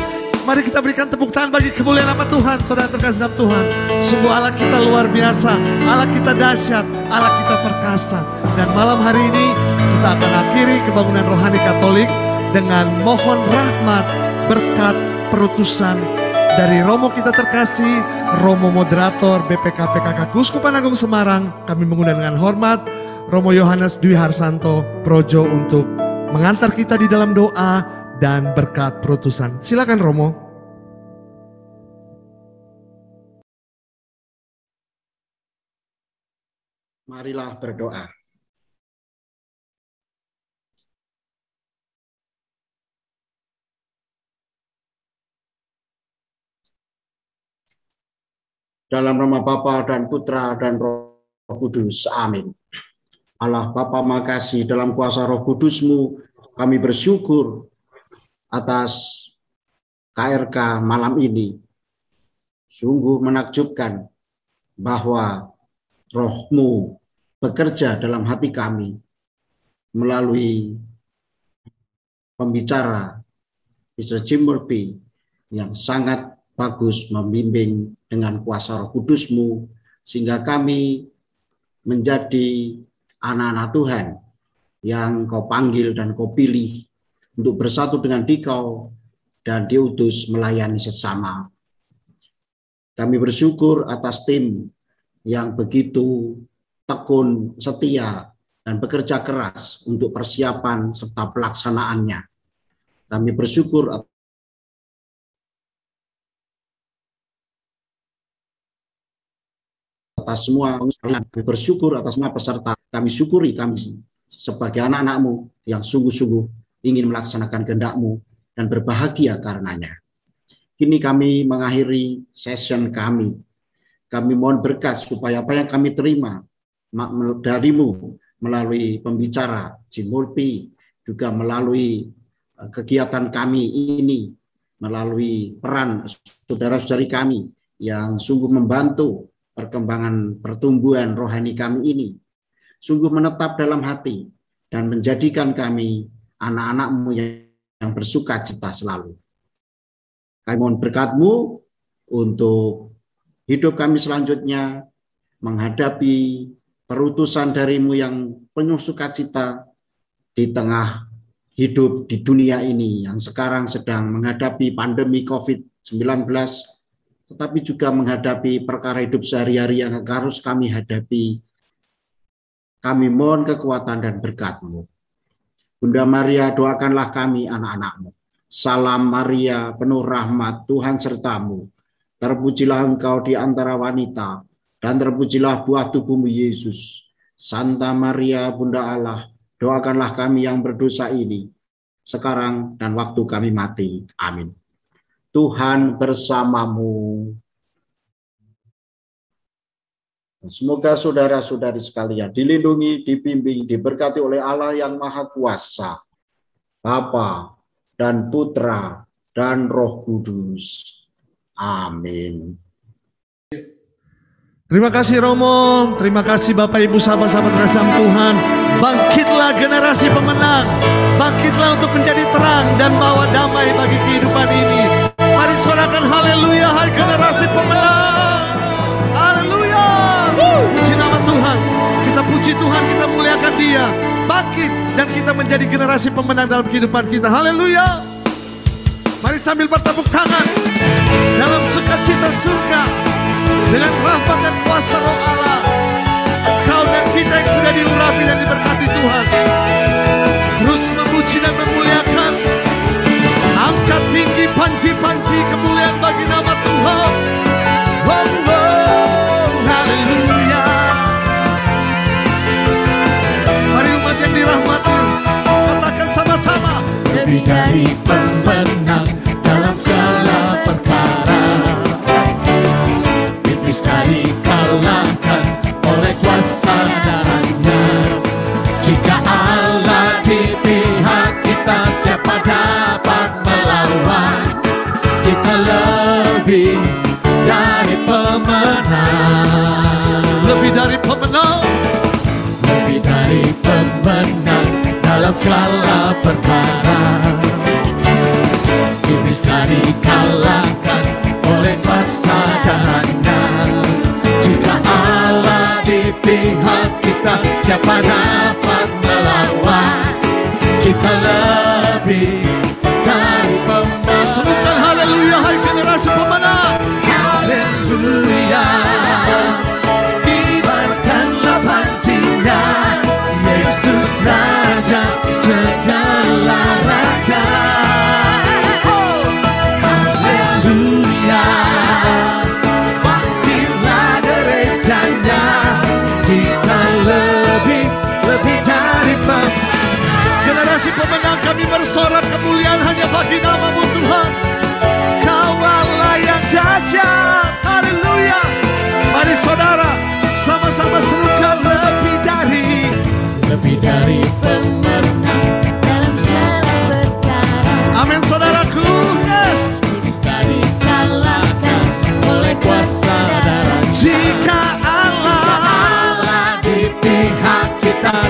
Mari kita berikan tepuk tangan bagi kemuliaan nama Tuhan, saudara terkasih dalam Tuhan. Sungguh Allah kita luar biasa, Allah kita dahsyat, Allah kita perkasa. Dan malam hari ini kita akan akhiri kebangunan rohani Katolik dengan mohon rahmat, berkat, perutusan dari Romo kita terkasih, Romo Moderator BPK PKK Kuskupan Agung Semarang, kami mengundang dengan hormat Romo Yohanes Dwi Harsanto Projo untuk mengantar kita di dalam doa dan berkat perutusan. Silakan Romo. Marilah berdoa. Dalam nama Bapa dan Putra dan Roh Kudus. Amin. Allah Bapa makasih dalam kuasa Roh Kudusmu kami bersyukur atas KRK malam ini. Sungguh menakjubkan bahwa rohmu bekerja dalam hati kami melalui pembicara Mr. Jim Murphy yang sangat bagus membimbing dengan kuasa roh kudusmu sehingga kami menjadi anak-anak Tuhan yang kau panggil dan kau pilih untuk bersatu dengan dikau dan diutus melayani sesama. Kami bersyukur atas tim yang begitu tekun, setia, dan bekerja keras untuk persiapan serta pelaksanaannya. Kami bersyukur atas semua kami bersyukur atas semua peserta. Kami syukuri kami sebagai anak-anakmu yang sungguh-sungguh ingin melaksanakan kehendakmu dan berbahagia karenanya. Kini kami mengakhiri session kami. Kami mohon berkat supaya apa yang kami terima darimu melalui pembicara Jim Murphy, juga melalui eh, kegiatan kami ini, melalui peran saudara-saudari kami yang sungguh membantu perkembangan pertumbuhan rohani kami ini sungguh menetap dalam hati dan menjadikan kami anak-anakmu yang, bersuka cita selalu. Kami mohon berkatmu untuk hidup kami selanjutnya menghadapi perutusan darimu yang penuh sukacita di tengah hidup di dunia ini yang sekarang sedang menghadapi pandemi COVID-19 tetapi juga menghadapi perkara hidup sehari-hari yang harus kami hadapi. Kami mohon kekuatan dan berkat-Mu. Bunda Maria, doakanlah kami anak-anak-Mu. Salam Maria, penuh rahmat, Tuhan sertamu. Terpujilah engkau di antara wanita, dan terpujilah buah tubuhmu Yesus. Santa Maria, Bunda Allah, doakanlah kami yang berdosa ini, sekarang dan waktu kami mati. Amin. Tuhan bersamamu. Semoga saudara-saudari sekalian dilindungi, dibimbing, diberkati oleh Allah yang Maha Kuasa, Bapa dan Putra dan Roh Kudus. Amin. Terima kasih Romo, terima kasih Bapak Ibu sahabat-sahabat rasam Tuhan. Bangkitlah generasi pemenang, bangkitlah untuk menjadi terang dan bawa damai bagi kehidupan ini. Mari sorakan haleluya hai generasi pemenang. Haleluya. Puji nama Tuhan. Kita puji Tuhan, kita muliakan dia. Bangkit dan kita menjadi generasi pemenang dalam kehidupan kita. Haleluya. Mari sambil bertepuk tangan dalam sukacita surga dengan rahmat dan kuasa roh Allah. Engkau dan kita yang sudah diurapi dan diberkati Tuhan. Terus memuji dan memuliakan tinggi panji-panji kemuliaan bagi nama Tuhan. Oh, oh, haleluya. Mari umat yang dirahmati, katakan sama-sama. Lebih dari pemenang dalam segala perkara. Bisa dikalahkan oleh kuasa darahnya. Jika Allah di pihak kita, siapa dapat melawan? Kita lebih dari pemenang. Lebih dari pemenang, Lebih dari pemenang dalam segala perkara Bisa dikalahkan oleh kuasa darahnya Jika Allah di pihak kita Siapa dapat melawan Kita lebih generasi pemenang. Haleluya Kibarkanlah pancinya Yesus Raja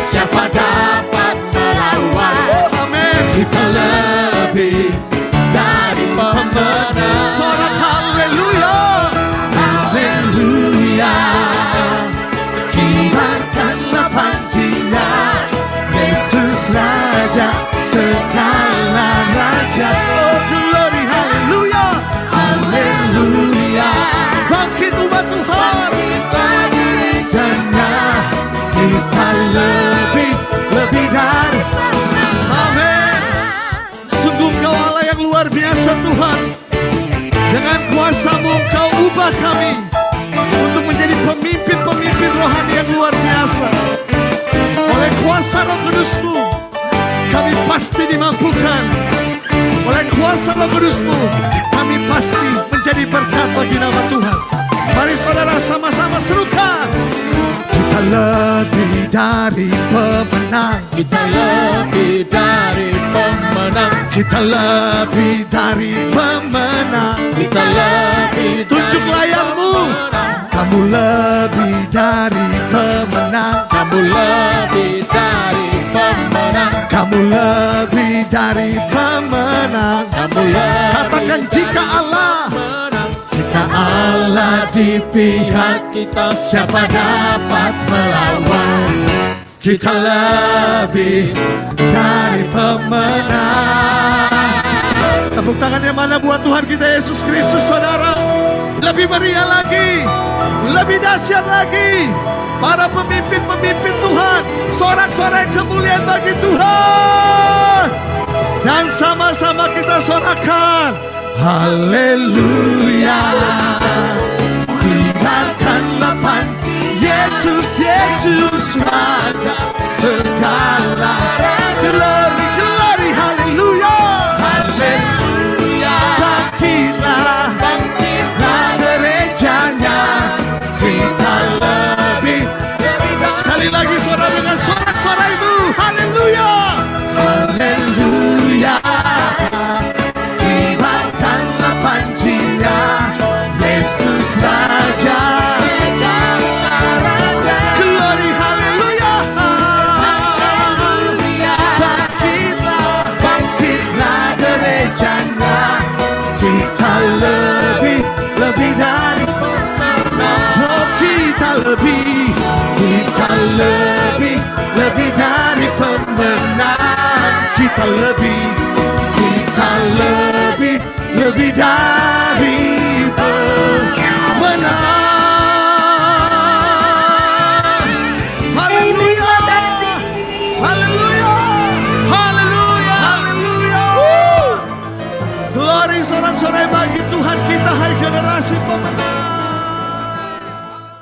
siapa dapat melawan? Oh, Kita lebih dari pemenang biasa Tuhan. Dengan kuasamu Engkau ubah kami untuk menjadi pemimpin-pemimpin rohani yang luar biasa. Oleh kuasa roh kudusmu, kami pasti dimampukan. Oleh kuasa roh kudusmu, kami pasti menjadi berkat bagi nama Tuhan. Mari saudara sama-sama serukan. Kita lebih dari pemenang. Kita lebih dari pemenang Kita lebih dari pemenang. Kita lebih Tunjuk layarmu. Kamu lebih dari pemenang. Kamu lebih dari pemenang Kamu lebih dari pemenang. Kamu lebih Katakan jika Allah, jika Allah di pihak kita siapa dapat melawan? Kita lebih dari pemenang. Tepuk tangan yang mana buat Tuhan kita Yesus Kristus, saudara. Lebih meriah lagi, lebih dahsyat lagi. Para pemimpin-pemimpin Tuhan, sorak-sorai kemuliaan bagi Tuhan. Dan sama-sama kita sorakan, Haleluya. Biarkanlah panji Yesus, Yesus Raja. Segala Glory, glory, haleluya Haleluya Bangkitlah, bangkitlah gerejanya. Kita lebih Sekali lagi suara lebih Kita lebih Lebih dari pemenang. Kita lebih Kita lebih Lebih dari pemenang